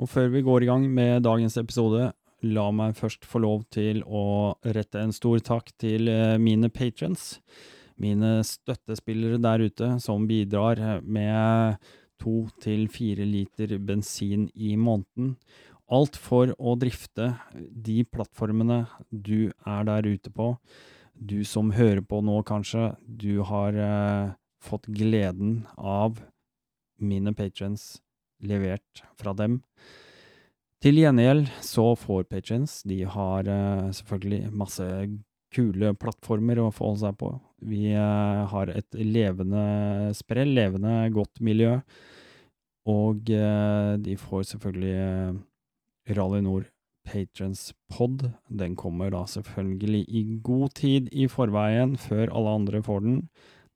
Og før vi går i gang med dagens episode, la meg først få lov til å rette en stor takk til eh, mine patrons, mine støttespillere der ute som bidrar med to til fire liter bensin i måneden. Alt for å drifte de plattformene du er der ute på. Du som hører på nå, kanskje, du har eh, fått gleden av mine patrons levert fra dem. Til gjengjeld så får Patrients, de har eh, selvfølgelig masse kule plattformer å forholde seg på. Vi eh, har et levende sprell, levende godt miljø, og eh, de får selvfølgelig Rally Nord Patrons Pod. Den kommer da selvfølgelig i god tid i forveien, før alle andre får den.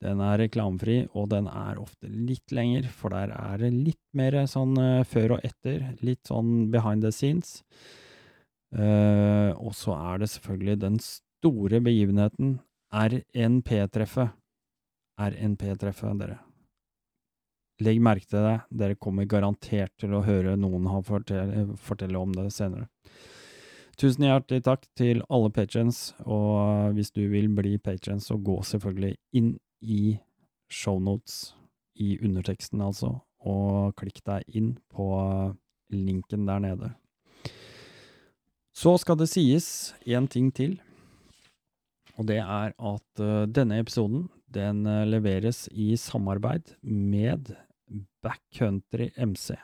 Den er reklamefri, og den er ofte litt lenger, for der er det litt mer sånn uh, før og etter. Litt sånn behind the scenes. Uh, og så er det selvfølgelig den store begivenheten, RNP-treffet. RNP-treffet, dere. Legg merke til det, dere kommer garantert til å høre noen ha fortelle, fortelle om det senere. Tusen hjertelig takk til alle patrons, og hvis du vil bli patron, så gå selvfølgelig inn i shownotes, i underteksten altså, og klikk deg inn på linken der nede. Så skal det sies én ting til, og det er at uh, denne episoden den uh, leveres i samarbeid med Backcountry MC.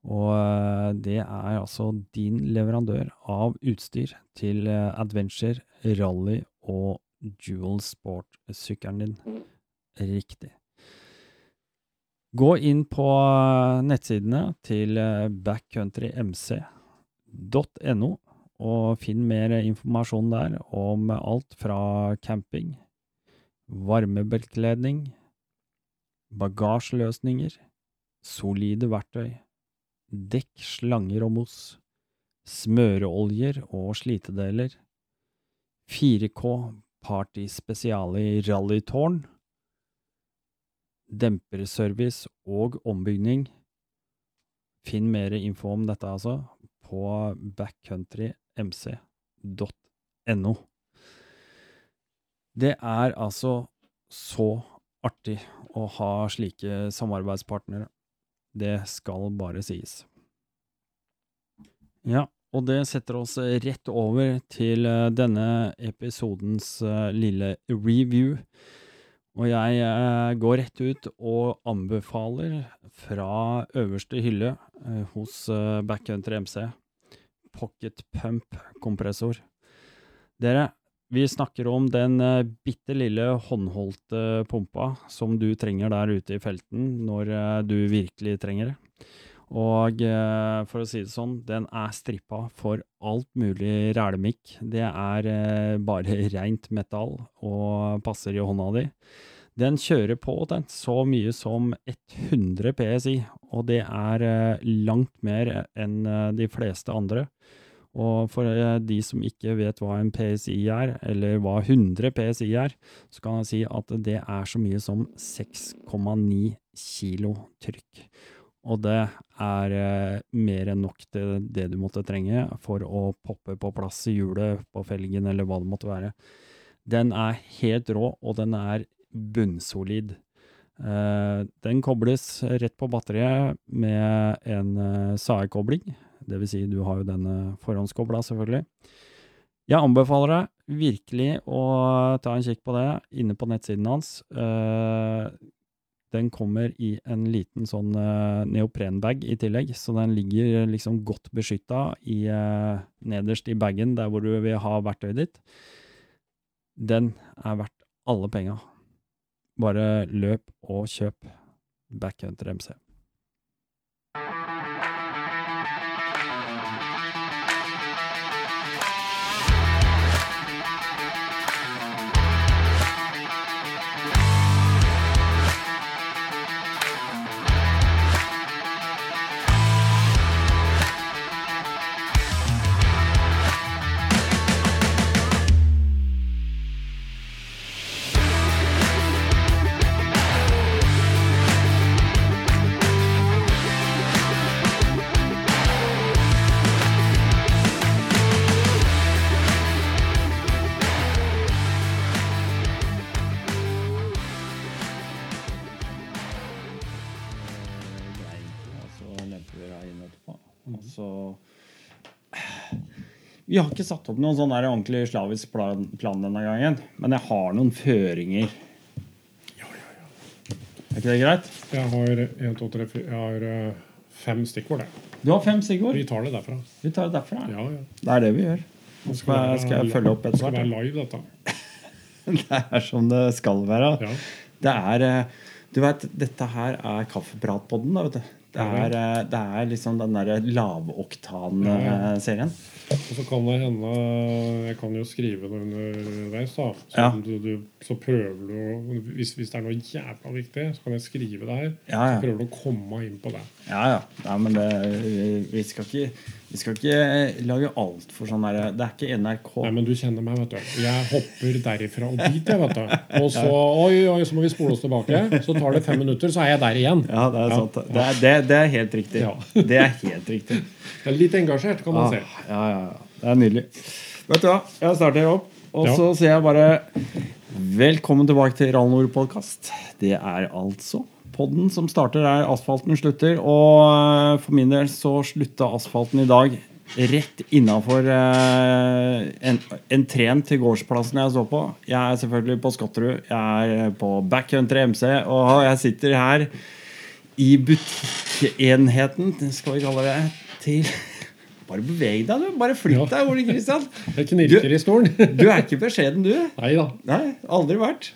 Og det er altså din leverandør av utstyr til adventure, rally og Dual Sport-sykkelen din. Riktig. Gå inn på nettsidene til backcountrymc.no og finn mer informasjon der om alt fra camping, varmebeltkledning, bagasjeløsninger, solide verktøy, dekk, slanger og mos, smøreoljer og slitedeler, 4K Party Spesiale i rallytårn, demperservice og ombygning. Finn mer info om dette, altså, på backcountrymc.no. Det er altså så artig å ha slike samarbeidspartnere. Det skal bare sies. Ja, og det setter oss rett over til eh, denne episodens eh, lille review. Og jeg eh, går rett ut og anbefaler fra øverste hylle hos Backcountry MC Pocket Pump kompressor. Dere, vi snakker om den bitte lille håndholdte pumpa som du trenger der ute i felten når du virkelig trenger det. Og eh, for å si det sånn, den er strippa for alt mulig rælmikk. Det er eh, bare rent metall og passer i hånda di. Den kjører på den så mye som 100 PSI, og det er eh, langt mer enn de fleste andre. Og for de som ikke vet hva en PSI er, eller hva 100 PSI er, så kan jeg si at det er så mye som 6,9 kilo trykk. Og det er eh, mer enn nok til det du måtte trenge for å poppe på plass i hjulet, på felgen eller hva det måtte være. Den er helt rå, og den er bunnsolid. Eh, den kobles rett på batteriet med en eh, SAE-kobling. Vil si, du har jo denne forhåndskobla, selvfølgelig. Jeg anbefaler deg virkelig å ta en kikk på det inne på nettsiden hans. Eh, den kommer i en liten sånn uh, neoprenbag i tillegg, så den ligger liksom godt beskytta i, uh, nederst i bagen der hvor du vil ha verktøyet ditt. Den er verdt alle penga. Bare løp og kjøp Backhunter MC. Vi har ikke satt opp noen sånn der ordentlig slavisk plan, plan denne gangen, men jeg har noen føringer. Ja, ja, ja. Er ikke det greit? Jeg har, en, to, tre, fire, jeg har eh, fem stikkord. jeg. Du har fem stikkord. Vi tar det derfra. Vi tar det derfra. Ja, ja. Det er det vi gjør. Nå skal jeg, skal jeg følge opp Det etter skal hvert. være live, dette. Det er som det skal være. Ja. Det er eh, Du vet, dette her er kaffepratpodden, da, vet du. Det er, eh, det er liksom den derre lavoktan-serien. Og så kan det hende Jeg kan jo skrive det underveis, da. Så, Ja. du, du, så prøver du å hvis, hvis det er noe jævla viktig, så kan jeg skrive det her. Ja, ja. Så prøver du å komme inn på det. Ja, ja. Nei, men det, vi- vi, skal ikke, vi skal ikke lage altfor sånn der Det er ikke NRK. Nei, men du kjenner meg, vet du. Jeg hopper derifra og dit, jeg, vet du. Og så oi, oi, så må vi spole oss tilbake. Så tar det fem minutter, så er jeg der igjen. Ja, det er Ja. sant. Det er, det, det er helt riktig. Ja. Det er helt riktig. Jeg er litt engasjert, kan man Ah, se. ja, ja, ja. Det er nydelig. Vet du hva, jeg starter opp, og Ja. så sier jeg bare velkommen tilbake til Rallnord podkast. Det er altså podden som starter der asfalten slutter. Og eh, for min del så slutta asfalten i dag rett innafor eh, en, entreen til gårdsplassen jeg så på. Jeg er selvfølgelig på Skotterud. Jeg er på Backcountry MC, og jeg sitter her i butikkenheten, skal vi kalle det, til Bare beveg deg, du. Bare flytt deg, Ole Kristian. Jeg knirker i stolen. Du er ikke beskjeden, du. Nei da. Nei, aldri vært.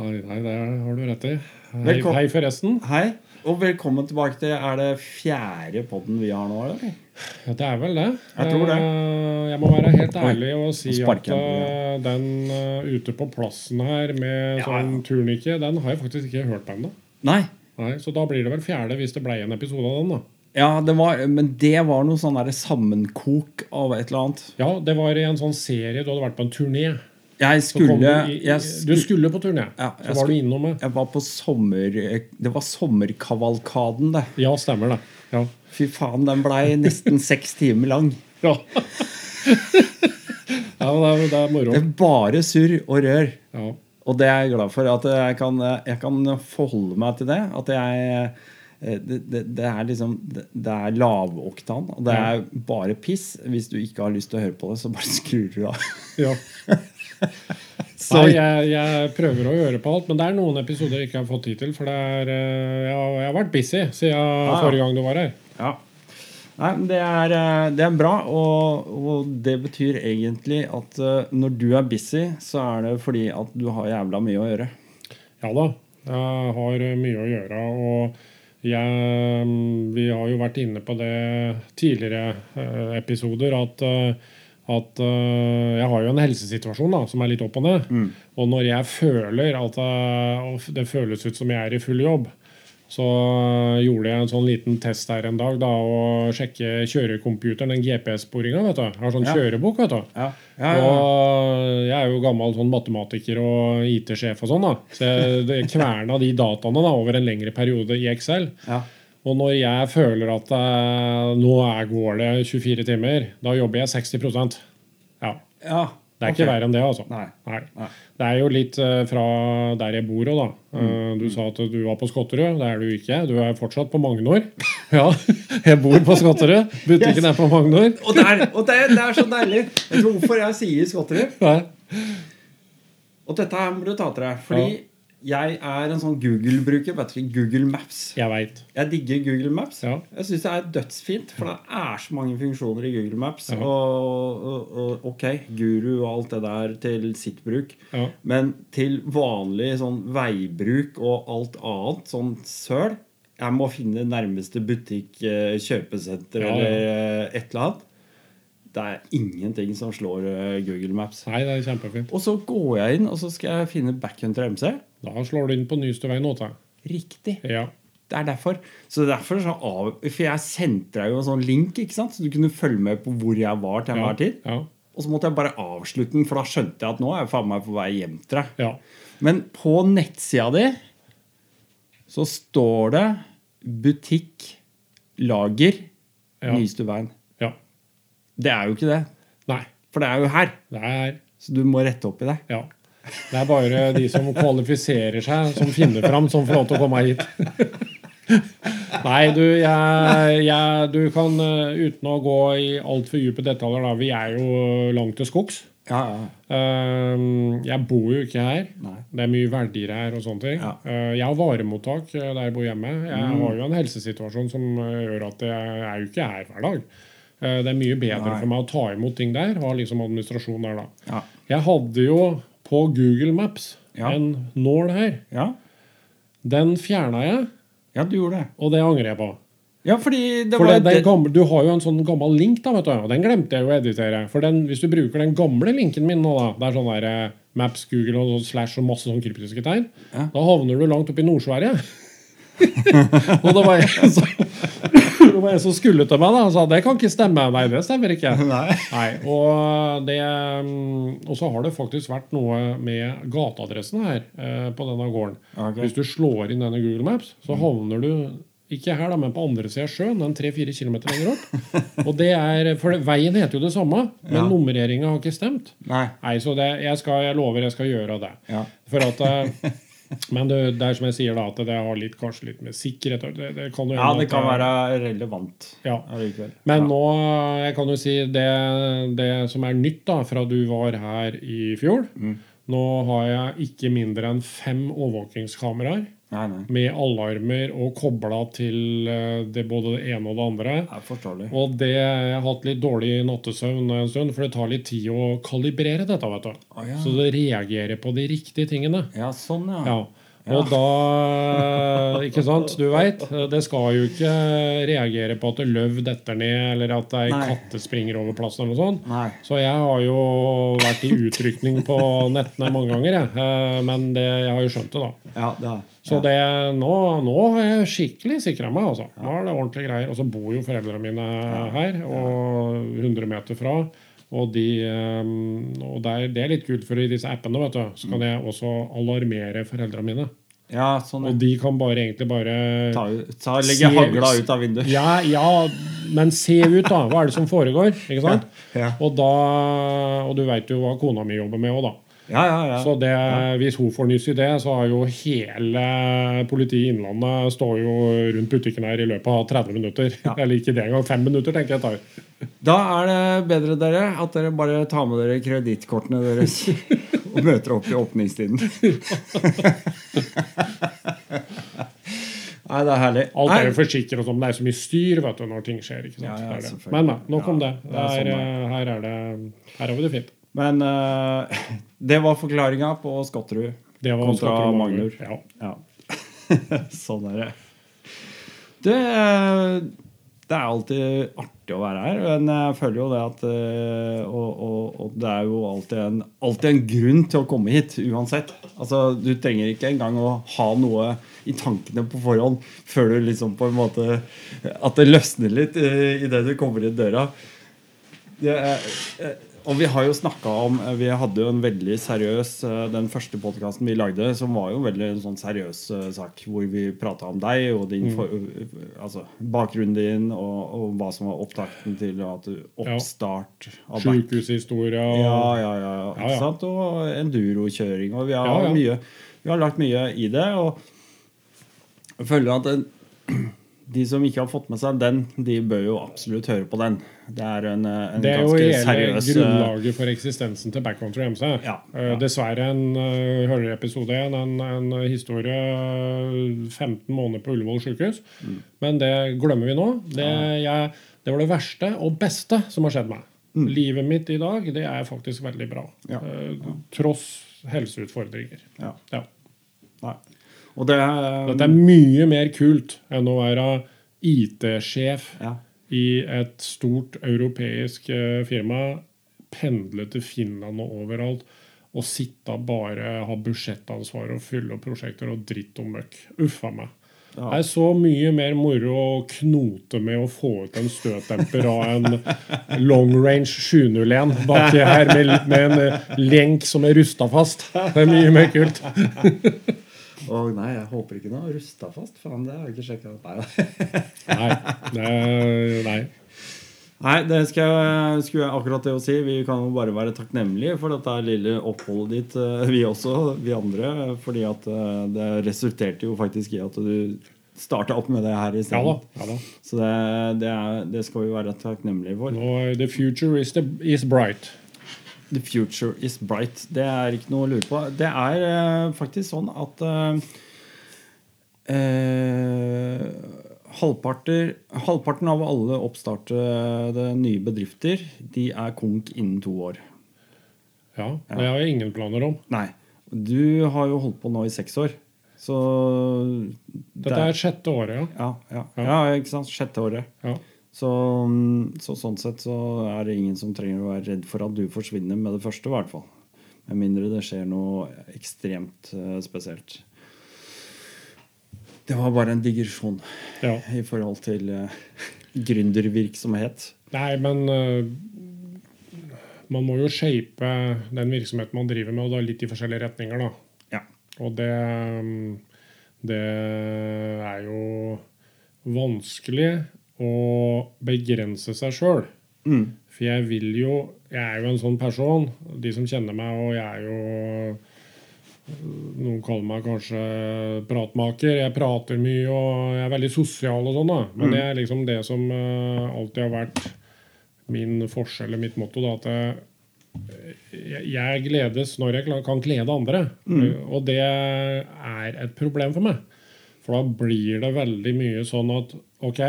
Nei, nei, det har du rett i. Hei, hei forresten. Hei, og velkommen tilbake til Er det fjerde podden vi har nå, eller? Ja, det er vel det. Jeg tror det. Eh, Jeg må være helt ærlig og si at jeg eh, den eh, ute på plassen her med sånn turnike, den har jeg faktisk ikke hørt på ennå. Nei. Nei, Så da blir det vel fjerde hvis det ble en episode av den, da. Ja, det var, men det var noe sånn der sammenkok av et eller annet. Ja, det var i en sånn serie. Du hadde vært på en turné. Jeg skulle du, jeg, du skulle, skulle på turné. Ja, så var skulle- du innom det. jeg var på sommer... Det var sommerkavalkaden, det. Ja, stemmer det. Ja. Fy faen, den blei nesten seks timer lang. Ja, ja det, er, det er moro. Det er bare surr og rør. Ja. Og det er jeg glad for. At jeg kan, jeg kan forholde meg til det. At jeg eh, det, det, det er liksom Det, det er lavoktan, og det er bare piss. Hvis du ikke har lyst til å høre på det, så bare skrur du av. ja. Nei, jeg, jeg prøver å gjøre på alt, men det er noen episoder jeg ikke har fått tid til. For er, eh, jeg, har, jeg har vært busy siden ja. forrige gang du var her. ja. Nei, men det er, eh, det er bra, og, og det betyr egentlig at eh, når du er busy, så er det fordi at du har jævla mye å gjøre. Ja da, jeg har mye å gjøre. Og jeg, vi har jo vært inne på det tidligere episoder at, at uh, jeg har jo en helsesituasjon da, som er litt opp og ned. Og når jeg føler at uh, det føles ut som jeg er i full jobb, så uh, gjorde jeg en sånn liten test her en dag da, og sjekke kjørecomputeren, den GPS-sporinga. vet du. Jeg har sånn Ja. kjørebok. vet du. Ja, ja, ja. Og jeg er jo gammel sånn matematiker og IT-sjef og sånn. da. Så jeg kverna de dataene da, over en lengre periode i Excel. ja. Og når jeg føler at eh, nå er, går det 24 timer, da jobber jeg 60% Ja. ja. Det er okay. ikke verre enn det, altså. Nei. Nei. Nei. Det er jo litt eh, fra der jeg bor òg, da. Mm. Eh, Du sa at du var på Skotterud. Det er du ikke. Du er fortsatt på Magnor. Ja, jeg bor på Skotterud. Butikken er på Magnor. Og, der, og det, det er så deilig! Vet du hvorfor jeg sier Skotterud? Og dette her må du ta til deg. Fordi jeg er en sånn Google-bruker. vet du, Google Maps. Jeg vet. Jeg digger Google Maps. Ja. Jeg syns det er dødsfint, for det er så mange funksjoner i Google Maps. Ja. Og, og, og ok, guru og alt det der til sitt bruk. Ja. Men til vanlig sånn veibruk og alt annet, sånn søl Jeg må finne nærmeste butikk, eh, kjøpesenter eller eh, et eller annet. Det er ingenting som slår eh, Google Maps. Nei, det er kjempefint. Og så går jeg inn og så skal jeg finne Backhunter MC. Da slår du inn på Nystøveien 8. Riktig. Ja. Det er derfor. Så derfor så av, For jeg sendte deg jo en sånn link, ikke sant? så du kunne følge med på hvor jeg var til Ja. tid. Ja. Og så måtte jeg bare avslutte den, for da skjønte jeg at nå er jeg faen meg på vei hjem til deg. ja. Men på nettsida di så står det butikk, lager, Ja. Nystuveien. Det er jo ikke det. Nei. For det er jo her. Det er Så du må rette opp i det. Ja. Det er bare de som kvalifiserer seg, som finner fram, som får lov til å komme hit. Nei, du, jeg, jeg, du kan uh, uten å gå i altfor dype detaljer, da. Vi er jo langt til skogs. Ja, ja. Uh, jeg bor jo ikke her. Nei. Det er mye verdier her og sånne ting. Ja. Uh, jeg har varemottak uh, der jeg bor hjemme. Jeg Mm. har jo en helsesituasjon som gjør at jeg er jo ikke her hver dag. Uh, det er mye bedre Nei. for meg å ta imot ting der. Ha liksom administrasjon der, da. Ja. Jeg hadde jo på Google Maps Ja. en nål her. Ja. Den fjerna jeg, ja, du gjorde det. og det angrer jeg på. Ja, fordi det For var det, den det- gamle, du har jo en sånn gammel link, da, vet du, og den glemte jeg jo å editere. For den, hvis du bruker den gamle linken min nå, da, det er sånn der eh, Maps, Google og sånn slash og masse sånn kryptiske tegn, da havner du langt oppe i Nord-Sverige. og det var jeg som, var en som skulle til meg da, og sa det kan ikke stemme. Nei, det stemmer ikke. Nei. Nei, og, det, mm, og så har det faktisk vært noe med gateadressen her eh, på denne gården. Okay. Hvis du slår inn denne Google Maps, så havner du ikke her, da, men på andre sida av sjøen. Den 3-4 km lenger opp. Og det er, for det, Veien heter jo det samme, men Ja. nummereringa har ikke stemt. Nei. Nei, så det, jeg, skal, jeg lover jeg skal gjøre det. Ja. For at eh, Men det, det er som jeg sier, da, at det har litt, kanskje litt med sikkerhet det, det kan jo ja, det kan være relevant ja. allikevel. Men ja. nå, jeg kan jo si det, det som er nytt da, fra du var her i fjor Mm. Nå har jeg ikke mindre enn fem overvåkingskameraer Nei, nei. med alarmer og kobla til eh, det både det ene og det andre. Det. Og det jeg har hatt litt dårlig nattesøvn en stund, for det tar litt tid å kalibrere dette. vet du. Å, ja. Så det reagerer på de riktige tingene. Ja, sånn, ja. Ja. Og da Ikke sant? Du veit. Det skal jo ikke reagere på at løv detter ned, eller at ei katte springer over plassen, eller noe sånt. Nei. Så jeg har jo vært i utrykning på nettene mange ganger, jeg. Eh, Men det, jeg har jo skjønt det, da. Ja, det er Så det, nå, nå har jeg skikkelig sikra meg, altså. Nå er det ordentlige greier. Og så bor jo foreldrene mine her, og 100 meter fra. Og, de, eh, og det, er, det er litt kult, for i disse appene vet du, så kan jeg også alarmere foreldrene mine. Ja, sånn, Og de kan bare egentlig bare Ta, ta, legge Se- hagla ut av vinduet. Ja, ja, men se ut, da. Hva er det som foregår? Ikke sant? Ja. Og da Og du veit jo hva kona mi jobber med òg, da. Ja, ja, ja. Så det, hvis hun får nyss i det, så har jo hele politiet i Innlandet står jo rundt butikken her i løpet av 30 minutter. Eller ikke det engang. Fem minutter, tenker jeg tar. Da er det bedre dere at dere bare tar med dere kredittkortene deres og møter opp i åpningstiden. Nei, det er herlig. Alt er jo forsikret og sånn, det er så mye styr vet du, når ting skjer. er men nei, nok om det. det det er er, sånn eh, her, er det, her har vi det fint. Men uh, det var forklaringa på Skotterud Det var kontra Skotterud Magnor. Ja. Ja. sånn er det. Det, eh, det er alltid artig å være her, men jeg føler jo det at eh, Og, og, og det er jo alltid en, alltid en grunn til å komme hit, uansett. Altså, Du trenger ikke engang å ha noe i tankene på forhånd før du liksom på en måte At det løsner litt idet du kommer inn døra. Det er, og vi har jo snakka om eh, Vi hadde jo en veldig seriøs eh, Den første podkasten vi lagde, som var jo en veldig sånn seriøs eh, sak, hvor vi prata om deg og din Mm. for, altså, bakgrunnen din, og, og hva som var opptakten til at du oppstart av back. Sjukehushistorie og Ja, ja, ja. Ja, ja. sant? Og endurokjøring. Og vi har. Mye, vi har lagt mye i det. Og jeg føler at den, de som ikke har fått med seg den, de bør jo absolutt høre på den. Det er en, eh, en Det er jo hele seriøs eh, grunnlaget for eksistensen til Backcountry MC. Ja, Eh, ja. Dessverre en hører episode igjen, en, en historie eh, 15 måneder på Ullevål sykehus. Mm. Men det glemmer vi nå. Det, jeg, det var det verste og beste som har skjedd meg. Livet mitt i dag det er faktisk veldig bra. Mm. Ja. Tross helseutfordringer. Ja. Ja. Nei. Og det er Dette er mye mer kult enn å være IT-sjef ja. i et stort europeisk eh, firma, pendle til Finland og overalt, og sitte bare ha budsjettansvar og fylle opp prosjekter og dritt og møkk. Uffa meg. Ja. Det er så mye mer moro å knote med å få ut en støtdemper av en long range 701 baki her med, med en eh, lenk som er rusta fast. Det er mye mer kult. Å nei, jeg håper ikke noe rusta fast. Faen, det har jeg ikke sjekka. Nei, Nei. Det nei. nei, det skal jeg, skulle jeg akkurat det å si. Vi kan jo bare være takknemlige for dette lille oppholdet ditt, eh, vi også, vi andre. Fordi at eh, det resulterte jo faktisk i at du starta opp med det her Ja isteden. Ja da. Så det, det, er, det skal vi være takknemlige for. No, the future is, the, is bright. The future is bright. Det er ikke noe å lure på. Det er uh, faktisk sånn at uh, uh, halvparten av alle oppstartede nye bedrifter de er konk innen to år. Ja, Det har jeg ingen planer om. Nei. Du har jo holdt på nå i seks år. Så Dette er sjette året, ja. ja, ja, Ja. ja, ikke sant? Sjette året. ja. Så, så sånn sett så er det ingen som trenger å være redd for at du forsvinner med det første, i hvert fall. Med mindre det skjer noe ekstremt eh, spesielt. Det var bare en digresjon ja. i forhold til uh, gründervirksomhet. Nei, men uh, man må jo shape den virksomheten man driver med, og da litt i forskjellige retninger, da. Ja. Og det Det er jo vanskelig å begrense seg sjøl. Mm. For jeg vil jo Jeg er jo en sånn person. De som kjenner meg, og jeg er jo Noen kaller meg kanskje pratmaker. Jeg prater mye og jeg er veldig sosial og sånn, da. Men det er liksom det som eh, alltid har vært min forskjell, eller mitt motto, da. At jeg, jeg- jeg gledes når jeg kan glede andre. Og det er et problem for meg. For da blir det veldig mye sånn at OK,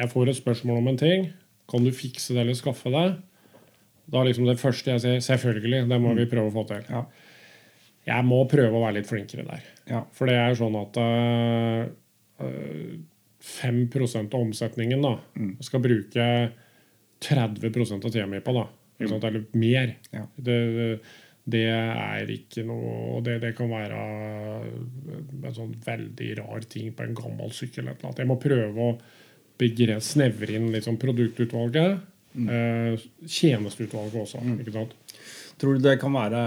jeg får et spørsmål om en ting. Kan du fikse det eller skaffe det? Da er liksom det første jeg sier selvfølgelig, det må vi prøve å få til. Ja. Jeg må prøve å være litt flinkere der. Ja. For det er sånn at øh, øh, 5 av omsetningen da, skal bruke 30 av tida mi på. da, sant? Eller mer. Ja. Det, det er ikke noe og det, det kan være en sånn veldig rar ting på en gammel sykkel. Jeg må prøve å begre, snevre inn liksom produktutvalget. eh, tjenesteutvalget også. ikke sant? Tror du det kan være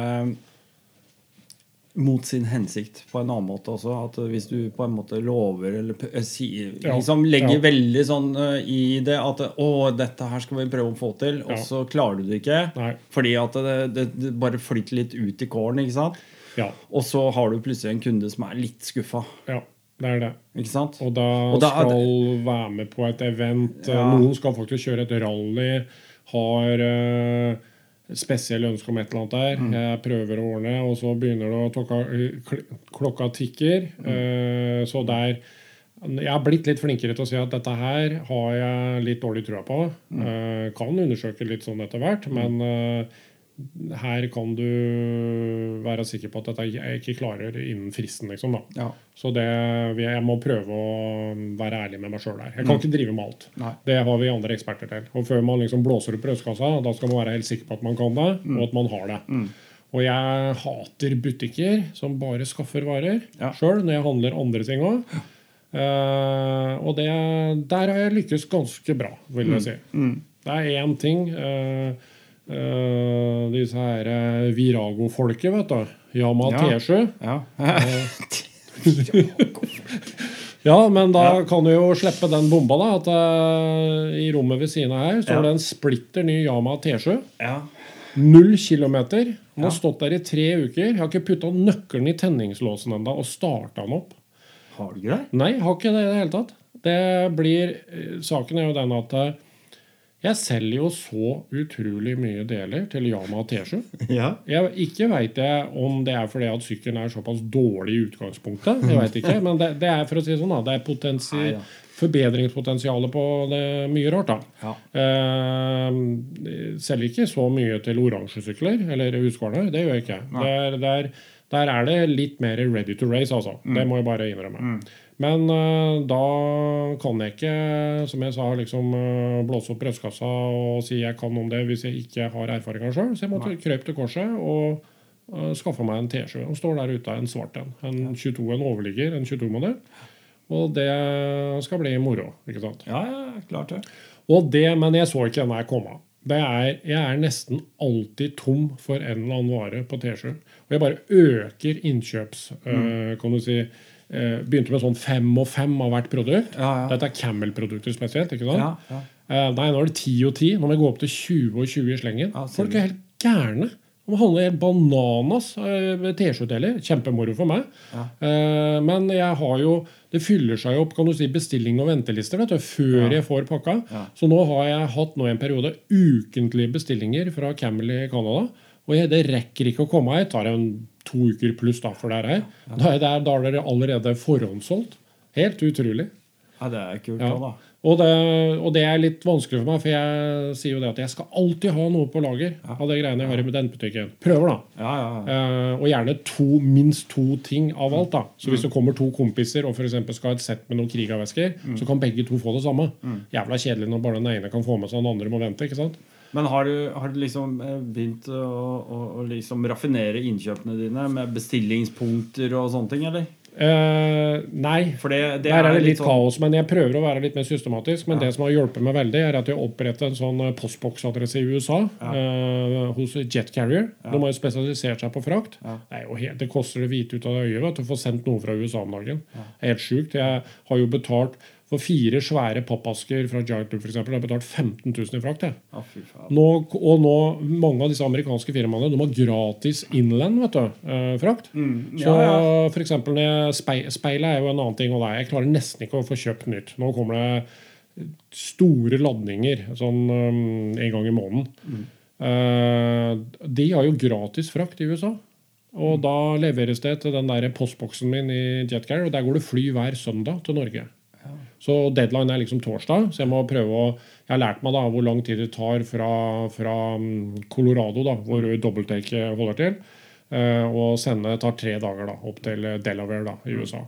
mot sin hensikt på en annen måte også? At hvis du på en måte lover eller eh, sier Ja, liksom Legger ja. veldig sånn eh, i det at å, dette her skal vi prøve å få til, og så klarer du det ikke. Nei. Fordi at det, det, det bare flytter litt ut i kålen, ikke sant? Ja, Og så har du plutselig en kunde som er litt skuffa. ja, det er det. Ikke sant? Og da, Og da skal skal være med på et event. Ja. Noen skal faktisk kjøre et rally. Har uh, spesielle ønsker om et eller annet der. Mm. Jeg prøver å ordne, og så begynner det å tokka, kl- Klokka tikker. Mm. Uh, så der Jeg har blitt litt flinkere til å si at dette her har jeg litt dårlig trua på. Mm. Uh, kan undersøke litt sånn etter hvert, men eh, her kan du være sikker på at dette jeg ikke klarer innen fristen. liksom. Ja. Så det, jeg må prøve å være ærlig med meg sjøl der. Jeg kan ikke drive med alt. Nei. Det har vi andre eksperter til. Og før man liksom blåser opp brødskassa, da skal man være helt sikker på at man kan det, og at man har det. Og jeg hater butikker som bare skaffer varer Ja. sjøl, når jeg handler andre ting òg. og det, der har jeg lykkes ganske bra, vil jeg si. Det er én ting eh, eh, Disse her uh, Virago-folket, vet du. Yama Ja. T7. ja. Ja, men da kan du jo slippe den bomba, da. At uh, i rommet ved siden av her så Ja. det en splitter ny Yama T7. ja. Null kilometer. Den har stått der i tre uker. Jeg har ikke putta nøkkelen i tenningslåsen ennå og starta den opp. Har du ikke det? Nei, har ikke det i det hele tatt. Det blir, eh, Saken er jo den at eh, jeg selger jo så utrolig mye deler til Yama T7. Ja. Jeg, ikke veit jeg om det er fordi at sykkelen er såpass dårlig i utgangspunktet. Jeg vet ikke, Men det, det er for å si sånn da, det er potensi Nei, ja. forbedringspotensialet på det mye rart. da. Ja. Eh, selger ikke så mye til oransjesykler eller Husqvarna. Det gjør jeg ikke. Der, der, der er det litt mer ready to race, altså. Det må jeg bare innrømme. Men eh, da kan jeg ikke, som jeg sa, liksom eh, blåse opp brystkassa og si jeg kan om det hvis jeg ikke har erfaringer sjøl. Så jeg måtte krøpe til korset og uh, skaffe meg en T7. Den står der ute, en svart en. En 22, en overligger, en 22-modell. Og det skal bli moro. ikke sant? ja, ja, klart det. Og det, Men jeg så ikke den her komme. Det er, jeg er nesten alltid tom for en eller annen vare på T7. Og jeg bare øker innkjøps... øh, kan du si, Begynte med sånn fem og fem av hvert produkt. Ja, ja. Dette er Camel-produkter spesielt. ikke sant? Ja, ja. Eh, nei, nå er det 10 og 10. Nå må jeg gå opp til 20 og 20 i slengen. Folk er helt gærne. De handler helt bananas eh, med T-skjortedeler. Kjempemoro for meg. Eh, Men jeg har jo det fyller seg opp kan du si, bestilling og ventelister vet du, før Ja. jeg får pakka. Ja. Så nå har jeg hatt nå en periode ukentlige bestillinger fra Camel i Canada. Og jeg, det rekker ikke å komme Jeg tar en to uker pluss da, for det er her. Da er, det, da er dere allerede forhåndssolgt. Helt utrolig. Ja, det er kult Ja. da. Og det, og det er litt vanskelig for meg, for jeg sier jo det at jeg skal alltid ha noe på lager av de greiene jeg har i den butikken. Prøver, da. Ja, ja, ja. Eh, og gjerne to, minst to ting av alt. da. Så hvis det kommer to kompiser og for skal ha et sett med noen krigavesker, så kan begge to få det samme. Jævla kjedelig når bare den ene kan få med seg, den andre må vente. ikke sant? Men har du, har du liksom eh, begynt å, å, å liksom raffinere innkjøpene dine med bestillingspunkter og sånne ting, eller? Uh, nei. Det, det Der er det litt sånn- kaos, men jeg prøver å være litt mer systematisk. Men det som har hjulpet meg veldig, er at jeg opprettet en sånn eh, postboksadresse i USA eh, hos Jet Carrier. De har jo spesialisert seg på frakt. Ja. Det, er helt, det koster det hvite ut av det øyet vet, å få sendt noe fra USA om dagen. Det er helt sjukt. Jeg har jo betalt for fire svære pappasker fra Giant Loop eksempel, har betalt 15 000 i frakt. Faen. Nå, og nå, mange av disse amerikanske firmaene de har gratis inland vet du, eh, frakt. Mm, Så ja, ja. for eksempel, når Speilet er jo en annen ting. Og er, jeg klarer nesten ikke å få kjøpt nytt. Nå kommer det store ladninger sånn um, en gang i måneden. Mm. Eh, de har jo gratis frakt i USA. Og Mm. da leveres det til den der postboksen min i Jetcar, og der går det fly hver søndag til Norge. Så deadline er liksom torsdag, så jeg må prøve å Jeg har lært meg da hvor lang tid det tar fra, fra mm, Colorado, da, hvor dobbelttake holder til, eh, og sende tar tre dager da, opp til Delaware da, i USA.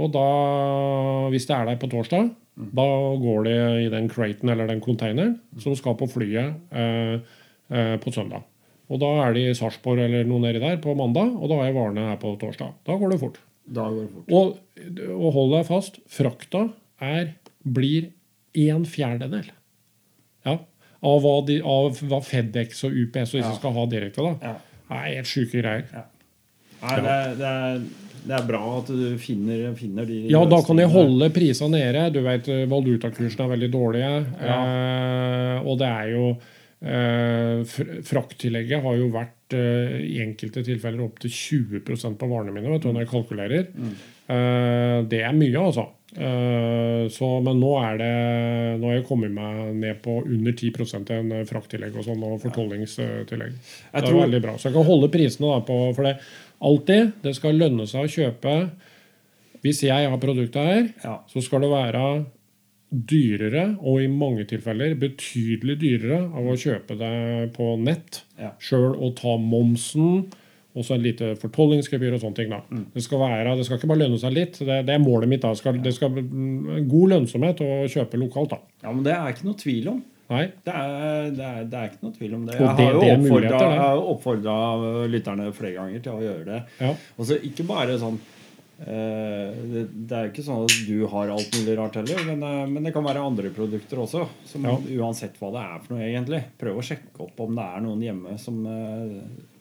Og da, hvis det er der på torsdag, da går det i den craten eller den containeren som skal på flyet eh, eh, på søndag. Og da er de i Sarpsborg eller noe nedi der på mandag, og da har jeg varene her på torsdag. Da går det fort. Da går det fort. Og, og hold deg fast, frakta er, blir en fjerdedel ja, av, hva de, av hva FedEx og UPS og disse Ja. skal ha direkte. da. Ja. Det er helt sjuke greier. Nei, det, er, det, er, det er bra at du finner, finner de Ja, da kan de holde prisene nede. Du vet, Valutakursene er veldig dårlige. Eh, og det er jo eh, Frakttillegget har jo vært eh, i enkelte tilfeller opptil 20% på varene mine vet du, når jeg kalkulerer. Eh, det er mye, altså. Eh, så, men nå er det Nå har jeg kommet meg ned på under 10 igjen en eh, frakttillegg og sånn, og fortollingstillegg. Det er veldig bra. Så jeg kan holde prisene da på For det alltid det skal lønne seg å kjøpe Hvis jeg har produktet her, Ja. så skal det være dyrere, og i mange tilfeller betydelig dyrere, av å kjøpe det på nett Ja. sjøl og ta momsen. Og så et lite fortollingsgebyr og sånne ting. da. Mm. Det skal være, det skal ikke bare lønne seg litt. Det, det er målet mitt. da. Det skal, det skal mm, God lønnsomhet å kjøpe lokalt. da. ja, men det er ikke noe tvil om. Nei, Det er, det er, det er ikke noe tvil om det. Jeg det- har jo oppfordra- lytterne flere ganger til å gjøre det. ja. Og så ikke bare sånn det, det er ikke sånn at du har alt mulig rart heller, men, eh, men det kan være andre produkter også. Som Ja. Uansett hva det er for noe, egentlig. Prøv å sjekke opp om det er noen hjemme som eh,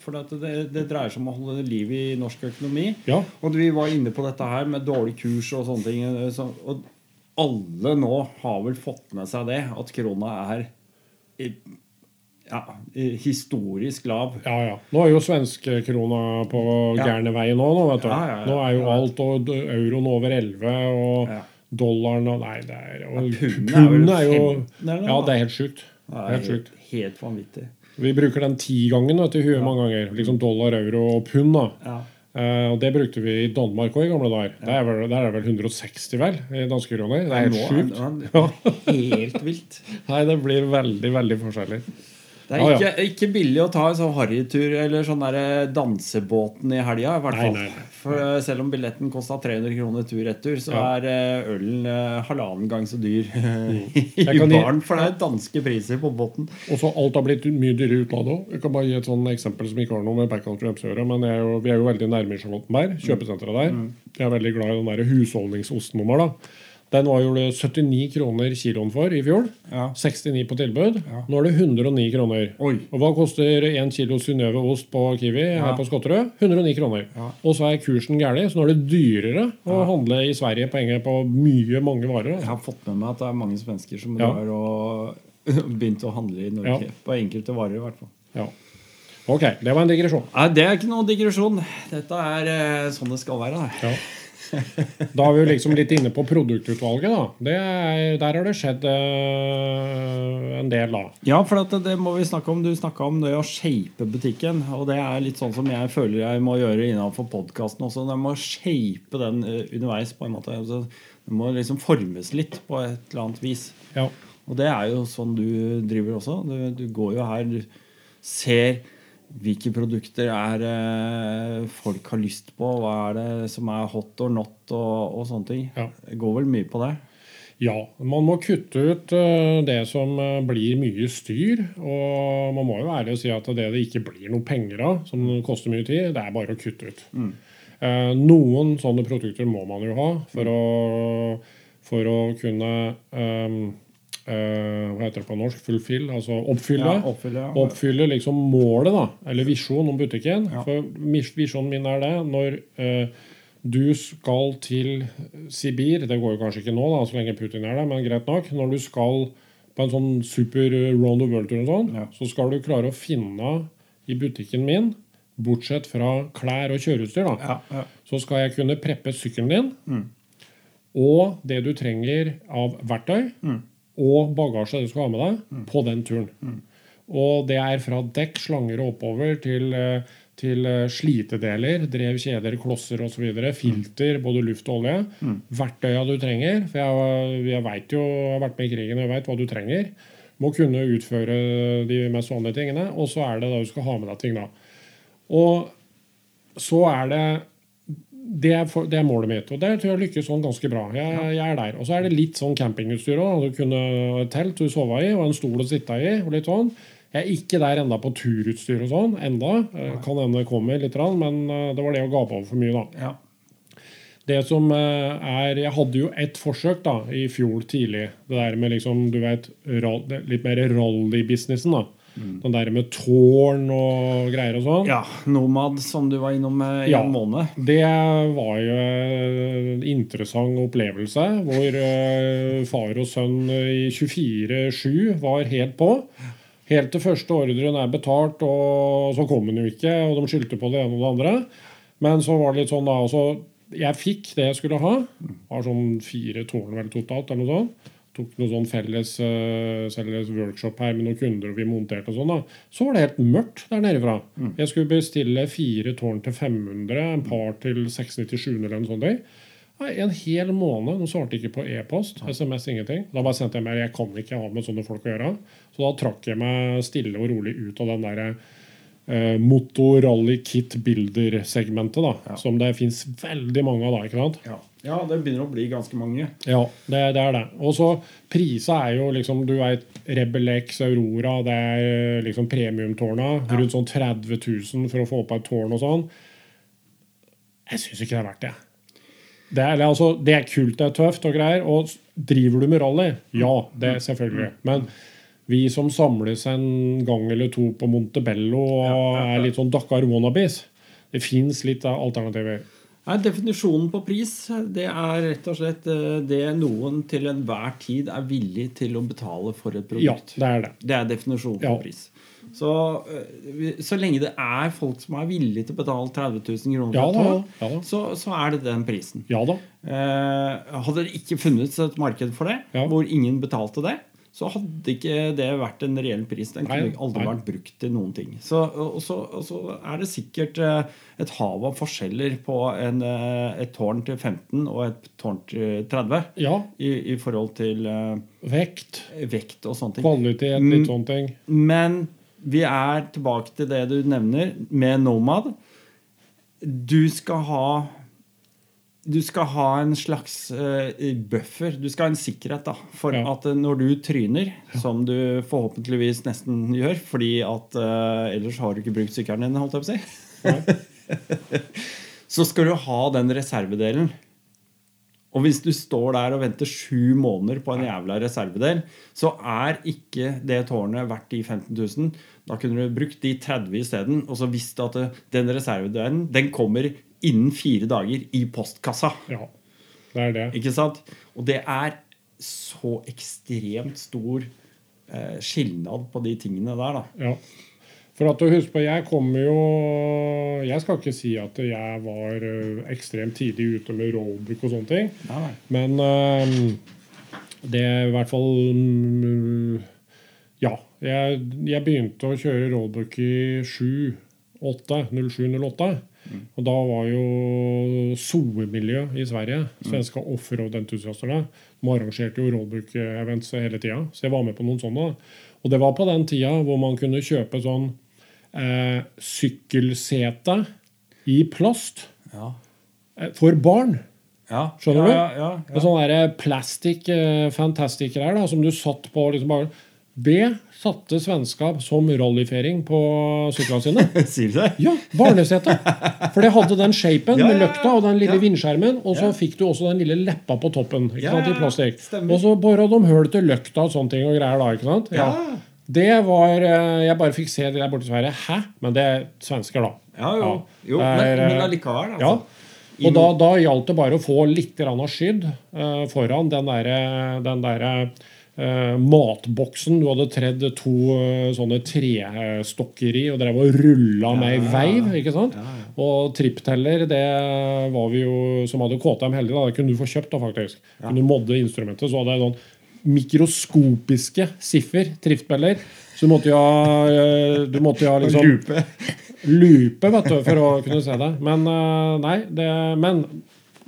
For det, det, det dreier seg om å holde liv i norsk økonomi. ja. Og vi var inne på dette her med dårlig kurs og sånne ting. eh, Så, og alle nå har vel fått med seg det, at krona er ja, historisk lav. Ja, ja. Nå er jo svenskekrona på Ja. gærne veien nå. Nå, vet du. Ja, ja, ja. nå er jo alt, og euroen over 11, og Ja. dollaren og Nei, det er og Pundet er jo 15 eller noe, Ja, det er helt sjukt. Helt helt, helt vanvittig. Vi bruker den tigangen i huet mange ganger. Liksom dollar, euro og pund. da. Ja. Eh, og Det brukte vi i Danmark òg i gamle dager. Der er vel, der er det vel 160, vel, i danske kroner. Det er helt sjukt. Ja. helt vilt. Nei, det blir veldig, veldig forskjellig. Det er ikke, ikke billig å ta en sånn harrytur eller sånn der dansebåten i helga. I eh, selv om billetten kosta 300 kroner tur-retur, så Ja. er eh, ølen eh, halvannen gang så dyr i Jeg baren. For det er danske priser på båten. Og så Alt har blitt mye dyrere i utlandet òg. Jeg kan bare gi et sånn eksempel som ikke har noe med backcountry å gjøre. Men er jo, vi er jo veldig nærme Charlottenberg, kjøpesenteret der. Jeg er veldig glad i den der husholdningsostnummer. da. Den var jo det 79 kroner kiloen for i fjor. Ja. 69 på tilbud. Ja. Nå er det 109 kroner. Oi. Og hva koster 1 kilo Synnøve ost på Kiwi Ja. her på Skotterud? 109 kroner. Ja. Og så er kursen gæren, så nå er det dyrere å handle i Sverige penger på mye, mange varer. Jeg Altså. har fått med meg at det er mange svensker som drar begynt å handle i Norge. På enkelte varer, i hvert fall. Ja. Ok, det var en digresjon. Nei, det er ikke noen digresjon. Dette er eh, sånn det skal være. Da. Ja. Da er vi jo liksom litt inne på produktutvalget. da. Det er, der har det skjedd eh, en del, da. Ja, for at det må vi snakke om. Du snakka om det å shape butikken. Og det er litt sånn som jeg føler jeg må gjøre innenfor podkasten også. Jeg må shape den eh, underveis. på en måte. Altså, det må liksom formes litt på et eller annet vis. Ja. Og det er jo sånn du driver også. Du, du går jo her, du ser hvilke produkter er eh, folk har lyst på. Hva er det som er hot or not, og, og sånne ting. Ja. Det går vel mye på det. Ja, man må kutte ut uh, det som uh, blir mye styr. Og man må jo være ærlig si at det det ikke blir noe penger av, som koster mye tid, det er bare å kutte ut. Eh, noen sånne produkter må man jo ha for å, for å kunne eh, Hva heter det på norsk? Fulfill? Altså oppfylle. Ja, oppfylle, ja. Oppfylle liksom målet, da, eller visjonen om butikken. Ja. For visjonen min er det når eh, du skal til Sibir Det går jo kanskje ikke nå, da, så lenge Putin er der, men greit nok. Når du skal på en sånn super round the world-tur, og sånn, så skal du klare å finne i butikken min, bortsett fra klær og kjøreutstyr, da, så skal jeg kunne preppe sykkelen din Mm. og det du trenger av verktøy Mm. Og bagasje du skal ha med deg på den turen. Mm. Og det er fra dekk, slanger og oppover til, eh, til eh, slitedeler, drev, kjeder, klosser osv. Filter, både luft og olje. Mm. Verktøya du trenger. For jeg, jeg vet jo, jeg har vært med i krigen og jeg vet hva du trenger. Må kunne utføre de mest vanlige tingene. Og så er det da du skal ha med deg ting, da. Og så er det det er, for, det er målet mitt, og det tror jeg lykkes sånn ganske bra. Jeg, jeg er der. Og så er det litt sånn campingutstyr òg. Du kunne et telt du sove i, og en stol å sitte i. og litt sånn. Jeg er ikke der enda på turutstyr og sånn. enda. Eh, Kan hende det kommer litt, men eh, det var det å gape over for mye, da. Ja. Det som eh, er Jeg hadde jo ett forsøk da, i fjor tidlig. Det der med liksom, du vet, litt mer rally-businessen. da. Den der med tårn og greier og sånn. ja. Nomad, som du var innom eh, i Ja. en måned. Det var jo en interessant opplevelse, hvor eh, far og sønn i 24-7 var helt på. Helt til første ordren er betalt, og så kom den jo ikke, og de skyldte på det ene og det andre. Men så var det litt sånn da, altså, Jeg fikk det jeg skulle ha. Har sånn fire tårn vel totalt, eller noe sånt. Tok noe sånn felles, uh, felles workshop her med noen kunder, og vi monterte og sånn. da. Så var det helt mørkt der nede fra. Jeg skulle bestille fire tårn til 500, en par til 697 eller noe sånt. Nei, En hel måned. Nå svarte ikke på e-post, SMS, ingenting. Da bare sendte jeg meg jeg kan ikke ha med sånne folk å gjøre. Så da trakk jeg meg stille og rolig ut av den der eh, Moto Rally Kit Builder-segmentet, da. Som det fins veldig mange av da. ikke sant? Ja. Ja, det begynner å bli ganske mange. Ja, det, det er det. Og så prisa er jo liksom Du veit Rebel X, Aurora, det er liksom premiumtårna. Rundt sånn 30 000 for å få opp et tårn og sånn. Jeg syns ikke det er verdt det. Det er, altså, det er kult, det er tøft og greier. Og driver du med rally? Ja, det er selvfølgelig. Men vi som samles en gang eller to på Montebello og er litt sånn Dakar wannabes, det fins litt alternativer. Nei, Definisjonen på pris det er rett og slett eh, det noen til enhver tid er villig til å betale for et produkt. Ja, det er det. Det er definisjonen Ja. på pris. Så, eh, så lenge det er folk som er villige til å betale 30 000 kroner Ja da. Ja da. så, så er det den prisen. Ja da. Eh, hadde det ikke funnes et marked for det, hvor ingen betalte det, så hadde ikke det vært en reell pris. Den kunne aldri nei. vært brukt til noen ting. Så, og, så, og så er det sikkert eh, et hav av forskjeller på en, eh, et tårn til 15 og et tårn til 30 Ja. i, i forhold til eh, Vekt, vekt og sånne ting. kvalitet, litt sånne ting. Men vi er tilbake til det du nevner med Nomad. Du skal ha du skal ha en slags eh, buffer. Du skal ha en sikkerhet da, for Ja. at eh, når du tryner, som du forhåpentligvis nesten gjør, fordi at uh, ellers har du ikke brukt sykkelen din, holdt jeg på å si, så skal du ha den reservedelen. Og hvis du står der og venter sju måneder på en jævla reservedel, så er ikke det tårnet verdt de 15 000. Da kunne du brukt de 30 isteden, og så visst at den reservedelen den kommer innen fire dager i postkassa. Ja, det er det. Ikke sant? Og det er så ekstremt stor eh, skilnad på de tingene der, da. Ja. For at du husker på, jeg kommer jo Jeg skal ikke si at jeg var eh, ekstremt tidlig ute med rollbook og sånne ting. Nei, nei. Men eh, det er i hvert fall mm, Ja. Jeg, jeg begynte å kjøre rollbook i 07-08. 07-08. Og da var jo SOE-miljø i Sverige, svenske offroad-entusiastene, de arrangerte jo rollbook-events hele tida. Så jeg var med på noen sånne. Og det var på den tida hvor man kunne kjøpe sånn eh, sykkelsete i plast Ja. eh, for barn. ja. Skjønner du? Ja, ja, ja, Og sånne der plastic eh, fantastic-greier som du satt på liksom bare Det satte svenska som rallyfering på syklene sine. Sier du det? Ja, barnesete. For det hadde den shapen Ja, med ja, med løkta og den lille Ja. vindskjermen. Og så Ja. fikk du også den lille leppa på toppen ikke Ja, sant, ja, i plastikk. Og så bora de hull til løkta og sånne ting og greier da. ikke sant? Ja. Det var eh, Jeg bare fikk se det der borte i Sverige. Hæ? Men det er svensker, da. Ja, jo. Ja. jo men, men eh, allikevel, Ja. altså. Ja. Og da, da gjaldt det bare å få litt skydd uh, foran den derre den der, eh, matboksen du hadde tredd to uh, sånne trestokker i og drev og rulla med i veiv. ikke sant? Ja, ja. Og trippteller, det var vi jo som hadde KTM heldige. da, Det kunne du få kjøpt, da, faktisk. Kunne du modde instrumentet, så hadde jeg sånn mikroskopiske siffer, trippteller. Så du måtte jo ha, eh, du måtte jo ha liksom Lupe. lupe vet du, for å kunne se det. Men uh, nei, det, men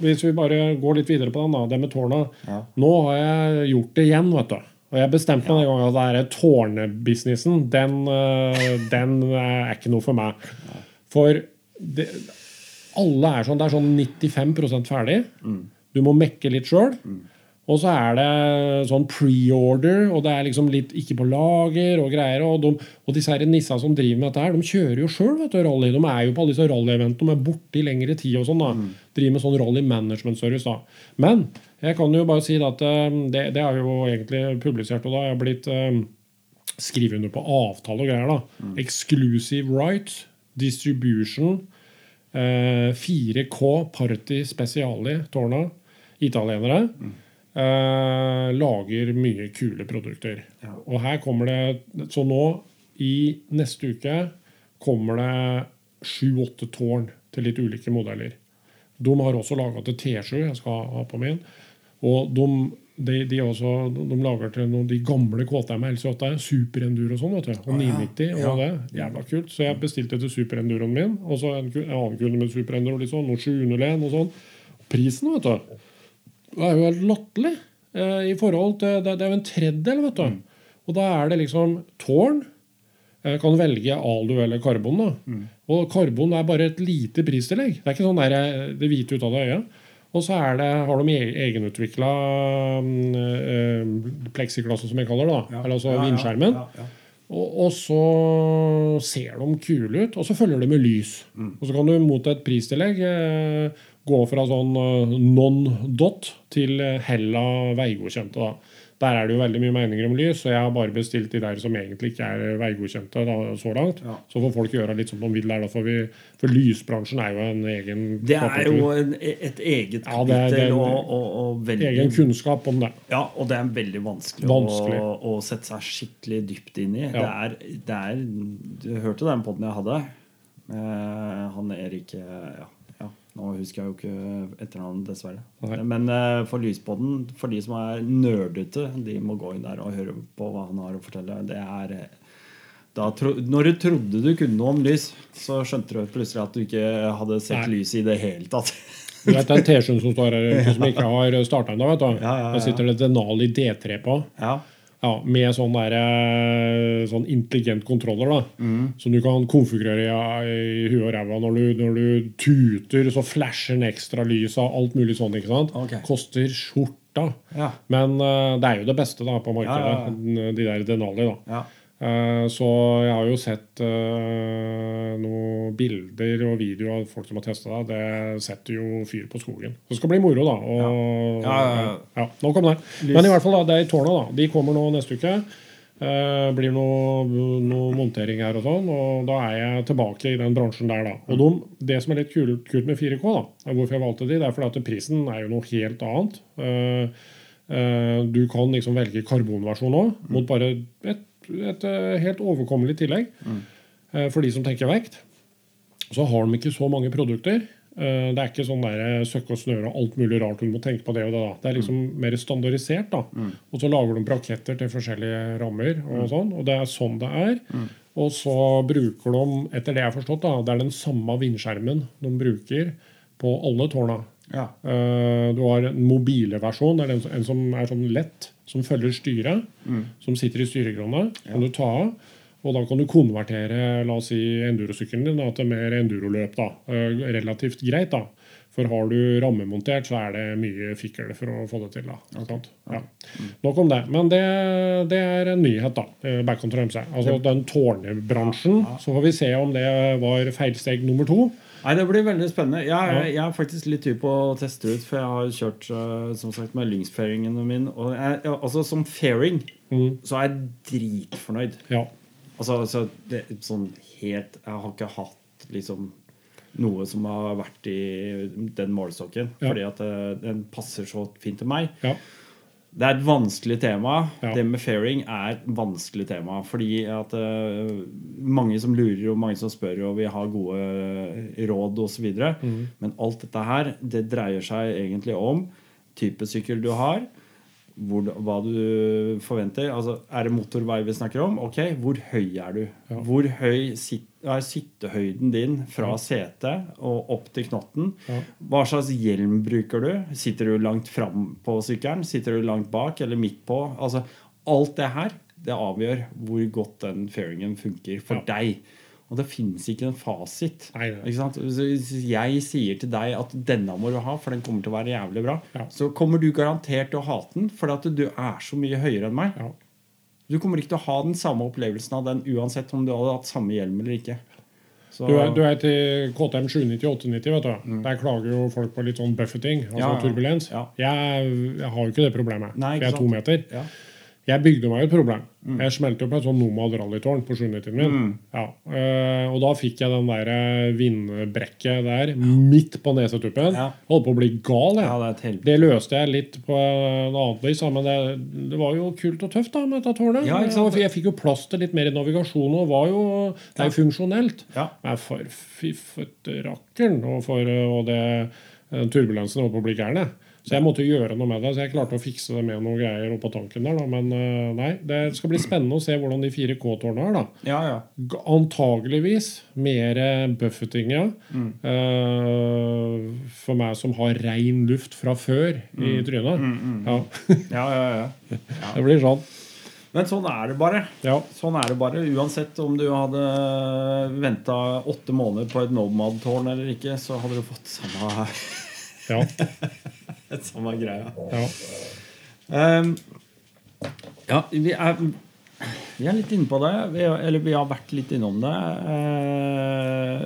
hvis vi bare går litt videre på den, da, det med tårna Ja. Nå har jeg gjort det igjen, vet du. Og jeg bestemte meg den gangen at det tårnebusinessen, den, eh, den er ikke noe for meg. For det, alle er sånn, det er sånn 95% ferdig. Du må mekke litt sjøl. Og så er det sånn pre-order, og det er liksom litt ikke på lager og greier. Og, de, og disse her nissa som driver med dette her, de kjører jo sjøl rally. De er jo på alle disse rally-eventene, de er borte i lengre tid og sånn. da. Driver med sånn rally management service. da. Men jeg kan jo bare si at eh, det, det er jo egentlig publisert, og da har jeg blitt eh, skrevet under på avtale og greier. da. Exclusive rights, distribution, eh, 4K Party Speciali, tårna, italienere. Eh, lager mye kule produkter. Ja. Og her kommer det Så nå, i neste uke, kommer det sju-åtte tårn til litt ulike modeller. De har også laga til T7, jeg skal ha på min. Og de, de, de, også, de lager til noen, de gamle KTM LC8, superenduro og sånn. vet du, Og 990. ja. 990 og det. Jævla kult. Så jeg bestilte til superenduroen min. Og så en, en annen kunde med superenduro, litt sånn, noe 701 og sånn. Prisen, vet du det er jo helt latterlig eh, i forhold til Det, det er jo en tredjedel, vet du. Og da er det liksom tårn. Jeg kan velge alu eller karbon. da. Og karbon er bare et lite pristillegg. Det er ikke sånn der, eh, det hvite ut av det øyet. Og så det, har de e- egenutvikla øh, pleksiglasset, som jeg kaller det. da. Eller altså Ja, ja, vindskjermen. ja, ja. Og, og så ser de kule ut, og så følger de med lys. Og så kan du mot et pristillegg eh, gå fra sånn eh, non-dot til eh, hella veigodkjente. da. Der er det jo veldig mye meninger om lys, så jeg har bare bestilt de der som egentlig ikke er veigodkjente da, så langt. Ja. Så får folk gjøre litt som de vil der. Da, for, vi, for lysbransjen er jo en egen Det er kapittel. jo en, et eget Ja, det er- det er en og, og, og veldig egen kunnskap om det. Ja, og det er veldig vanskelig, Vanskelig. Å, å sette seg skikkelig dypt inn i. Ja. Det, er, det er Du hørte den poden jeg hadde? Eh, han Erik ja, Nå husker jeg jo ikke etternavnet, dessverre. Okay. Men eh, for lysbåten for de som er nerdete, de må gå inn der og høre på hva han har å fortelle. Det er eh, da, tro, når du trodde du kunne noe om lys, så skjønte du plutselig at du ikke hadde sett Nei. lys i det hele tatt. Du vet den T-skjorten som står her som ikke har starta ennå? Ja? Ja, ja, ja. Der sitter det Denali D3 på. Ja. Ja, Med sånn, der, eh, sånn intelligent kontroller. da, Mm. Som du kan konfigurere i, huet og ræva. Når du, når du tuter, så flasher den ekstra lys av alt mulig sånn. ikke sant? Okay. Koster skjorta. Ja. Men uh, det er jo det beste da på markedet, Ja, ja, de der Denali. da. Eh, så jeg har jo sett eh, noen bilder og videoer av folk som har testa det. Det setter jo fyr på skogen. Så det skal bli moro, da. Og, Ja, ja, ja. ja, nå kom det. Men i hvert fall, da, det er i tårna. da. De kommer nå neste uke. Det blir noe, noe montering her og sånn, og da er jeg tilbake i den bransjen der. da. Og de, Det som er litt kult, kult med 4K, da, hvorfor jeg valgte de, det er fordi at prisen er jo noe helt annet. Eh, eh, du kan liksom velge karbonversjon òg, mot bare et, et eh, helt overkommelig tillegg. mm. for de som tenker vekt. Så har de ikke så mange produkter. Eh, Det er ikke sånn der søkke og snøre og alt mulig rart du må tenke på det og det. da. Det er liksom mer standardisert. da. Og så lager de braketter til forskjellige rammer, og sånn, og det er sånn det er. Og så bruker de, etter det jeg har forstått, da, det er den samme vindskjermen de bruker på alle tårna. Ja. Eh, Du har en mobile versjon, det er en, som er sånn lett, som følger styret. Som sitter i styrekrona. Kan du ta av. Og da kan du konvertere la oss si, endurosykkelen din da, til mer enduroløp. da. Eh, Relativt greit, da. For har du rammemontert, så er det mye fikkel for å få det til. da. Okay. Ja. Nok om det. Men det, det er en nyhet, da. eh, Backcountry MC. Altså den tårnebransjen. Så får vi se om det var feilsteg nummer to. Nei, Det blir veldig spennende. Jeg, jeg er faktisk litt tur på å teste ut, for jeg har kjørt eh, som sagt med lyngsfairingene mine. min. Og jeg, altså Som fairing Mm. så er jeg dritfornøyd. Ja. Altså, altså det, sånn helt Jeg har ikke hatt liksom noe som har vært i den målestokken. Ja. Fordi at eh, den passer så fint til meg. ja. Det er et vanskelig tema. Ja. Det med fairing er et vanskelig tema. Fordi at uh, mange som lurer og mange som spør og vil ha gode eh, råd osv. Mm. Men alt dette her, det dreier seg egentlig om type sykkel du har. Hvor, hva du forventer. Altså, er det motorvei vi snakker om? Ok, hvor høy er du? Ja. Hvor høy sit, er sittehøyden din fra setet og opp til knotten? Ja. Hva slags hjelm bruker du? Sitter du langt fram på sykkelen? Sitter du langt bak eller midt på? Altså, alt det her det avgjør hvor godt den fairingen funker for Ja. deg. Og det fins ikke en fasit. Nei. Ikke? Hvis jeg sier til deg at denne må du ha, for den kommer til å være jævlig bra, Ja. så kommer du garantert til å hate den, fordi at du er så mye høyere enn meg. ja. Du kommer ikke til å ha den samme opplevelsen av den uansett om du hadde hatt samme hjelm eller ikke. Så, Du er, du er til KTM 790-890, vet du. Der klager jo folk på litt sånn buffeting, altså Mm. Ja, turbulens. Jeg, jeg har jo ikke det problemet. Nei, for jeg er to meter. Ja. Jeg bygde meg et problem. Mm. Jeg smelte opp et sånn Nomad rallytårn på 790-en min. Ja. Uh, og da fikk jeg den der eh, vindbrekket der midt på nesetuppen. Ja. Holdt på å bli gal, jeg. ja, det. Det løste jeg litt på en annet vis, men det, det var jo kult og tøft da med dette tårnet. Ja, sant? Jeg fikk jo plass til litt mer navigasjon, og var jo, det er jo funksjonelt. Ja. Men for fiffeterakkeren og for og det, den turbulensen holdt på å bli gæren. jeg. Så jeg måtte gjøre noe med det. Så jeg klarte å fikse det med noen greier oppå tanken der. Da. Men eh, nei, det skal bli spennende å se hvordan de fire K-tårnene er. da. Ja, ja. Antageligvis mer buffeting, ja. Mm. Uh, for meg som har rein luft fra før Mm. i trynet. Ja, ja, ja, ja. det blir sånn. Men sånn er det bare. Ja. Sånn er det bare. Uansett om du hadde venta åtte måneder på et Nomad-tårn eller ikke, så hadde du fått samme, Ja. samme greia. ja. Um, ja, vi er, vi er litt inne på det. Vi, eller vi har vært litt innom det. Uh,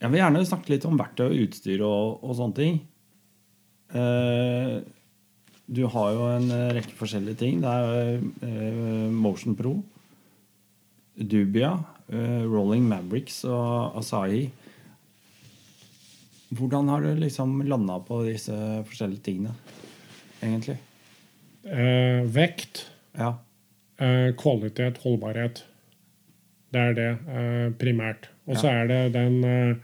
jeg vil gjerne snakke litt om verktøy og utstyr og, og sånne ting. Uh, du har jo en rekke forskjellige ting. Det er uh, Motion Pro, Dubia, eh, Rolling Mavericks og Asahi. Hvordan har du liksom landa på disse forskjellige tingene, egentlig? Eh, vekt, Ja. eh, kvalitet, holdbarhet. Det er det eh, primært. Og så er det den eh,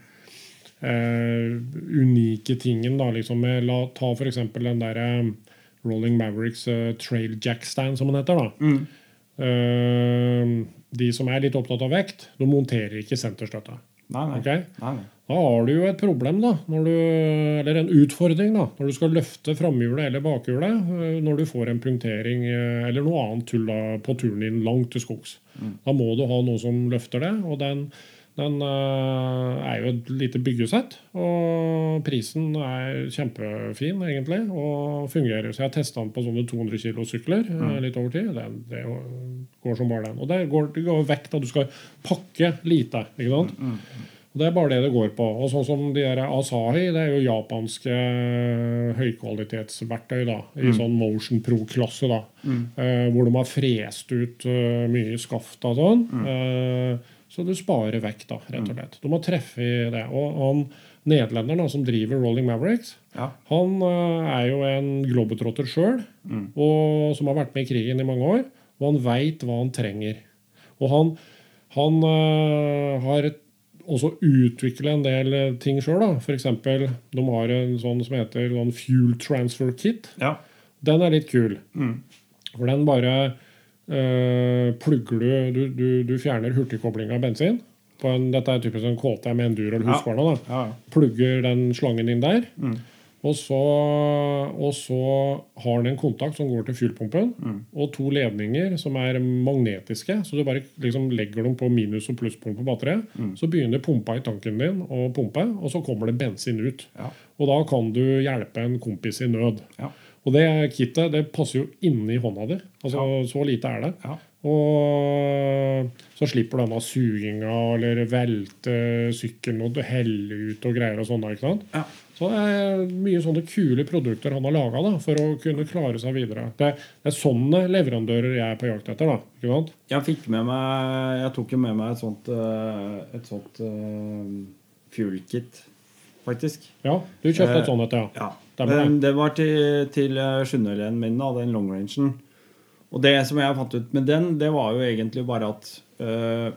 eh, unike tingen, da, liksom med La ta for eksempel den derre Rolling Mavericks eh, Trail Jack Stand, som den heter. da. Mm. Eh, de som er litt opptatt av vekt, de monterer ikke senterstøtte. Nei, nei. Okay? nei, nei. Da har du jo et problem, da, når du, eller en utfordring, da, når du skal løfte framhjulet eller bakhjulet øh, når du får en punktering øh, eller noe annet tull på turen din langt til skogs. Da må du ha noe som løfter det, og den, den øh, er jo et lite byggesett. Og prisen er kjempefin, egentlig, og fungerer. Så jeg har testa den på sånne 200 kilo sykler mm. litt over tid. Det, det går som bare den. Og det går, det går vekk at du skal pakke lite. ikke sant? Og Det er bare det det går på. Og sånn som de der Asahi, det er jo japanske høykvalitetsverktøy da, i sånn Motion Pro-klasse. da, eh, Hvor de har frest ut eh, mye skaft og sånn. Eh, så du sparer vekk, da, rett og slett. Du må treffe i det. Og han nederlenderen som driver Rolling Mavericks, Ja. han eh, er jo en globetrotter sjøl, mm. som har vært med i krigen i mange år. Og han veit hva han trenger. Og han Han uh, har også utviklet en del ting sjøl. F.eks. de har en sånn som heter sånn Fuel Transfer Kit. Ja. Den er litt kul. Mm. For den bare plugger du Du, du, du fjerner hurtigkobling av bensin. På en, dette er typisk en KTM Enduro eller Husqvarna. Ja. Ja. Plugger den slangen inn der. Mm. Og så, og så har den en kontakt som går til fuelpumpen, Mm. og to ledninger som er magnetiske. Så du bare liksom legger dem på minus- og plusspunkt på batteriet. Mm. Så begynner pumpa i tanken din å pumpe, og så kommer det bensin ut. Ja. Og da kan du hjelpe en kompis i nød. Ja. Og det kittet det passer jo inni hånda di. Altså, Så lite er det. Ja. Og så slipper du denne suginga eller velte sykkelen og helle ut og greier og sånn. ikke sant? Ja. Så det er mye sånne kule produkter han har laga for å kunne klare seg videre. Det, det er sånne leverandører jeg er på jakt etter. da, ikke sant? Jeg fikk med meg Jeg tok jo med meg et sånt eh, Et sånt uh, fuel kit, faktisk. Ja, Du kjøpte Eh, et sånt et, ja. Ja. Det var til, til sjuendeleden min, da, den long rangen. Og det som jeg fant ut med den, det var jo egentlig bare at uh,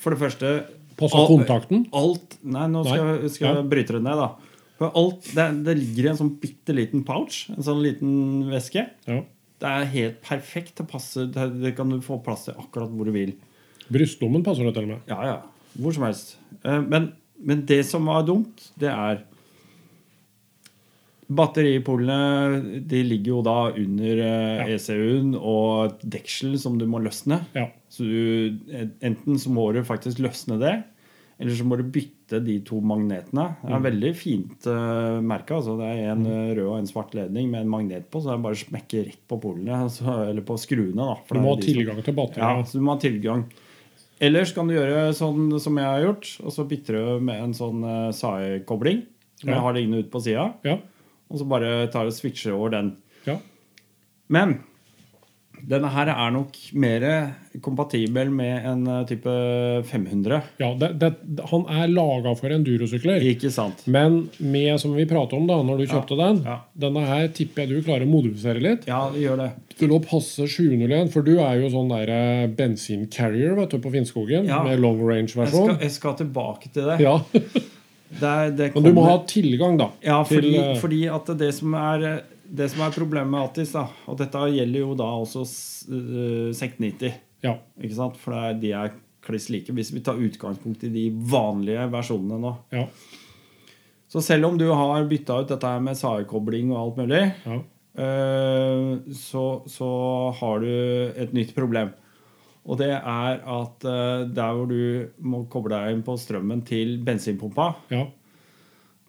For det første Passa kontakten? Alt Nei, nå skal, jeg- skal jeg bryte det ned, da. For alt, det, det ligger i en sånn bitte liten pouch. En sånn liten veske. Ja. Det er helt perfekt. Det passer, det, det kan du få plass til akkurat hvor du vil. Brystlommen passer det til og med. Ja, ja. Hvor som helst. Eh, Men, men det som var dumt, det er Batteripolene de ligger jo da under eh, Ja. ECU-en og et deksel som du må løsne. Ja. Så du, eh, enten så må du faktisk løsne det, eller så må du bytte de to magnetene. Det er en veldig fint uh, merka. Altså. Det er en eh, rød og en svart ledning med en magnet på, så det er bare å smekke rett på polene. Altså, eller på skruene. Da, for Du må ha tilgang til ja, så du må ha tilgang. Ellers kan du gjøre sånn som jeg har gjort, og så bytter du med en sånn uh, SAE-kobling som Ja. jeg har liggende ut på sida, Ja. og så bare tar og switcher over den. ja. Men denne her er nok mer kompatibel med en uh, type 500. ja det, det, han er laga for endurosykler. Ikke sant? Men med, som vi pratet om da når du kjøpte den, ja. denne her tipper jeg du klarer å modifisere litt Ja, det gjør det. til å passe 701. For du er jo sånn der eh, bensincarrier vet du, på Finnskogen Ja. med long range-versjon. Jeg, jeg skal tilbake til det. Ja, det, det Men du må ha tilgang, da. Ja, fordi, til, fordi at det som er det som er problemet med Attis, da, og dette gjelder jo da også s- øh, 690, Ja. ikke sant? for det er, de er kliss like. Hvis vi tar utgangspunkt i de vanlige versjonene nå. ja, Så selv om du har bytta ut dette med SAE-kobling og alt mulig, ja. øh, så, så har du et nytt problem. Og det er at øh, der hvor du må koble deg inn på strømmen til bensinpumpa, ja.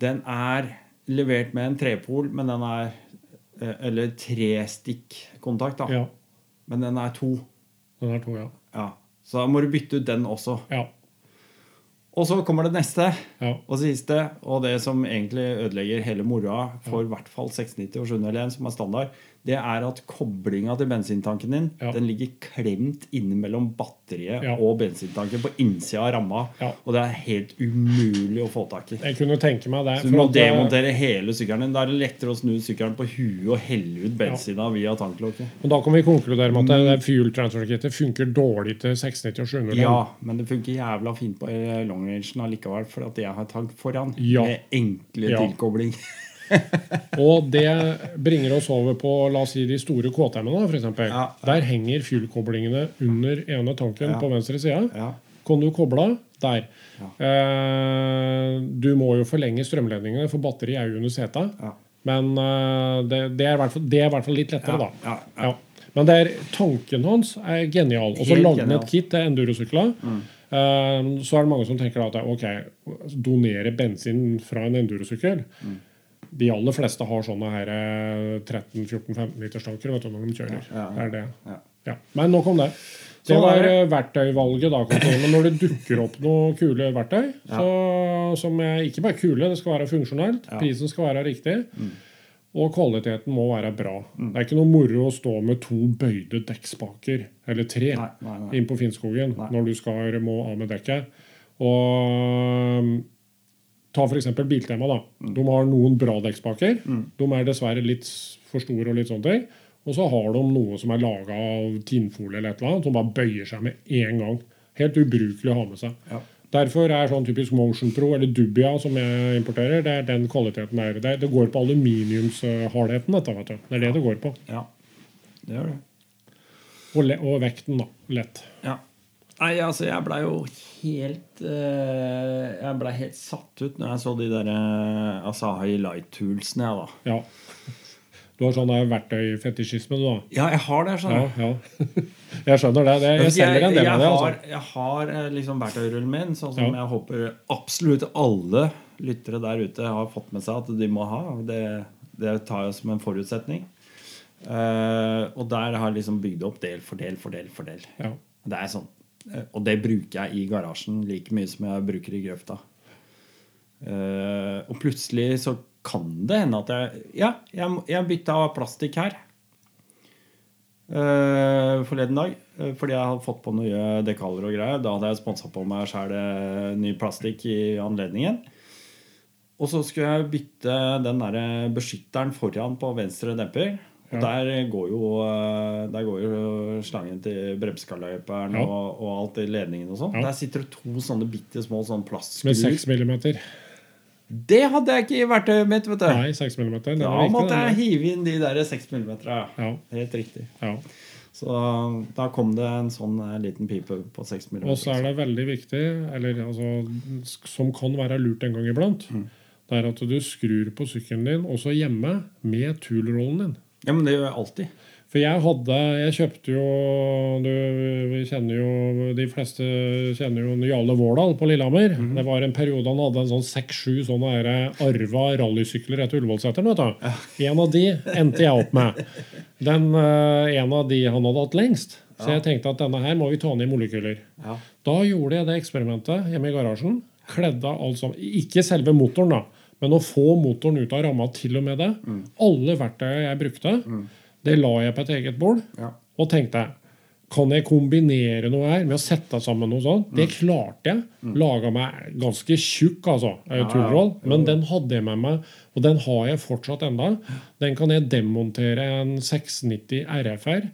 Den er levert med en trepol, men den er eh, Eller trestikkontakt, da. ja. Men den er to. Den er to, ja. Ja. Så da må du bytte ut den også. Ja. Og så kommer det neste ja. og siste, og det som egentlig ødelegger hele moroa for i hvert fall 690 og 701, som er standard, det er at koblinga til bensintanken din Ja. den ligger klemt innimellom batteriet Ja. og bensintanken på innsida av ramma. Ja. Og det er helt umulig å få tak i. Jeg kunne tenke meg det. Så du må demontere hele sykkelen din. Da er det lettere å snu sykkelen på huet og helle ut bensina via tanklokket. Og da kan vi konkludere med at det fuel transfer kittet funker dårlig til 690 og 700. Ja, men det funker jævla fint på eh, long rangen allikevel, for at jeg har tank foran. Med enkle Ja. Og det bringer oss over på la oss si, de store KTM-ene. For eksempel. Ja. Der henger fuelkoblingene under ene tanken Ja. på venstre side. Ja. Kan du koble av der. Ja. Eh, du må jo forlenge strømledningene, for batteri er jo under setet. Ja. Men eh, det, det, er fall, det er i hvert fall litt lettere, da. Ja, ja. Ja. Men det er, tanken hans er genial. Og så lagde han et kit til endurosykler. Eh, så er det mange som tenker at ok, donere bensin fra en endurosykkel. De aller fleste har sånne her eh, 13-14-15 liters tanker vet du, når de kjører. Ja, ja, Det er det. ja. Ja. Men nok om det. Det var eh, verktøyvalget, da. Men når det dukker opp noen kule verktøy, så, som er ikke bare kule, det skal være funksjonelt. Mm. prisen skal være riktig, og kvaliteten må være bra. Det er ikke noe moro å stå med to bøyde dekkspaker, eller tre, Nei, nei, nei. inn på Finnskogen når du skal må av med dekket. Og ta f.eks. Biltema. da. Mm. De har noen bra dekkspaker. De er dessverre litt for store og litt sånne ting. Og så har de noe som er laga av tinnfolie eller et eller annet, som bare bøyer seg med en gang. Helt ubrukelig å ha med seg. Ja. Derfor er sånn typisk Motion Pro eller Dubia som jeg importerer, det er den kvaliteten der. Det, det går på aluminiumshardheten, dette. vet du. Det er det det går på. Ja, det gjør det. Og, og vekten, da. Lett. Ja. Nei, altså, jeg blei jo helt eh, Jeg blei helt satt ut når jeg så de der uh, Asahi Light-toolsene, jeg, da. Ja. Du har sånn verktøyfetisjisme, du, da. Ja, jeg har det, skjønner Ja, ja. Jeg skjønner det. det jeg selger en del av det. har, altså. jeg har eh, liksom verktøyrullen min, sånn som Ja. jeg håper absolutt alle lyttere der ute har fått med seg at de må ha. Det, det tar jeg som en forutsetning. Uh, og der har jeg liksom bygd opp del for del for del for del. Ja. Det er sånn. Eh, Og det bruker jeg i garasjen like mye som jeg bruker i grøfta. Eh, og plutselig så kan det hende at jeg Ja, jeg, jeg bytta plastikk her. eh, forleden dag. fordi jeg hadde fått på nye dekaler og greier. Da hadde jeg sponsa på meg sjæl ny plastikk i anledningen. Og så skulle jeg bytte den der beskytteren foran på venstre demper. Og der går jo, eh, der går jo slangen til bremsekaløyperen Ja. og, og alt i ledningen og sånn. Ja. Der sitter det to sånne bitte små sånn Med 6 millimeter. Det hadde jeg ikke i verktøyet mitt, vet du. Nei, 6 mm. Da måtte jeg hive inn de der 6 mm. Ja. Helt riktig. ja. Så da kom det en sånn eh, liten pipe på 6 mm. Og så er det veldig viktig, eller altså, som kan være lurt en gang iblant, Mm. det er at du skrur på sykkelen din også hjemme med tulrollen din. Ja, men det gjør jeg alltid. For jeg hadde Jeg kjøpte jo du, Vi kjenner jo De fleste kjenner jo Jarle Vårdal på Lillehammer. Mhm. Det var en periode han hadde en sånn seks-sju sånne der arva rallysykler etter Ullevålseteren. Ja. En av de endte jeg opp med. Den, eh, en av de han hadde hatt lengst. Så jeg tenkte at denne her må vi ta ned i molekyler. Ja. Da gjorde jeg det eksperimentet hjemme i garasjen. Kledde alt sammen. Ikke selve motoren, da, men å få motoren ut av ramma til og med det. Alle verktøyene jeg brukte, det la jeg på et eget bord. Ja. Og tenkte kan jeg kombinere noe her med å sette sammen noe sånt? Det klarte jeg. Laga meg ganske tjukk, altså, Mm. ja. toolroll. Men den hadde jeg med meg, og den har jeg fortsatt enda. Den kan jeg demontere en 690 RFR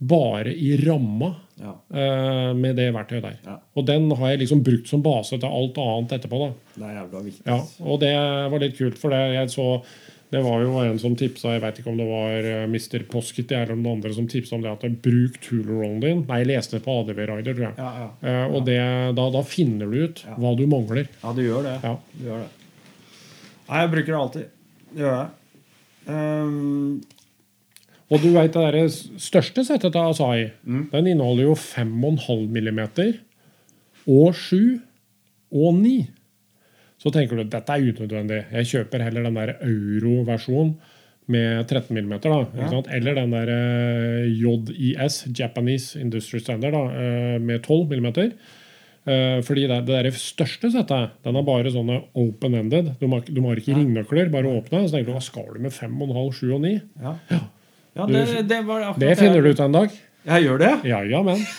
bare i ramma Ja. eh, med det verktøyet der. Ja. Og den har jeg liksom brukt som base til alt annet etterpå. da. Det er jævla viktig. Ja, Og det var litt kult, for det jeg så det var jo en som tipsa, jeg vet ikke om det var eh, Mr. Poskity eller noen andre som tipsa om det at bruk toolrollen din. Nei, jeg leste det på ADV Rider, tror jeg. Ja, ja. Eh, og det, da, da finner du ut Ja. hva du mangler. ja, du gjør det. Ja. Du gjør det. Nei, jeg bruker det alltid. Det gjør jeg. Ehm, Og du vet det der største settet av Asai Mm. den inneholder jo 5,5 millimeter og 7 og 9. Så tenker du dette er unødvendig. Jeg kjøper heller den der euro-versjonen med 13 mm. Da, Ja. Eller den der eh, JIS, Japanese Industry Standard, da, eh, med 12 millimeter. Eh, fordi det, det der største settet den er bare sånne open-ended. Du, du har ikke ringnøkler, bare åpne. Så tenker du hva skal du med 5,5, 7 og 9? ja. ja det, det var Det finner du ut en dag. Jeg gjør det. Ja, ja, men.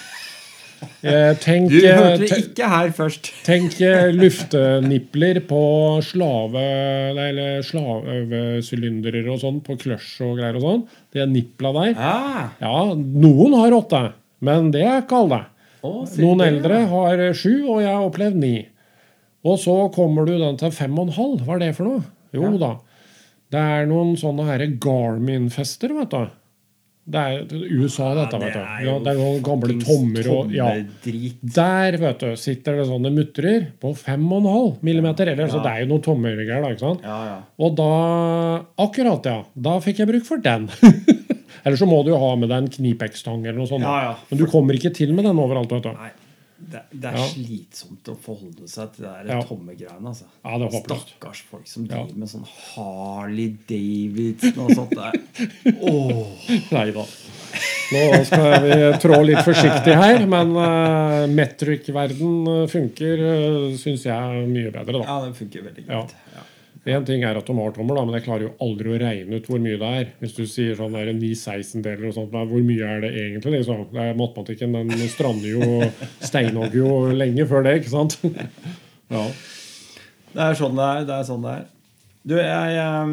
Eh, tenk, Du hørte det ikke her først. tenk eh, luftenipler på slave... Eller slavesylindere og sånn, på clutch og greier og sånn. De nipla der. Ah, Ja, noen har åtte, men det er ikke alle. å, Noen det, eldre har eh, sju, og jeg har opplevd ni. Og så kommer du den til fem og en halv. Hva er det for noe? Jo Ja. da. Det er noen sånne her Garmin-fester, vet du. Det er USA, dette, vet du. Ja, det er noen gamle tommer og ja. Der vet du, sitter det sånne mutrer på 5,5 millimeter. Eller, så det er jo noen tommergreier, da. ikke sant? Ja, ja. Og da Akkurat, ja. Da fikk jeg bruk for den. eller så må du jo ha med deg en knipekstang eller noe sånt. Ja, ja. Men du kommer ikke til med den overalt. vet du. Nei, det, det er Ja. slitsomt å forholde seg til det der Ja. tomme greiene. Altså. Ja, det. Stakkars folk som driver med sånn Harley Davidson og sånt. Der. oh. Nei da. Nå skal vi trå litt forsiktig her, men uh, metric-verden eh, funker, uh, syns jeg, mye bedre, da. ja, den funker veldig greit. Ja. En ting er at de da, men jeg klarer jo aldri å regne ut hvor mye det er. Hvis du sier sånn der 9-16-deler og sånt, hvor mye er det egentlig? Liksom? Det er Matematikken den strander jo steinhogger jo lenge før det, ikke sant? Ja. Det er sånn det er. Det er sånn det er. Du, jeg, jeg,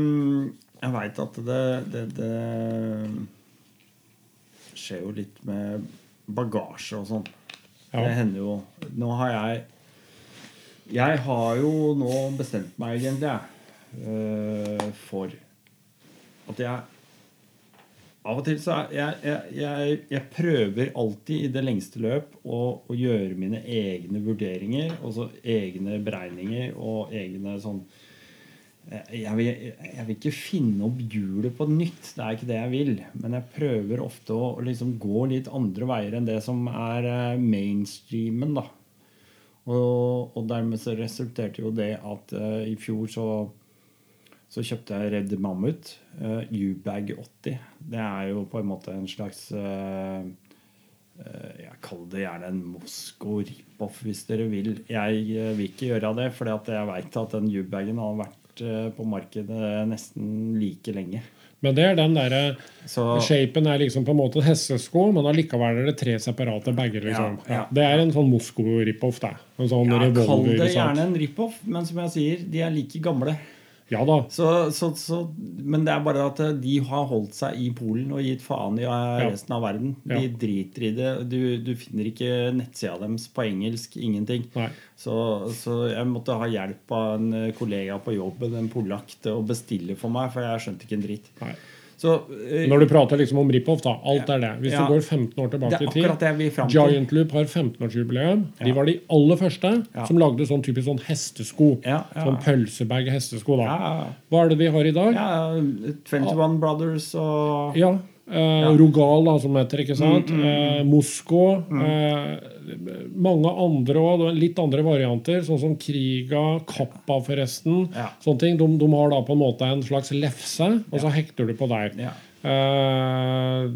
jeg veit at det, det, det skjer jo litt med bagasje og sånn. Ja. Det hender jo Nå har jeg Jeg har jo nå bestemt meg, egentlig, jeg, øh, for at jeg Av og til så er jeg, jeg, jeg, jeg prøver alltid i det lengste løp å, å gjøre mine egne vurderinger, altså egne beregninger og egne sånn jeg vil, jeg vil ikke finne opp hjulet på nytt. Det er ikke det jeg vil. Men jeg prøver ofte å liksom gå litt andre veier enn det som er eh, mainstreamen. da. Og, og dermed så resulterte jo det at uh, i fjor så, så kjøpte jeg Red Mammut. Uh, U-bag 80. Det er jo på en måte en slags uh, jeg kaller det gjerne en Mosko rip-off, hvis dere vil. Jeg vil ikke gjøre det, for jeg veit at den U-bagen har vært på markedet nesten like lenge. Men det er den derre Så Shapen er liksom på en måte hestesko, men allikevel er det tre separate bager. liksom. Ja, ja. Det er en sånn Mosko-rip-off. En sånn ja, Kall det gjerne en rip-off, men som jeg sier, de er like gamle. Ja da. Så, så, så, men det er bare at de har holdt seg i Polen og gitt faen i eh, resten av verden. De Ja. driter i det. Du, du finner ikke nettsida deres på engelsk. Ingenting. Så, så jeg måtte ha hjelp av en eh, kollega på jobben, en polakk, til å bestille for meg, for jeg skjønte ikke en dritt. Nei. Så uh, Når du prater liksom om rip-off, da. Alt er det. Hvis Ja. du går 15 år tilbake i tid. Giant Loop har 15-årsjubileum. De var de aller første Ja. som lagde sånn typisk sånn hestesko. Ja, ja. Sånn pølsebag hestesko. da. Ja, ja. Hva er det de har i dag? ja, 21 Brothers og Ja. Eh, Rogal, da, som heter. ikke sant? Mm, Eh, Mosko. Eh, mange andre òg. Litt andre varianter, sånn som Kriga, Kappa, forresten. Ja. Sånne ting. De, de har da på en måte en slags lefse, og så hekter du på der. Ja. Eh,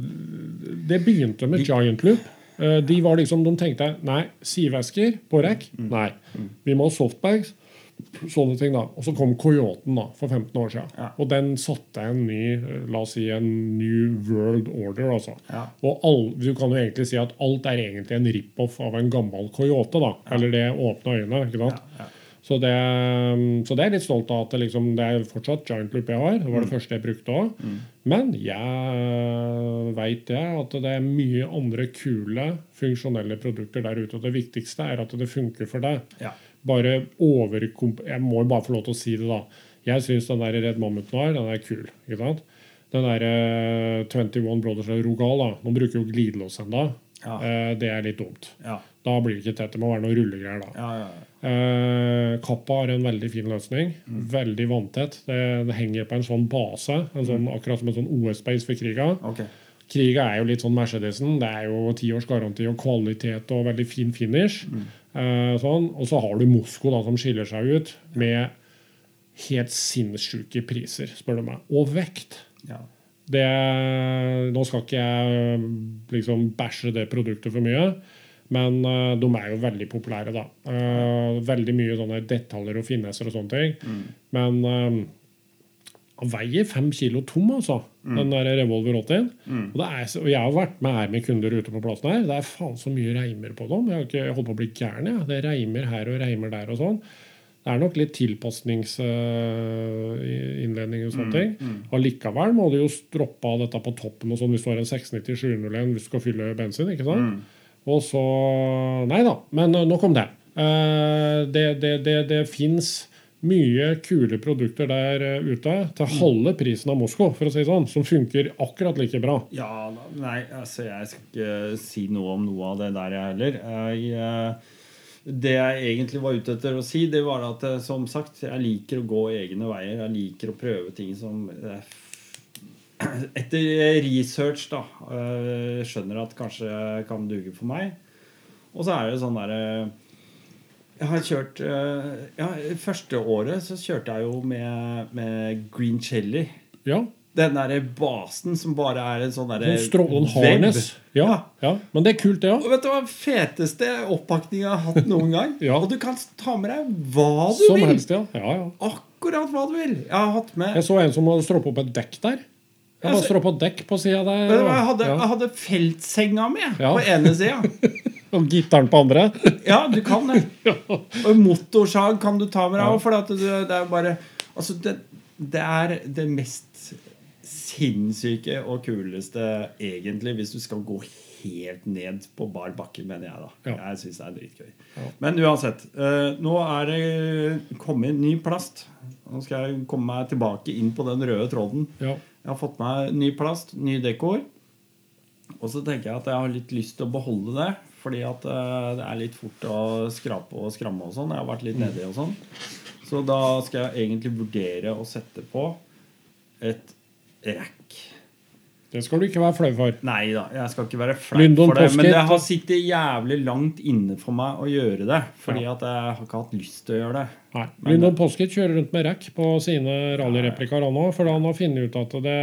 det begynte med Giant Loop. Eh, de var liksom, de tenkte nei, sivesker på rekk? Mm. Nei. Vi må ha softbags. Sånne ting da. Og så kom Coyoten da, for 15 år siden. Ja. Og den satte en ny eh, la oss si en new world order. altså. Ja. Og all, du kan jo egentlig si at alt er egentlig en rip-off av en gammel Coyote. da. Eller det åpne øynene. ikke sant? Ja, ja. Så, det, så det er litt stolt av at det, liksom, det er fortsatt Giant Loop jeg har. Det Mm. var det første jeg brukte òg. Men jeg veit jeg at det er mye andre kule, funksjonelle produkter der ute. Og det viktigste er at det funker for deg. Ja. Bare overkomp... Jeg må jo bare få lov til å si det, da. Jeg syns den der Red Mammuten her, den er kul. ikke sant? Den der uh, 21 Brothers of Rogal, da. Nå bruker jo glidelås ennå. Ja. Uh, det er litt dumt. Ja. Da blir det ikke tett. Det må være noen rullegreier, da. Ja, ja. Eh, Kappa har en veldig fin løsning. Mm. Veldig vanntett. Det, det henger på en sånn base, en sånn, akkurat som en sånn OS-base for kriga. Okay. Kriga er jo litt sånn Mercedesen. Det er jo ti års garanti og kvalitet og veldig fin finish. Eh, sånn. Og så har du Mosko, da, som skiller seg ut med helt sinnssyke priser, spør du meg. Og vekt. Ja. Det, nå skal ikke jeg liksom bæsje det produktet for mye, men eh, de er jo veldig populære, da. Eh, veldig mye sånne detaljer og finesser og sånne ting. Men uh, han veier fem kilo tom, altså, den der Revolver 80. Og, det er, og jeg har vært med her med kunder ute på plassen her. Det er faen så mye reimer på dem. Jeg har ikke holdt på å bli gæren. Ja. Det reimer her og reimer der og sånn. Det er nok litt tilpasningsinnledning og sånne ting. Allikevel må du jo stroppe av dette på toppen og sånn hvis du har en 690-701 hvis du skal fylle bensin. ikke sant? Og så Nei da, men uh, nok om det. Uh, det det, det, det fins mye kule produkter der uh, ute til halve prisen av Moskva, for å si det sånn, som funker akkurat like bra. Ja, nei, altså jeg skal ikke si noe om noe av det der, jeg heller. Jeg, eh, det jeg egentlig var ute etter å si, det var at eh, som sagt, jeg liker å gå egne veier. Jeg liker å prøve ting som eh, Etter research, da, eh, skjønner at kanskje kan duge for meg. Og så er det sånn derre jeg har kjørt eh, ja, Første året så kjørte jeg jo med, med green chili. Ja, Den derre basen som bare er en sånn derre Sånn strå, en web. harness. Ja, ja, men det er kult, det Og òg. vet du hva feteste oppakninga jeg har hatt noen gang? Ja. Og du kan ta med deg hva du Som vil! helst, ja. ja, ja. Akkurat hva du vil. Jeg har hatt med Jeg så en som hadde stroppa opp et dekk der. Jeg bare stroppa dekk på sida der. Vet jeg hadde, ja. jeg hadde feltsenga mi Ja. på ene sida. Og gitaren på andre. Ja, du kan det. Og motorsag kan du ta med deg òg, for at det, det er bare Altså, det, det er det mest sinnssyke og kuleste, egentlig, hvis du skal gå helt ned på bar bakke, mener jeg. da. Jeg syns det er dritgøy. Men uansett. eh, nå er det kommet ny plast. Nå skal jeg komme meg tilbake inn på den røde tråden. Ja. Jeg har fått meg ny plast, ny dekor. Og så tenker jeg at jeg har litt lyst til å beholde det. Fordi at eh, det er litt fort å skrape og skramme og sånn. Jeg har vært litt nedi og sånn. Så da skal jeg egentlig vurdere å sette på et rack. Det skal du ikke være flau for. Nei da, jeg skal ikke være flau Lyndon for det. Men det har sittet jævlig langt inne for meg å gjøre det. Fordi at jeg har ikke hatt lyst til å gjøre det. Nei. Men- Lyndon Posket kjører rundt med rack på sine rallyreplikaer nå, for han har funnet ut at det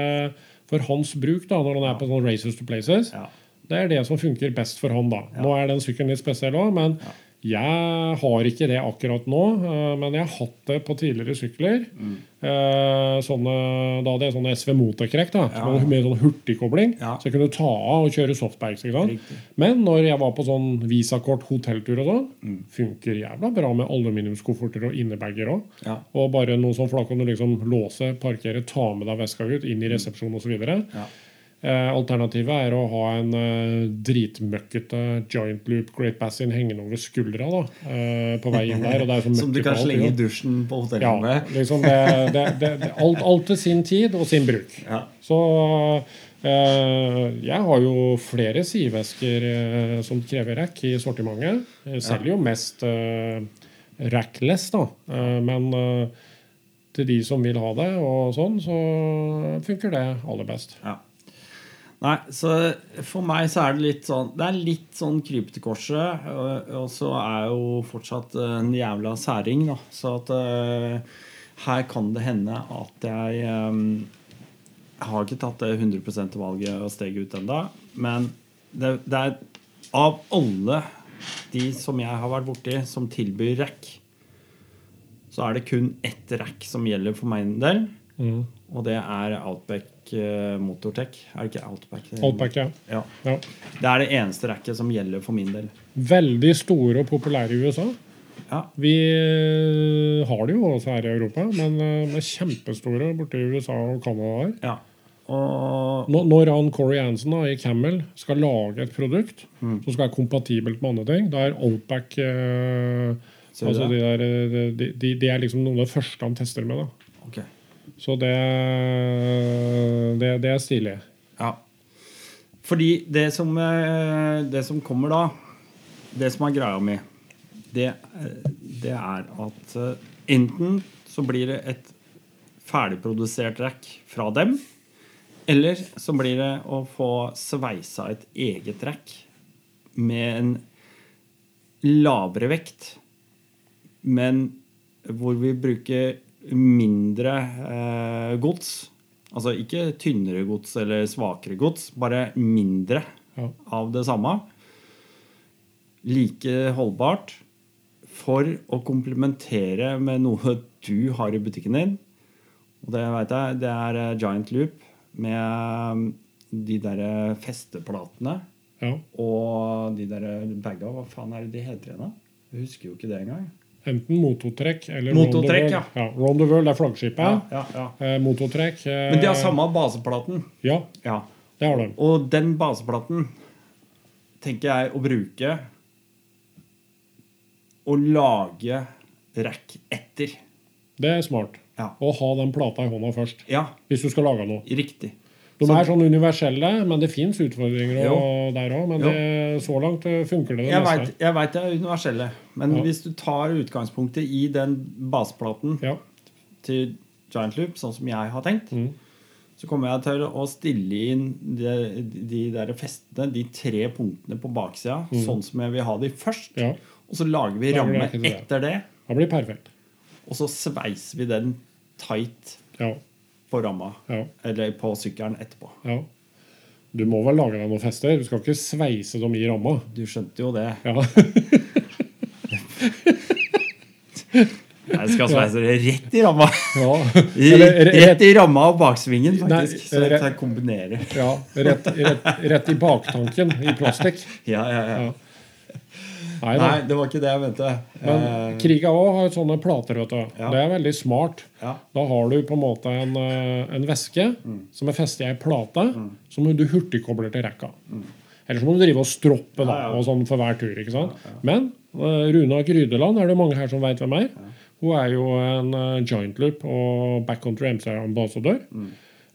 for hans bruk da, når han er på sånne races to places, Ja. Det er det som funker best for han. da. Nå er den sykkelen litt spesiell òg, men jeg har ikke det akkurat nå. eh, Men jeg har hatt det på tidligere sykler. Mm. Eh, Sånne, da hadde jeg sånne SV Motorkrekk Ja. med sånn hurtigkobling. Ja. Så jeg kunne ta av og kjøre? Riktig. Men når jeg var på sånn visakort hotelltur og sånn, Mm. funker jævla bra med aluminiumskofferter og innebager òg. Ja. Og bare noe sånn, for da kan du liksom låse, parkere, ta med deg veska ut, inn i resepsjonen osv. Ja. Eh, alternativet er å ha en eh, dritmøkkete giant loop Great Bassin hengende over skuldra da, eh, på vei inn der. Er Som du kan slenge i dusjen på hotellrommet? Ja, liksom det, det, det, alt, alt til sin tid og sin bruk. Ja. Så jeg har jo flere sidevesker som krever rack i sortimentet. Jeg selger jo mest rackless, da. Men til de som vil ha det, og sånn, så funker det aller best. Ja. Nei, så for meg så er det litt sånn Det er litt sånn kryp til korset. Og, og så er jo fortsatt en jævla særing, da. Så at uh, her kan det hende at jeg um, har ikke tatt det 100% valget og steget ut ennå. Men det, det er av alle de som jeg har vært borti, som tilbyr rack, så er det kun ett rack som gjelder for meg en del. Mm. Og det er Outback eh, Motortech. Er det ikke Outback? det- Outback, ja. Ja. ja. Det er det eneste racket som gjelder for min del. Veldig store og populære i USA. Ja. Vi eh, har det jo også her i Europa, men eh, de er kjempestore borte i USA og Canada ja. Og Når han Corey Hansen da, i Camel skal lage et produkt Mm. som skal være kompatibelt med andre ting, da er Outback eh, altså de, der, eh, de, de, de er liksom noen av de første han tester med. da. Ok. Så det, det, det er stilig. Ja. Fordi det som, eh, det som kommer da, det som er greia mi, det, eh, det er at eh, enten så blir det et ferdigprodusert rack fra dem, eller så blir det å få sveisa et eget rack med en lavere vekt, men hvor vi bruker mindre eh, gods. Altså ikke tynnere gods eller svakere gods, bare mindre Ja. av det samme. Like holdbart for å komplementere med noe du har i butikken din. Og det vet jeg, det er eh, Giant Loop med eh, de derre festeplatene Ja. og de derre baga. Hva faen er det de heter igjen, da? Jeg husker jo ikke det engang. Enten mototrekk eller Mototrekk, Round the. World. ja. Round the World er flaggskipet. Ja, ja, ja. Eh, mototrekk eh, Men de har samme baseplaten. Ja, Ja. det har de. Og den baseplaten tenker jeg å bruke å lage rack etter. Det er smart. Ja. Å ha den plata i hånda først. Ja, Hvis du skal lage noe. riktig. De er sånn universelle, men det fins utfordringer Jo. der òg. Men det, så langt eh, funker det det Jeg meste. vet, jeg vet det er universelle, men Ja. hvis du tar utgangspunktet i den baseplaten Ja. til Giant Loop, sånn som jeg har tenkt, Mm. så kommer jeg til å stille inn de, de der festene, de tre punktene på baksida, sånn som jeg vil ha de først. ja. Og så lager vi ramme etter det, Det blir perfekt. og så sveiser vi den tight Ja. På ramma. ja. Eller på sykkelen etterpå. ja. Du må vel lage deg noen fester? Du skal ikke sveise dem i ramma? Du skjønte jo det. Ja. Jeg skal sveise det rett i ramma. ja. Eller Rett, rett, rett i ramma og baksvingen, faktisk. Nei, Så jeg kombinerer. ja, rett, rett, rett i baktanken i plastikk. Ja, ja, ja. Nei. Det var ikke det jeg mente. Men Eh, Kriga òg har sånne plater. vet du. Ja. Det er veldig smart. ja. Da har du på en måte en, eh, en væske som er festet i ei plate, som du hurtigkobler til rekka. Eller så må du drive og stroppe da, Ja, og sånn for hver tur. ikke sant? Men eh, Runa Grydeland er det mange her som veit hvem er. Hun er jo en eh, joint loop og backcountry MC-ambassadør.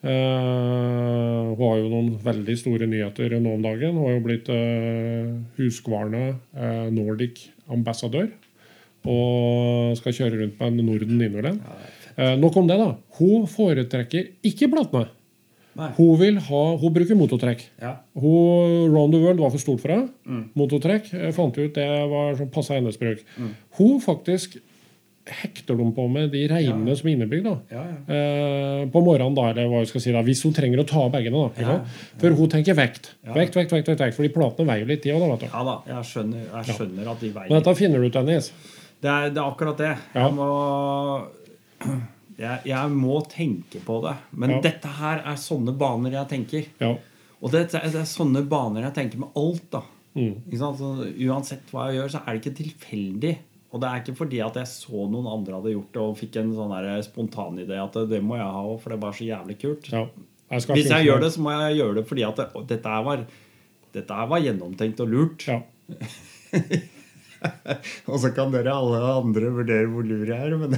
Eh, hun har jo noen veldig store nyheter nå om dagen. Hun har jo blitt uh, Husqvarna uh, Nordic ambassadør. Og skal kjøre rundt med en Norden Innoland. Uh, nok om det, da. Hun foretrekker ikke platene. Hun, vil ha, hun bruker mototrekk. Ja. Hun, Round the World var for stort for henne. Mm. Mototrekk fant fant ut det var sånn passa hennes bruk. Mm. Hun faktisk hekter dem på med de reimene som er innebygd. Ja, ja. Eh, på morgenen, da, eller hva jeg skal si da, hvis hun trenger å ta av bagene. da, Ja. For hun tenker vekt. Ja. Vekt, vekt, vekt, vekt, vekt, fordi platene veier jo litt, de òg. ja da, jeg skjønner, jeg skjønner at de veier. Men dette finner du ut, Dennis. det er, det er akkurat det. Ja. Jeg må jeg, jeg må tenke på det. Men Ja. dette her er sånne baner jeg tenker. Ja. Og det, det er sånne baner jeg tenker med alt. da Mm. Så uansett hva jeg gjør, så er det ikke tilfeldig. Og det er ikke fordi at jeg så noen andre hadde gjort det og fikk en sånn der spontanidé at det, det må jeg ha òg, for det var så jævlig kult. ja. Jeg Hvis jeg gjør det, så må jeg gjøre det fordi at det, dette her var dette her var gjennomtenkt og lurt. Ja. Og så kan dere alle andre vurdere hvor lur jeg er, men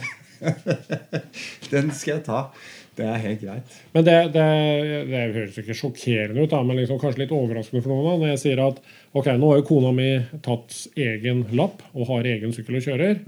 den skal jeg ta. Det er helt greit. Men det, det, det høres ikke sjokkerende ut, da, men liksom kanskje litt overraskende for noen. da, Når jeg sier at ok, nå har jo kona mi tatt egen lapp og har egen sykkel og kjører.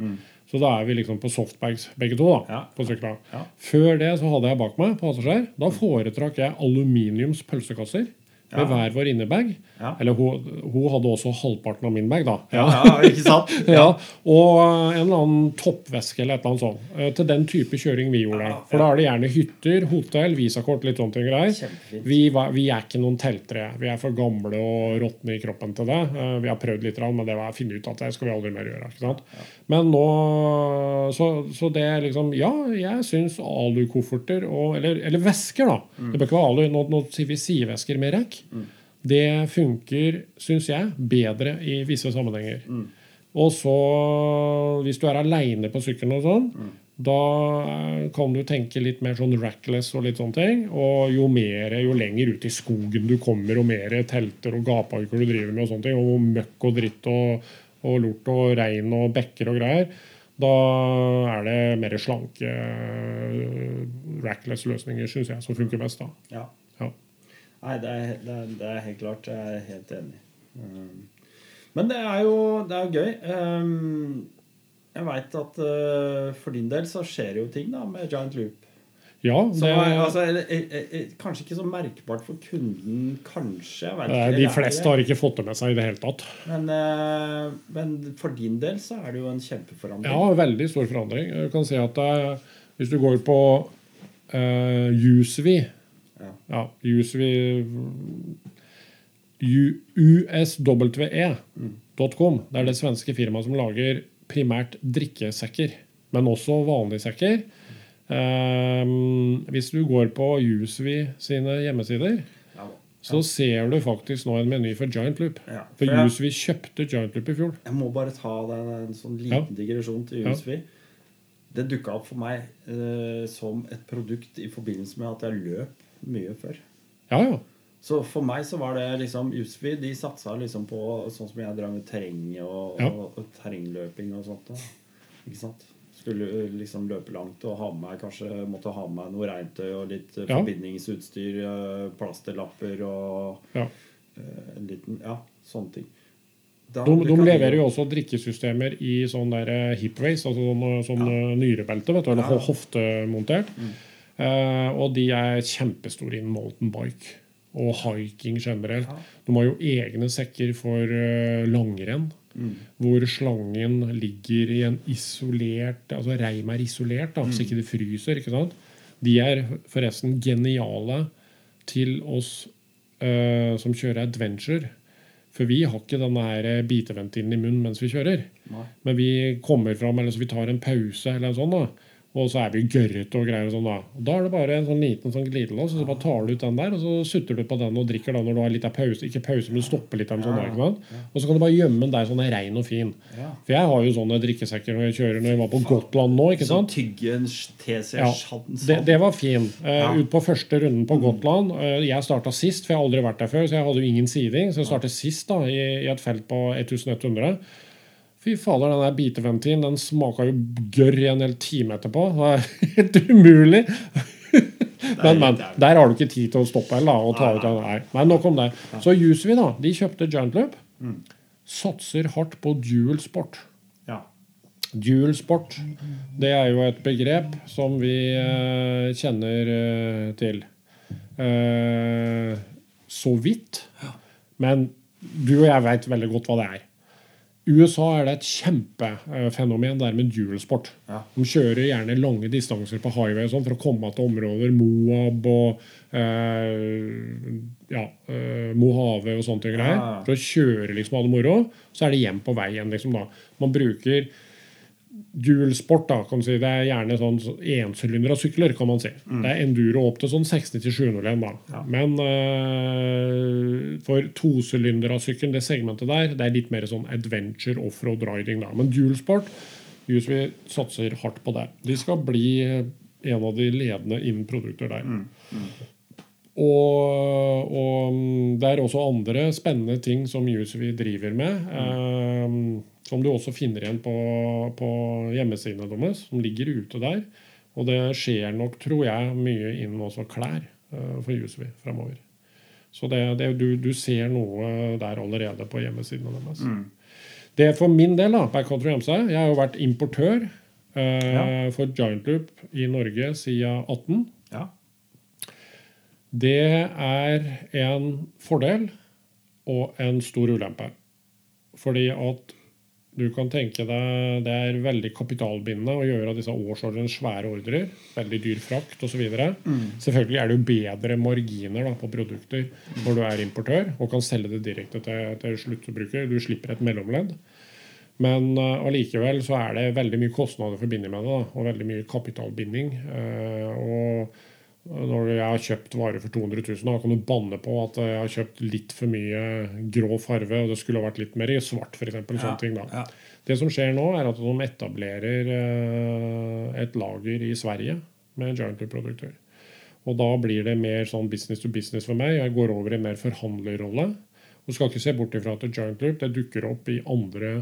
Så da er vi liksom på softbags begge to. da, Mm. Ja. på sykla. Ja. Før det så hadde jeg bak meg passasjer. Da foretrakk jeg aluminiums pølsekasser med Ja. hver vår innebag. Ja. Eller hun, hun hadde også halvparten av min bag, da. Ja, ja, ikke sant? Ja, og en eller annen toppveske eller et eller annet sånt. eh, Til den type kjøring vi gjorde. For da er det gjerne hytter, hotell, visakort, litt sånne ting greier. Vi, vi er ikke noen teltere. Vi er for gamle og råtne i kroppen til det. Eh, Vi har prøvd litt, men det var å finne ut at det skal vi aldri mer gjøre. ikke sant? Men nå Så, så det er liksom Ja, jeg syns alukofferter og Eller, eller vesker, da. Mm. Det bør ikke være alu. Nå, nå sier vi sidevesker med rekk. Det funker, syns jeg, bedre i visse sammenhenger. Mm. Og så, hvis du er aleine på sykkelen og sånn, da eh, kan du tenke litt mer sånn rackless og litt sånne ting. Og jo mer, jo lenger ut i skogen du kommer, og mer telter og gapahuker du driver med, og sånne ting, og møkk og dritt og, og lort og regn og bekker og greier, da er det mer slanke eh, rackless-løsninger, syns jeg, som funker best. da. Ja. Ja. Nei, det er, det, er, det er helt klart. Jeg er helt enig. Um, Men det er jo, det er gøy. Um, Jeg veit at uh, for din del så skjer jo ting da med Giant Loop. Ja, det, er, altså, eller, eh, eh, kanskje ikke så merkbart for kunden, kanskje. Eh, ikke, de fleste har ikke fått det med seg i det hele tatt. Men, eh, men for din del så er det jo en kjempeforandring. Ja, veldig stor forandring. Du kan si at eh, hvis du går på uh, Usvi Ja. ja, uswe.com. Det er det svenske firmaet som lager primært drikkesekker, men også vanlige sekker. Um, hvis du går på Usvi sine hjemmesider, Ja. så ser du faktisk nå en meny for Giant Loop. Ja, For for Usvi kjøpte Giant Loop i fjor. Jeg må bare ta den, en sånn liten digresjon til Ja. Det dukka opp for meg eh, som et produkt i forbindelse med at jeg løp mye før. Ja, ja. Så for meg så var det liksom USV de satsa liksom på sånn som jeg drev med terreng og, Ja. og, og terrengløping og sånt. Da. Ikke sant? Skulle liksom løpe langt og ha med meg kanskje måtte ha med meg noe regntøy og litt Ja. forbindingsutstyr, plasterlapper og ja. en liten Ja, sånne ting. Da De, de leverer jo også drikkesystemer i sånn der eh, hipways, altså sånn, sånn ja. nyrebelte, vet du, eller Ja. Mm. Eh, og de er kjempestore innen mountain bike og hiking generelt. De har jo egne sekker for eh, langrenn, Mm. hvor slangen ligger i en isolert Altså reim er isolert, da, Mm. så ikke det fryser. ikke sant? De er forresten geniale til oss uh, som kjører adventure. For vi har ikke denne her biteventilen i munnen mens vi kjører. Nei. Men vi kommer fram, eller så vi tar en pause, eller sånn da, Og så er vi gørrete og greier. og sånn Da Og da er det bare en sånn liten sånn glidelås, og så bare tar du ut den der, og så sutter du på den og drikker da når du har litt av pause. Ikke pause, men du stopper litt av den sånn Ja. Og så kan du bare gjemme den der sånn er rein og fin. Ja. For jeg har jo sånne drikkesekker når jeg kjører når jeg var på Gotland nå. ikke sant? tygge en TC Ja, det, det var fin. Uh, Ut på første runden på Gotland. Uh, jeg starta sist, for jeg har aldri vært der før. Så jeg hadde jo ingen siding. Så jeg startet sist da, i, i et felt på 1100. Fy fader, den der biteventilen den smaka jo gørr i en hel time etterpå. Det er helt umulig. men, men der har du ikke tid til å stoppe eller, da, og ta ut den. Nei, men nok om det. Så Jusvi da, de kjøpte Giant Loop. Satser hardt på dual sport. Ja. Dual sport, det er jo et begrep som vi eh, kjenner eh, til eh, så vidt. Men du og jeg veit veldig godt hva det er. USA er det et kjempefenomen der med dual sport. Ja. De kjører gjerne lange distanser på highway og sånn for å komme til områder Moab og eh, ja, eh, Mojave og sånne ting. Ja. For å kjøre liksom alle moro. Så er det hjem på veien. liksom da. Man bruker dual sport, da, kan du si. Det er gjerne sånn ensylindra sykler, kan man si. Det er enduro opp til sånn 60-701, da. Ja. Men uh, for tosylindra sykkelen, det segmentet der, det er litt mer sånn adventure offroad riding, da. Men dual sport, vi satser hardt på det. De skal bli en av de ledende innen produkter der. Og, og mm, det er også andre spennende ting som Usevi driver med. eh, som du også finner igjen på, på hjemmesidene deres, som ligger ute der. Og det skjer nok, tror jeg, mye innen også klær eh, for Usevi fremover. Så det, det, du, du ser noe der allerede på hjemmesidene deres. Det for min del, da, Backcountry Gjemsø, jeg har jo vært importør eh, Ja. for Giant Loop i Norge siden 18. Det er en fordel og en stor ulempe. Fordi at du kan tenke deg det er veldig kapitalbindende å gjøre disse årsordrene svære ordrer. Veldig dyr frakt osv. Selvfølgelig er det jo bedre marginer da, på produkter når du er importør og kan selge det direkte til, til sluttbruker. Du slipper et mellomledd. Men uh, så er det veldig mye kostnader forbundet med det, da, og veldig mye kapitalbinding. Uh, og når jeg har kjøpt varer for 200 000, da kan du banne på at jeg har kjøpt litt for mye grå farve, og det skulle vært litt mer i svart, f.eks. Sånne ting da. Ja. Det som skjer nå, er at de etablerer eh, et lager i Sverige med Giant Loop-produkter. Og da blir det mer sånn business to business for meg. Jeg går over i en mer forhandlerrolle. Og skal ikke se bort ifra at Giant Loop det dukker opp i andre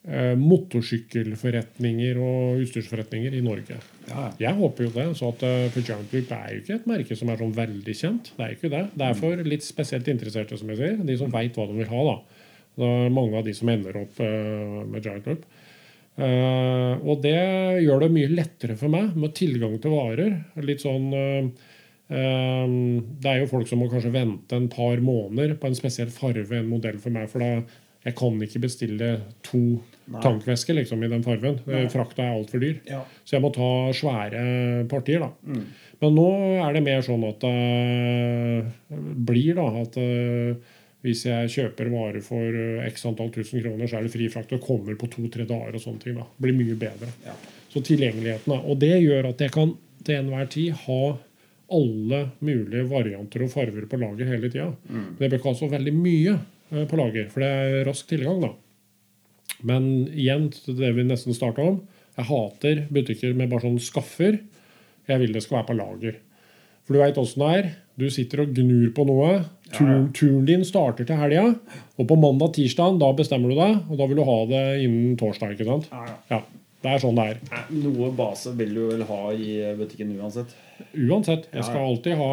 motorsykkelforretninger og utstyrsforretninger i Norge. Ja. Jeg håper jo det. så at uh, For Giant Loop er jo ikke et merke som er sånn veldig kjent. Det er ikke det. Det er for litt spesielt interesserte, som jeg sier. De som veit hva de vil ha. da. Det er mange av de som ender opp uh, med Giant Loop. Uh, og det gjør det mye lettere for meg med tilgang til varer. Litt sånn uh, eh, Det er jo folk som må kanskje vente en par måneder på en spesiell farve, en modell for meg. For da jeg kan ikke bestille to Nei. tankvesker liksom, i den farven. Frakta er altfor dyr. Ja. Så jeg må ta svære partier. da. Mm. Men nå er det mer sånn at det blir da at eh, hvis jeg kjøper varer for eh, x antall tusen kroner, så er det fri frakt og kommer på to-tre dager. og sånne ting da. Det blir mye bedre. Ja. Så tilgjengeligheten. da. Og det gjør at jeg kan til enhver tid ha alle mulige varianter og farver på lager hele tida. Mm. Det bør ikke ha så veldig mye eh, på lager, for det er rask tilgang. da. Men igjen til det vi nesten starta om. Jeg hater butikker med bare sånn skaffer. Jeg vil det skal være på lager. For du veit åssen det er. Du sitter og gnur på noe. Turen, turen din starter til helga. Og på mandag-tirsdag da bestemmer du deg, og da vil du ha det innen torsdag. ikke sant? Ja, Det er sånn det er. Eh, Noe base vil du vel ha i butikken uansett. Uansett. Jeg skal alltid ha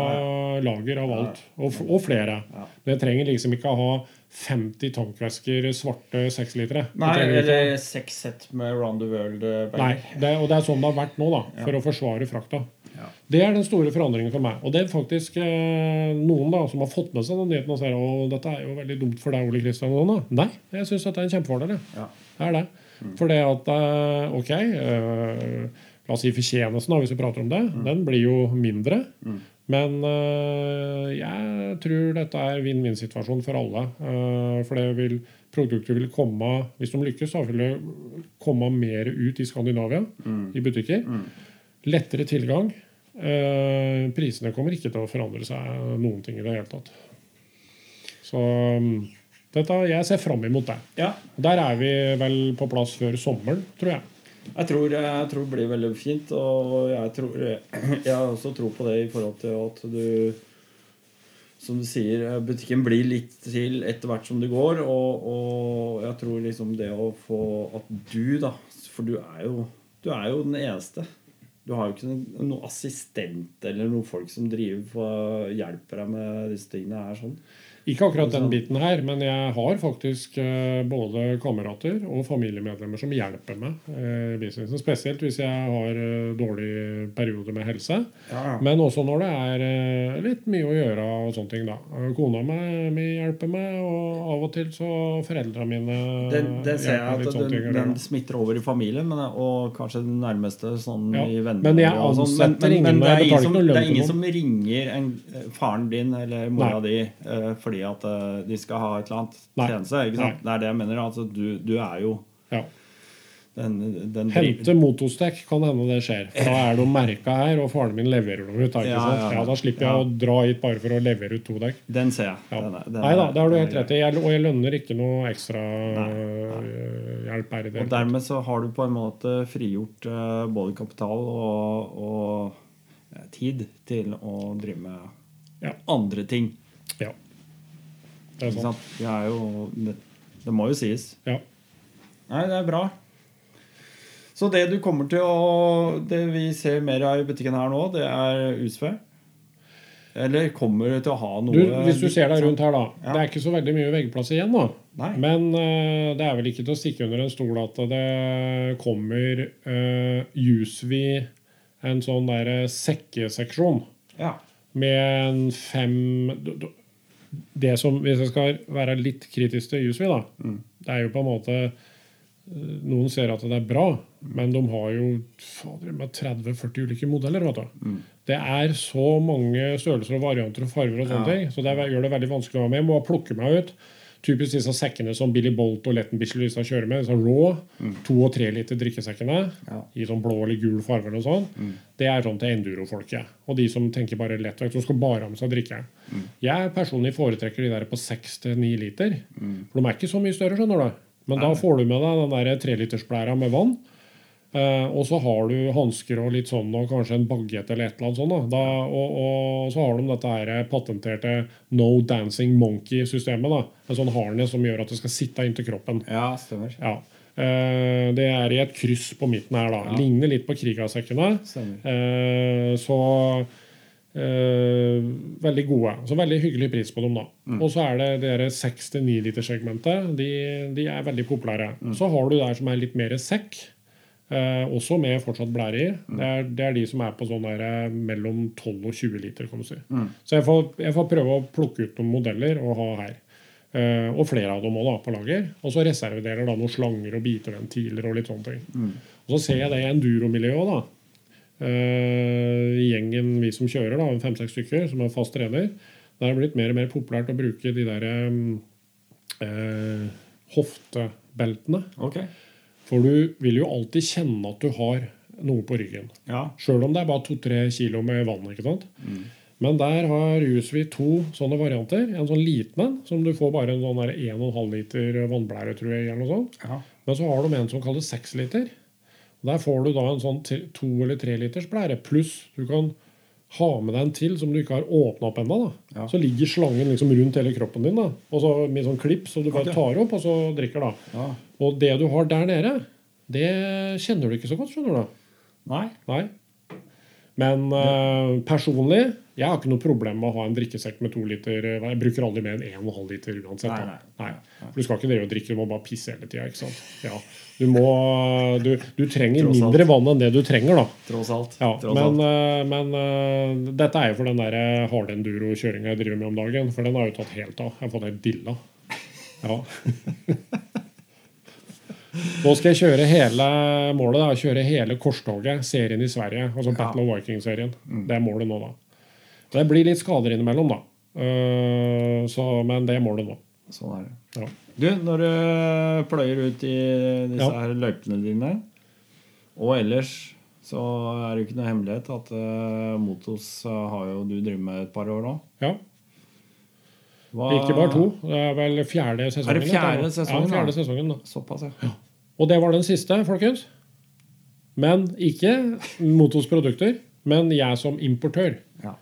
lager av alt. Og, og flere. Men jeg trenger liksom ikke ha 50 tankvesker svarte sekslitere. Nei, eller seks sett med Round the World-bager. Nei, det, og det er sånn det har vært nå, da, for Ja. å forsvare frakta. Ja. Det er den store forandringen for meg. Og det er faktisk eh, noen da som har fått med seg den nyheten og sier at dette er jo veldig dumt for deg, Ole Kristian. og noen da. Nei, jeg syns dette er en kjempefordel. Ja. Det er det. For det at eh, Ok, eh, la oss si fortjenesten, hvis vi prater om det, den blir jo mindre. Mm. Men eh, jeg tror dette er vinn-vinn-situasjon for alle. Eh, for det vil, produkter vil komme, hvis de lykkes, så vil det komme mer ut i Skandinavia, Mm. i butikker. Mm. lettere tilgang. Eh, prisene kommer ikke til å forandre seg noen ting i det hele tatt. Så mm, dette, jeg ser fram imot det. Ja. Der er vi vel på plass før sommeren, tror jeg. Jeg tror, jeg tror det blir veldig fint, og jeg, tror, jeg har også tro på det i forhold til at du Som du sier, butikken blir litt til etter hvert som det går, og, og jeg tror liksom det å få At du, da For du er jo, du er jo den eneste. Du har jo ikke noen, assistent eller noen folk som driver for, hjelper deg med disse tingene her sånn. Ikke akkurat den biten her, men jeg har faktisk eh, både kamerater og familiemedlemmer som hjelper meg eh, i businessen. Spesielt hvis jeg har eh, dårlig periode med helse. Ja, Men også når det er litt mye å gjøre og sånne ting. da. Kona mi hjelper meg, og av og til så foreldra mine det, det ser jeg at den, ting den smitter over i familien, men, og kanskje den nærmeste sånn Ja, i venner. men jeg sånn. men, men det er ingen, som, det er ingen som ringer en, faren din eller mora di eh, fordi at eh, de skal ha et eller annet Nei. tjeneste. ikke sant? Det er det jeg mener. Altså, du, du er jo Ja. den, den Hente motostek kan hende det skjer. For da er de merka her, og faren min leverer dem ut. Ja, ja, da slipper jeg å dra hit bare for å levere ut to dekk. Den ser jeg. Den er- den Nei da, det har du helt rett i. Og jeg lønner ikke noe ekstra Nei, øh, hjelp her i det. Og dermed så har du på en måte frigjort eh, både kapital og, og eh, tid til å drive med Ja. andre ting. Det er sant. sant? Det, er jo, det, det må jo sies. Ja. Nei, det er bra. Så det du kommer til å Det vi ser mer av i butikken her nå, det er USV. Eller kommer du til å ha noe Du, hvis du ser deg rundt her, da. Ja. Det er ikke så veldig mye veggplass igjen, da. Nei. Men uh, det er vel ikke til å stikke under en stol at det kommer uh, Jusvi, en sånn der sekkeseksjon. Ja. med en fem Det som, Hvis jeg skal være litt kritisk til USV, da Mm. Det er jo på en måte eh, Noen ser at det er bra, men de har jo 30-40 ulike modeller. Mm. Det er så mange størrelser og varianter og farger, og sånne Ja. ting, så det gjør det veldig vanskelig å være med. Jeg må plukke meg ut. Typisk disse sekkene som Billy Bolt og Letten disse kjører med. Disse raw, to- og treliter drikkesekkene Ja. i sånn blå eller gul farge. og sånn. Det er sånn til enduro-folket. Og de som tenker bare lettvekt, som skal bare ha med seg drikke. Jeg personlig foretrekker de der på seks til ni liter. For de er ikke så mye større, skjønner du. Men da får du med deg den trelitersblæra med vann. Eh, og så har du hansker og litt sånn, og kanskje en baguett eller et eller annet sånt. Da. Og, og så har de dette her patenterte No Dancing Monkey-systemet. da. En sånn harness som gjør at det skal sitte inntil kroppen. ja, stemmer. Ja. Eh, det er i et kryss på midten her, da. Ja. Ligner litt på Krigasekkene. Eh, så eh, Veldig gode. Så veldig hyggelig pris på dem, da. Mm. Og så er det det 6-9 liter-segmentet. De, de er veldig populære. Mm. Så har du der som er litt mer sekk. Eh, også med fortsatt blære i. Mm. Det, er, det er de som er på sånn der, eh, mellom 12 og 20 liter. kan du si. Mm. Så jeg får, jeg får prøve å plukke ut noen modeller og ha her. Eh, og flere av dem også, da, på lager. Og så reservedeler da noen slanger og biteventiler og litt sånne ting. Mm. Og så ser jeg det i enduromiljøet da. Eh, gjengen vi som kjører, da, fem-seks stykker, som er fast trener. Det er blitt mer og mer populært å bruke de der eh, hoftebeltene. Ok. For du vil jo alltid kjenne at du har noe på ryggen. Ja. Sjøl om det er bare to-tre kilo med vann. ikke sant? Men der har Usvi to sånne varianter. En sånn liten en, som du får bare en sånn der 1,5 liter vannblære, tror jeg. eller noe sånt. ja. Men så har de en som kalles 6 liter. Der får du da en sånn to eller tre liters blære. Pluss du kan ha med deg en til som du ikke har åpna opp ennå. Ja. Så ligger slangen liksom rundt hele kroppen din. da. Og så med sånn klipp som du bare tar opp og så drikker. da. ja. Og det du har der nede, det kjenner du ikke så godt. skjønner du. Nei. Nei. Men uh, personlig jeg har ikke noe problem med å ha en drikkesekk med to liter. eh, Jeg bruker aldri mer enn 1,5 liter uansett. Nei, nei. Nei. For Du skal ikke drive og drikke, du må bare pisse hele tida. Ja. Du, må- du, du trenger mindre vann enn det du trenger, da. Tross alt. Ja, Tross men alt. eh, men uh, dette er jo for den der hard enduro-kjøringa jeg driver med om dagen. For den har jo tatt helt av. Jeg har fått helt dilla. Ja. Nå skal jeg kjøre hele målet da, kjøre hele korstoget, serien i Sverige. Altså Battle of Viking-serien. Det er målet nå, da. Det blir litt skader innimellom, da. Uh, så, men det er målet nå. Sånn er det. Ja. Du, når du pløyer ut i disse Ja. her løypene dine, og ellers så er det jo ikke noe hemmelighet at uh, Motos uh, har jo du drevet med et par år nå. Ja. Hva, Ikke bare to. Det er vel fjerde sesongen. Er det fjerde da. sesongen, Ja, fjerde sesongen da. Såpass, ja. Og det var den siste, folkens. Men ikke Motos produkter, men jeg som importør. ja.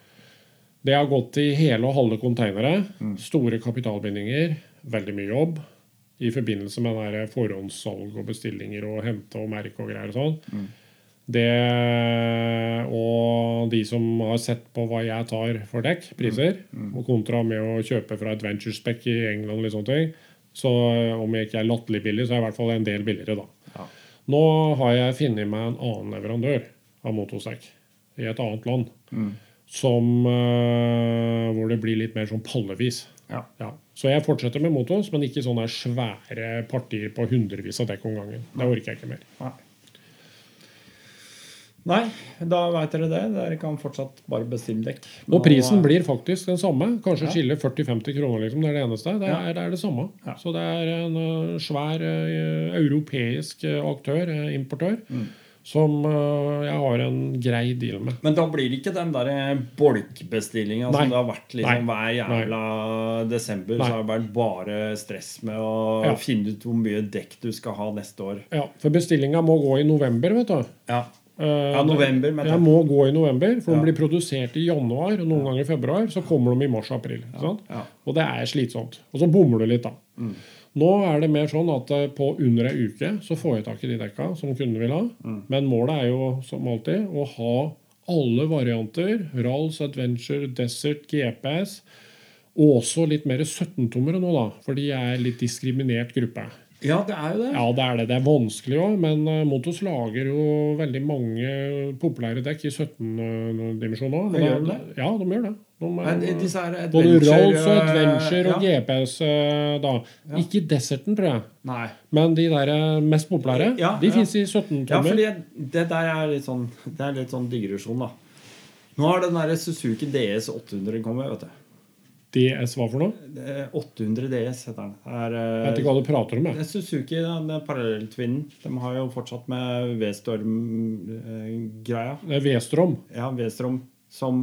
Det har gått i hele og halve konteinere. Store kapitalbindinger. Veldig mye jobb. I forbindelse med den forhåndssalg og bestillinger og hente og merke og greier og sånn. Det Og de som har sett på hva jeg tar for dekk, priser, og kontra med å kjøpe fra Adventure Spec i England, og litt sånne ting, så om jeg ikke er latterlig billig, så er jeg i hvert fall en del billigere, da. Ja. Nå har jeg funnet meg en annen leverandør av motostekk i et annet land. Som, eh, hvor det blir litt mer sånn pallevis. Ja. Ja. Så jeg fortsetter med motos, men ikke sånne svære partier på hundrevis av dekk om gangen. Det orker jeg ikke mer. Nei. Nei, da veit dere det. Dere kan fortsatt bare bestille dekk. Og prisen blir faktisk den samme. Kanskje Ja. skiller 40-50 kroner, liksom. Det er det eneste. Det Ja. er det, er det samme. Ja. Så det er en eh, svær eh, europeisk eh, aktør, eh, importør, Mm. Som eh, jeg har en grei deal med. Men da blir det ikke den der bolkbestillinga som det har vært liksom hver jævla desember. Nei. Så har det vært bare stress med å Ja. finne ut hvor mye dekk du skal ha neste år. Ja, For bestillinga må gå i november, vet du. Ja, Eh, ja november. men... Jeg må gå i november, for Ja. de blir produsert i januar og noen ganger i februar. Så kommer de i mars-april. Og det er slitsomt. Og så bommer du litt, da. Nå er det mer sånn at eh, på under ei uke så får jeg tak i de dekka som kundene vil ha. Men målet er jo som alltid å ha alle varianter. Rals, Adventure, Desert, GPS. Og også litt mer 17-tommere nå, da. For de er litt diskriminert gruppe. ja, det er jo det. Ja, det er det. Det er vanskelig òg, men eh, Motos lager jo veldig mange populære dekk i 17-dimensjon òg. Ja, de gjør det. De er, Men både Rolls og Adventure og ja. GPS, eh, da. Ja. Ikke Deserten, tror jeg. Nei. Men de der eh, mest populære, Ja, de ja. fins i 17-tommer. fordi det der er litt sånn Det er litt sånn digresjon, da. Nå har den der Suzuki DS 800 kommet, vet du. DS hva for noe? Er 800 DS heter den. Er, Jeg vet eh, ikke hva du prater om. det Jeg. Suzuki, den den parallelltvinnen. De har jo fortsatt med V-storm-greia. Det er V-strom. Ja, V-strom som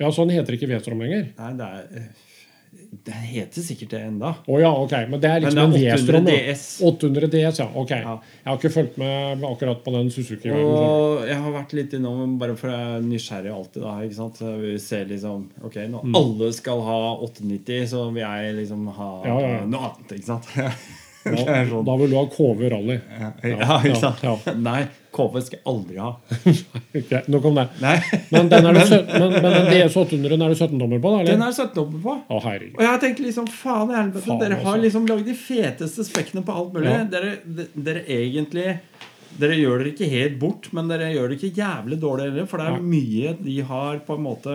Ja, sånn heter ikke V-strom lenger. Nei, det er eh, Det heter sikkert det enda. Å ja, ok. Men det er liksom Men det er 800 V-strom. DS. 800 DS, ja. Ok. Ja. Jeg har ikke fulgt med akkurat på den Suzuki. Og jeg har vært litt innom bare for jeg er nysgjerrig alltid. da, ikke sant? Vi ser liksom Ok, når Mm. alle skal ha 890, så vil jeg liksom ha ja, ja. noe annet, ikke sant? Ja, er sånn. Da vil du ha KV Rally. Ja, ikke sant? Ja, Nei, KV skal jeg aldri ha. Ok, Nok om det. Men den, er det, men, men den DS 800 er det 17-dommer på, da? Den er 17-dommer på. Å, herregud. Og jeg tenkte liksom, faen helvete, Faen, dere har altså. liksom lagd de feteste spekkene på alt mulig. Ja. Dere, de- dere egentlig Dere gjør dere ikke helt bort, men dere gjør det ikke jævlig dårlig heller. For det er mye de har på en måte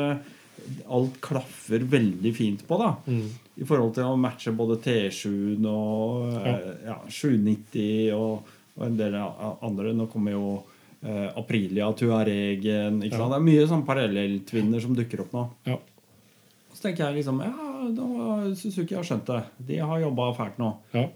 Alt klaffer veldig fint på, da. Mm. I forhold til å matche både T7-en og Ja. eh, ja, 790 og, og en del andre. Nå kommer jo eh, Aprilia, Tuaregen ikke Ja. sant? Det er mye sånn parallelltvinner som dukker opp nå. Ja. Så tenker jeg liksom Ja, da har Suzuki har skjønt det. De har jobba fælt nå. Ja.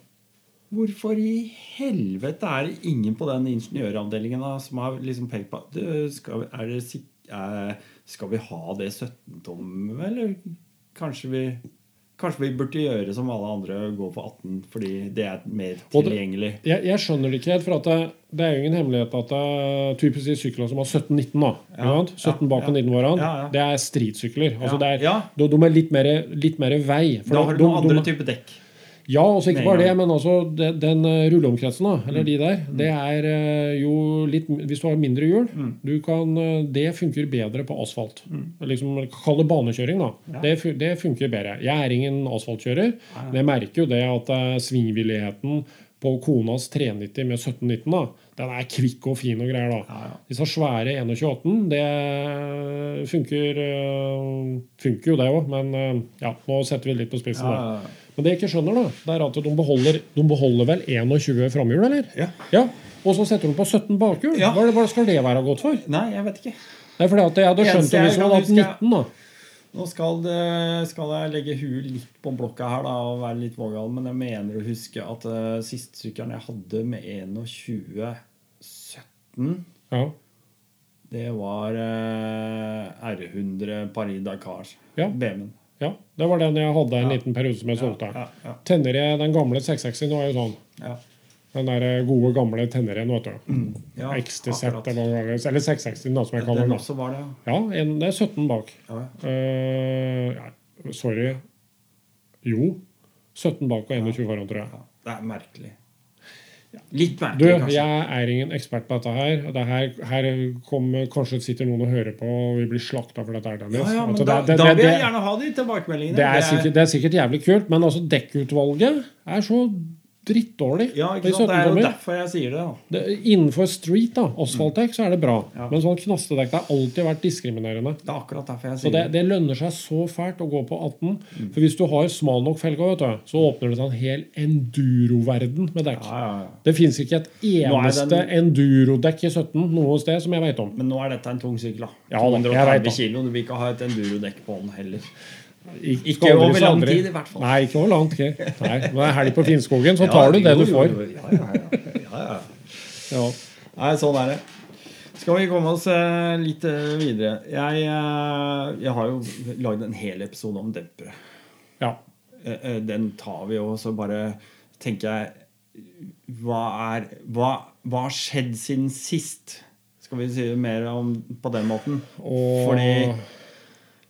Hvorfor i helvete er det ingen på den ingeniøravdelingen da, som har liksom pekt på er det, sik- eh, skal vi ha det 17-tom, eller kanskje vi Kanskje vi burde gjøre som alle andre, gå for 18 fordi det er mer tilgjengelig. det-. Jeg, jeg skjønner det ikke helt, for at det, det er jo ingen hemmelighet at det er typisk de syklene som har 17-19, da. Ja, sant? 17 ja, bak og 19 foran. Det er stridsykler. Altså det er, de, de er litt mer, litt mer vei. Da har du noen andre de- typer dekk. Ja, også ikke bare det, men altså den, den eh, rulleomkretsen, da, Mm. eller de der, det er eh, jo litt Hvis du har mindre hjul, du kan, eh, det funker bedre på asfalt. Liksom, Kall det banekjøring, da. Mm. Ja. Det, det funker bedre. Jeg er ingen asfaltkjører, men jeg merker jo det at svingvilligheten på konas 390 med 1719, da, den er kvikk og fin og greier, da. Ja, ja. Disse svære 2118, det funker Funker jo det òg, men ja, nå setter vi litt på spissen. Ja, da. Men det jeg ikke skjønner, da, det er at de beholder, de beholder vel 21 framhjul, eller? Ja. Ja, Og så setter de på 17 bakhjul. Ja. Hva, hva skal det være godt for? Nei, jeg vet ikke. Nei, fordi at Jeg hadde skjønt det hvis man hadde hatt 19. da. Nå skal, det, skal jeg legge huet litt på blokka her da, og være litt vågal, men jeg mener å huske at uh, siste sykkelen jeg hadde med 21 17 Ja. Det var uh, R100 Paris Dakar. Ja. BMW-en. Ja, Det var den jeg hadde en Ja. liten periode som jeg solgte. Ja, ja, Tenere, den gamle 660 nå er jo sånn. ja. Den der gode, gamle Tenneren, vet du. ja XTZ, eller er. Eller 660, da, som jeg kaller Den den. også var det, Ja, en, det er 17 bak. Eh, sorry. Jo. 17 bak og 21 foran, tror jeg. Det er merkelig. Litt Du, kanskje. jeg er ingen ekspert på dette her. Det her, her kommer, kanskje sitter noen og hører på og vi blir slakta for dette. her, Dennis. Ja, ja, men Altså, da, det- det- da vil jeg gjerne ha de tilbakemeldingene. Det er, sikkert, det er sikkert jævlig kult, men altså dekkutvalget er så drittdårlig. Ja, ikke sant? Det er jo derfor jeg sier det. da. Det- Innenfor street, da, asfaltdekk, så er det bra. Ja. Men sånn knastedekk det har alltid vært diskriminerende. Det er akkurat derfor jeg sier det, det. det lønner seg så fælt å gå på 18. Mm. For hvis du har smal nok felge, vet du, så åpner det seg en hel enduro-verden med dekk. Ja, ja. Det fins ikke et eneste den- enduro-dekk i 17 noe sted som jeg vet om. Men nå er dette en tung sykkel. da. Ja, da, jeg vet 230 kilo. Du vil ikke ha et endurodekk på den heller. Ikke, over lang tid, i hvert fall. Nei, ikke over lang tid. Nei, Når det er helg på Finnskogen, så tar du det jo, du får. jo. Ja, ja, ja. ja, ja. Ja. Nei, sånn er det. Skal vi komme oss eh, litt eh, videre? Jeg, eh, jeg har jo lagd en hel episode om dempere. ja. Den tar vi jo, så bare tenker jeg Hva er Hva, hva har skjedd siden sist? Skal vi si mer om på den måten? Og Fordi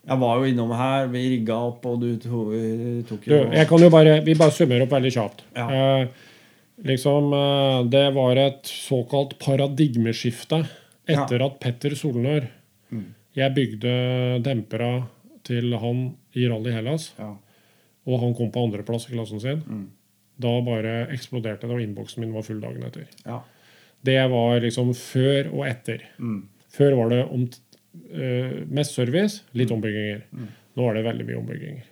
jeg var jo innom her, vi rigga opp, og du to, tok du, jo jeg kan jo bare, Vi bare summerer opp veldig kjapt. Ja. Eh, liksom, eh, Det var et såkalt paradigmeskifte etter at Petter Solnør Mm. Jeg bygde dempera til han i Rally Hellas, ja. og han kom på andreplass i klassen sin. Mm. Da bare eksploderte det, og innboksen min var full dagen etter. Ja. Det var liksom før og etter. Mm. Før var det om, mest service, litt ombygginger. Mm. Nå er det veldig mye ombygginger.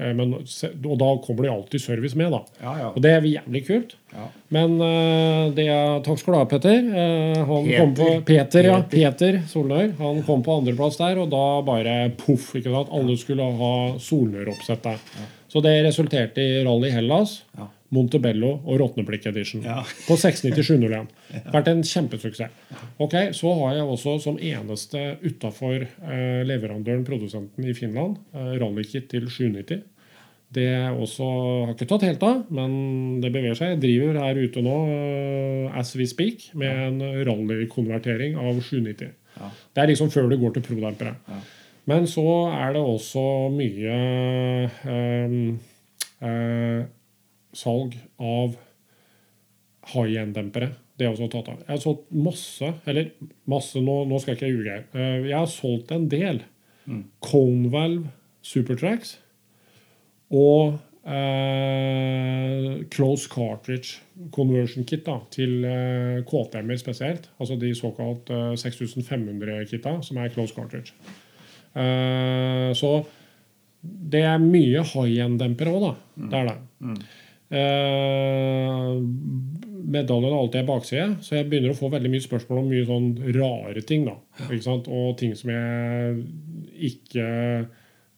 Eh, men, og da kommer det alltid service med, da. Ja, ja. Og det er jævlig kult. ja. Men eh, det er, takk skal du ha, Petter. Eh, han Peter. kom på, Peter, ja. Peter. Peter Solnør. Han kom på andreplass der, og da bare poff. ikke sant? Alle skulle ha Solnør-oppsettet. Så det resulterte i Rally Hellas, Ja. Montebello og Råtneblikk Edition. Ja. På 69701. Vært en kjempesuksess. Ok, Så har jeg også som eneste utafor eh, leverandøren, produsenten i Finland, eh, rallykit til 790. Det også har ikke tatt helt av, men det beveger seg. Jeg driver her ute nå, eh, as we speak, med en rallykonvertering av 790. Ja. Det er liksom før du går til prodempere. Ja. Men så er det også mye eh, eh, salg av high end-dempere. Det er også tatt av. Jeg har solgt masse, eller masse, nå, nå skal jeg ikke ljuge her. Eh, Jeg har solgt en del Mm. Conevalve Supertracks og eh, Close Cartridge Conversion Kit da, til eh, KTM-er spesielt. Altså de såkalt eh, 6500-kitta, som er Close Cartridge. Eh, så det er mye high end-dempere òg, da. Det er det. Mm. Eh, medaljen har alltid en bakside, så jeg begynner å få veldig mye spørsmål om mye sånn rare ting. da? Og ting som jeg ikke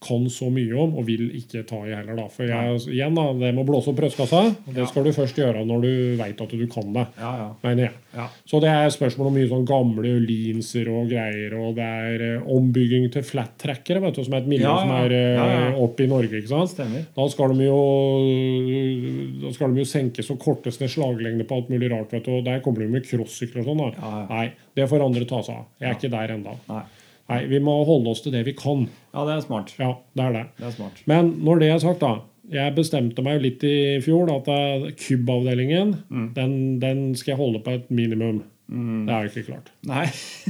kan så mye om, og vil ikke ta i heller. da. For jeg, igjen da, det med å blåse opp brystkassa, det skal du først gjøre når du veit at du kan det. Ja, ja. mener jeg. ja. Så det er spørsmål om mye sånn gamle linser og greier, og det er eh, ombygging til flat-trackere, vet du, som er et miljø som er eh, oppe i Norge. ikke sant? Stemmer. Da skal de jo Da skal de jo senkes og kortes ned slaglengde på alt mulig rart. vet du, og Der kommer de med crossykler og sånn. da. Nei, det får andre ta seg av. Jeg er ikke der ennå. Nei. Vi må holde oss til det vi kan. Ja, det er smart. Ja, det er det. Det er smart. Men når det er sagt, da. Jeg bestemte meg jo litt i fjor at eh, KUB-avdelingen Mm. den, den skal jeg holde på et minimum. Mm. Det er jo ikke klart. Nei.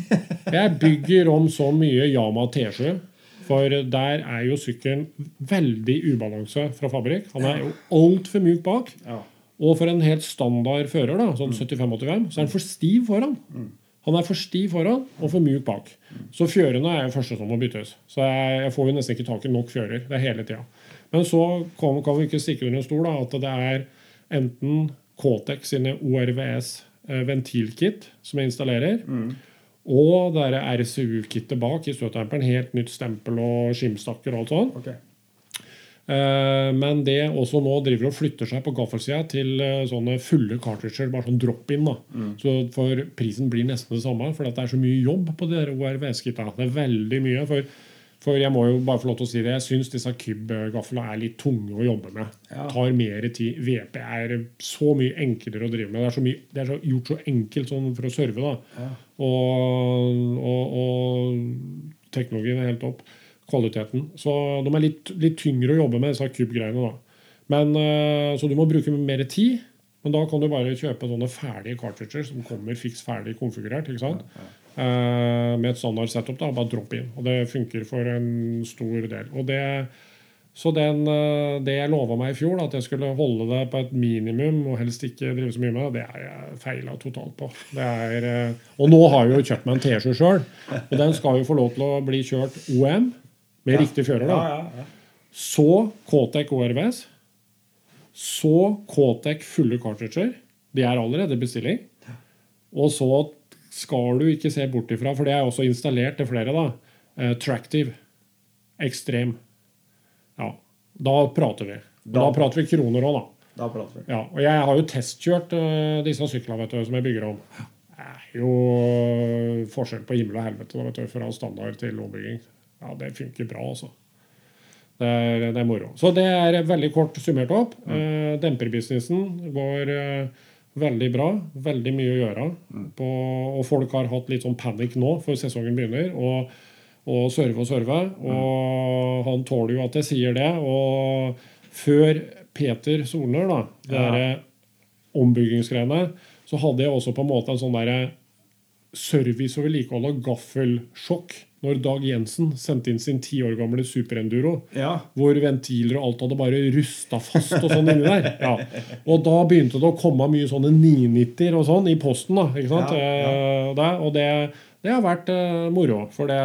Jeg bygger om så mye Yama T7, for der er jo sykkelen veldig ubalanse fra fabrikk. Han er jo altfor mjuk bak. Ja. Og for en helt standard fører, da, sånn 75-85, så er han for stiv foran. Han er for stiv foran og for mjuk bak. Så fjørene er jo første som må byttes. Så jeg, jeg får jo nesten ikke tak i nok fjører. Det er hele tida. Men så kan, kan vi ikke stikke under en stol da, at det er enten K-Tech sine ORVS eh, ventilkit som jeg installerer, Mm. og det er RCU-kittet bak i støtdemperen. Helt nytt stempel og skimstakker og alt sånt. Ok. Eh, men det også nå driver og flytter seg på gaffelsida til eh, sånne fulle cartridger, bare sånn drop-in. da. Så for prisen blir nesten det samme, for det er så mye jobb på de der ORVS-kitta. Det er veldig mye. For, for jeg må jo bare få lov til å si det, jeg syns disse Kyb-gaflene er litt tunge å jobbe med. Ja. Tar mer tid. VP er så mye enklere å drive med. Det er, så mye, det er så, gjort så enkelt sånn for å serve. da. Ja. Og, og, og teknologien er helt opp. Kvaliteten. Så de er litt, litt tyngre å jobbe med, disse kubgreiene. Men, eh, Så du må bruke mer tid. Men da kan du bare kjøpe sånne ferdige cartridger som kommer fiks ferdig konfigurert. ikke sant? Eh, med et standard setup. da, Bare dropp inn. Og det funker for en stor del. Og det, så den, eh, det jeg lova meg i fjor, da, at jeg skulle holde det på et minimum og helst ikke drive så mye med det, det er jeg feila totalt på. Det er, og nå har jeg jo kjøpt meg en T7 sjøl, og den skal jo få lov til å bli kjørt OM med riktig fører. da. Ja, ja, ja. Så K-Tech ORVS. Så K-Tech fulle cartridger. De er allerede bestilling. Og så skal du ikke se bort ifra, for det er også installert til flere, da. Eh, Tractive. Ekstrem. Ja. Da prater vi. Da, Da- da prater vi kroner òg, da. Da prater vi. Ja, og jeg har jo testkjørt uh, disse syklene vet du, som jeg bygger om. Det er jo forskjell på himmel og helvete da, vet du, fra standard til ombygging. Ja, det funker bra, altså. Det er, det er moro. Så det er veldig kort summert opp. Eh, demperbusinessen går eh, veldig bra. Veldig mye å gjøre. På, og folk har hatt litt sånn panikk nå, før sesongen begynner. Og, og serve og serve. Og han tåler jo at jeg sier det. Og før Peter Solner, da, det Ja. ombyggingsgreiene, så hadde jeg også på en måte en sånn derre service og vedlikehold av gaffelsjokk når Dag Jensen sendte inn sin ti år gamle superenduro. Ja. Hvor ventiler og alt hadde bare rusta fast og sånn inni der. Ja. Og da begynte det å komme mye sånne 990-er og sånn i posten. da, ikke sant? Ja. Eh, og det, det har vært eh, moro. For det,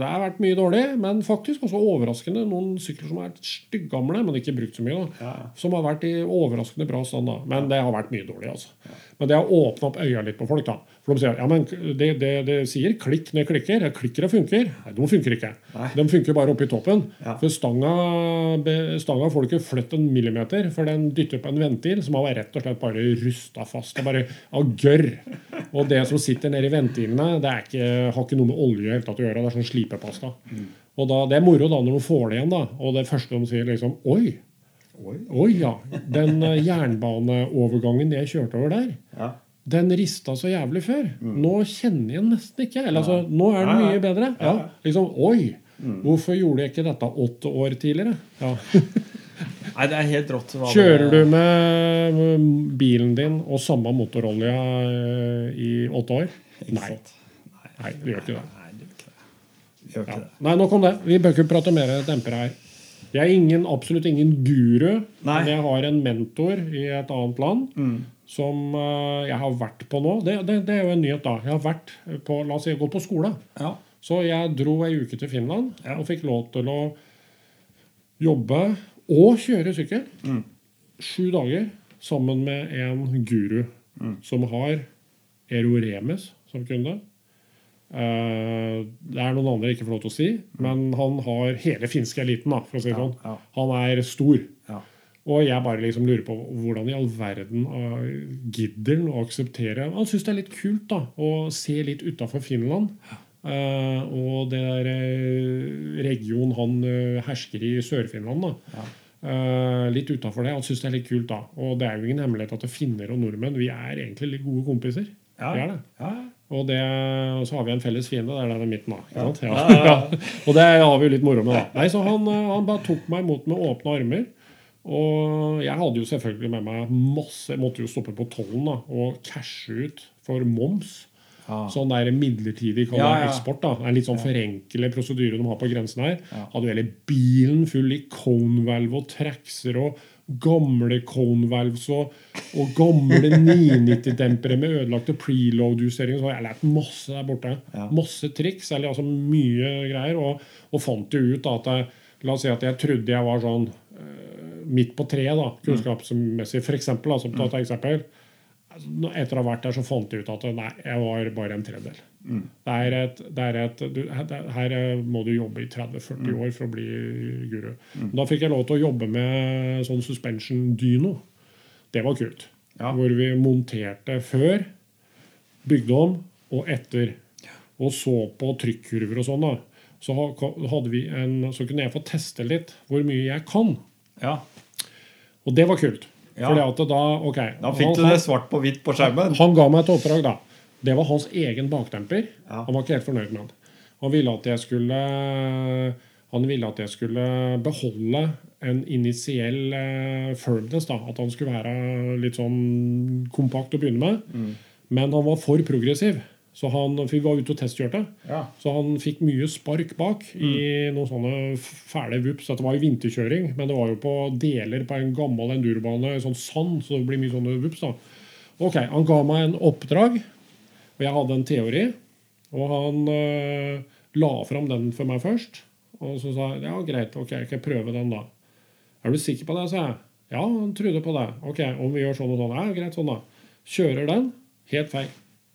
det har vært mye dårlig, men faktisk også overraskende. Noen sykler som er styggamle, men ikke brukt så mye. da, Ja. Som har vært i overraskende bra stand. da, Men det har vært mye dårlig. altså. Men det har åpna opp øya litt på folk. da. For de sier ja, men det, det, det sier klikk når jeg klikker. Jeg klikker og funker. Nei, de funker ikke. Nei. De funker bare oppe i toppen. Ja. For stanga, stanga får du ikke flytt en millimeter, for den dytter på en ventil som har rett og slett bare rusta fast. Det er bare av gørr. Og det som sitter nede i ventilene, det er ikke, har ikke noe med olje helt tatt å gjøre. Det er sånn slipepasta. Og da, Det er moro da når de får det igjen, da. Og det første de sier, liksom Oi! Oi. Oi, ja. Den eh, jernbaneovergangen jeg kjørte over der, Ja. Den rista så jævlig før. Nå kjenner jeg den nesten ikke. Eller, altså, nå er den mye bedre. Ja, liksom, Oi! Hvorfor gjorde jeg ikke dette åtte år tidligere? Ja. Nei, det er helt rått. Kjører du med bilen din og samme motorolje eh, i åtte år? Nei. Nei, vi gjør ikke det. Nei, gjør ikke det. Gjør Ja. det. Nei, nok om det. Vi bør ikke prate mer dempere her. Jeg er ingen, absolutt ingen guru, Nei. men jeg har en mentor i et annet land Mm. Som eh, jeg har vært på nå. Det, det, det er jo en nyhet, da. Jeg har vært på, la oss si, gått på skole. Ja. Så jeg dro ei uke til Finland Ja. og fikk lov til å jobbe og kjøre sykkel. Mm. Sju dager sammen med en guru Mm. som har Eroremes som kunde. Eh, det er noen andre jeg ikke får lov til å si, men han har hele finske eliten. da, for å si det Mm. Ja, sånn. Han er stor. Og jeg bare liksom lurer på hvordan i all verden uh, gidder han å akseptere Han syns det er litt kult da, å se litt utafor Finland. Eh, og det der eh, regionen han eh, hersker i Sør-Finland. da. Ja. Uh, litt utafor det. Han syns det er litt kult. da. Og det er jo ingen hemmelighet at finner og nordmenn vi er egentlig litt gode kompiser. Ja. Er det. Ja. Og, det, og så har vi en felles fiende. Det er den i midten. da. Ja. Og det har vi jo litt moro med. da. Nei, så han, eh, han bare tok meg imot med åpne armer. Og jeg hadde jo selvfølgelig med meg masse Jeg måtte jo stoppe på tollen da, og cashe ut for moms. Ah. Sånn der midlertidig Ja, ja. eksport. da. En litt sånn forenkle prosedyre de har på grensen her. Ja. Hadde jo hele bilen full i conevalve og trekser og gamle conevalves og, og gamle 990-dempere med ødelagte preload-justeringer. Så har jeg lært masse der borte. Ja. Masse triks, eller altså mye greier. Og, og fant jo ut da at jeg, La oss si at jeg trodde jeg var sånn eh, midt på treet, da, kunnskapsmessig, for eksempel, som ta et eksempel. Etter å ha vært der, så fant jeg ut at nei, jeg var bare en tredjedel. Det er et, det er et du, her- eh, må du jobbe i 30-40 år for å bli guru. Da fikk jeg lov til å jobbe med sånn suspension dyno. Det var kult. Ja. Hvor vi monterte før, bygde om og etter. Og så på trykkurver og sånn. da. Så en, så kunne jeg få teste litt hvor mye jeg kan. Ja. Og det var kult. Ja. Fordi at da, ok, Da fikk han- du det svart på hvitt på skjermen. han ga meg et oppdrag, da. Det var hans egen bakdemper. Ja. Han var ikke helt fornøyd med den. Han ville at jeg skulle han ville at jeg skulle beholde en initiell uh, firmness. da, At han skulle være litt sånn kompakt å begynne med. Mm. Men han var for progressiv. Så han, for Vi var ute og testkjørte. Ja. Så han fikk mye spark bak i noen sånne fæle vups. Dette var jo vinterkjøring, men det var jo på deler på en gammel endurobane, sånn sand, så det blir mye sånne vups. da. Ok, Han ga meg en oppdrag, og jeg hadde en teori. Og han øh, la fram den for meg først. Og så sa jeg ja, greit, ok, jeg kan prøve den, da. Er du sikker på det, sa jeg. Ja, han trodde på det. Ok, om vi gjør sånn og sånn. Ja, greit, sånn da. Kjører den. Helt feil.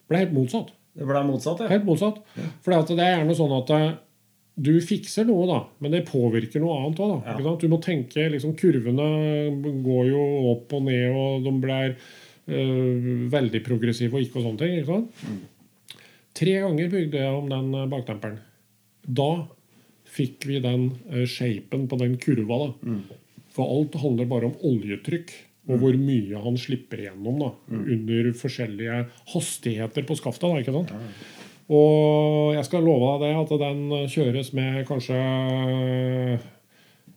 Ble helt motsatt. Det ble motsatt, ja. Helt motsatt. For det er gjerne sånn at eh, du fikser noe, da, men det påvirker noe annet òg. Ja. Du må tenke liksom, Kurvene går jo opp og ned, og de blir øh, veldig progressive og ikke og sånne ting. ikke sant? Tre ganger bygde jeg om den eh, bakdemperen. Da fikk vi den eh, shapen på den kurva. da. For alt handler bare om oljetrykk og hvor mye han slipper igjennom da, under forskjellige hastigheter på skaftet. Da, ikke sant? Og jeg skal love deg det at den kjøres med kanskje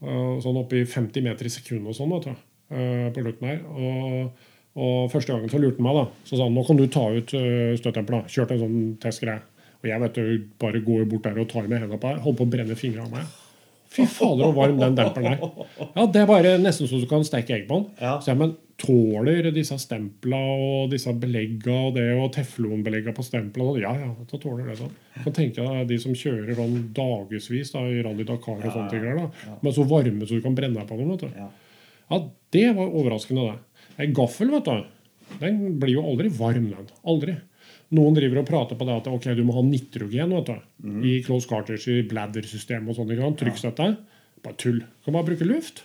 øh, sånn oppi 50 meter i sekundet og sånn Da, du, øh, på løkken her. Og, og første gangen så lurte han meg, da. Så sa han nå kan du ta ut øh, støttempelet. Kjørte en sånn testgreie. Og jeg vet du, bare går bort der og tar med hendene på her. Holdt på å brenne fingrene av meg. Fy fader, så varm den demperen er. Ja, Det er bare nesten så du kan steke egg på den. Ja. Så jeg, men Tåler disse stempla og disse belegga og det og teflonbelegga på stempla? Ja, ja, da tåler det sånn. Kan tenke deg de som kjører sånn dagevis da, i Rally Dakar og sånne ting. der, da. Men så varme så du kan brenne deg på dem. vet du. Ja. Ja, det var overraskende, det. En gaffel, vet du, den blir jo aldri varm, den. Aldri. Noen driver og prater på det at ok, du må ha nitrogen vet du, i close carters, i bladder-system og sånn. Trykkstøtte. Bare tull. Kan bare bruke luft.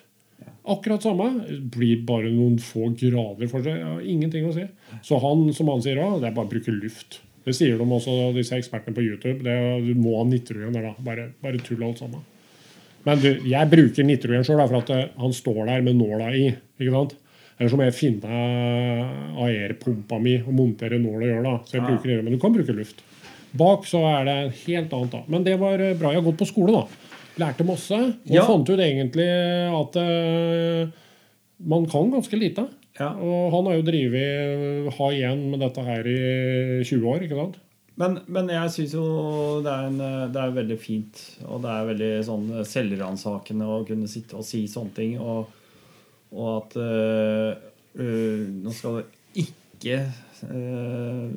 Akkurat samme. Blir bare noen få grader for seg. Ja, ingenting å si. Så han, som han sier òg, det er bare å bruke luft. Det sier de også, disse ekspertene på YouTube. Det, du må ha nitrogen der, da. Bare, bare tull alt sammen. Men du, jeg bruker nitrogen sjøl, for at eh, han står der med nåla i. ikke sant? Eller så må jeg finne aerpumpa mi og montere nål og gjøre da. Så jeg bruker det, Men du kan bruke luft. Bak så er det helt annet. da. Men det var eh, bra. Jeg har gått på skole, da. Lærte masse. Og Ja. fant ut egentlig at uh, man kan ganske lite. Ja. Og han har jo drevet ha igjen med dette her i 20 år, ikke sant? Men, men jeg syns jo det er, en, det er veldig fint, og det er veldig sånn selvransakende å kunne sitte og si sånne ting. Og, og at øh, øh, Nå skal det ikke øh,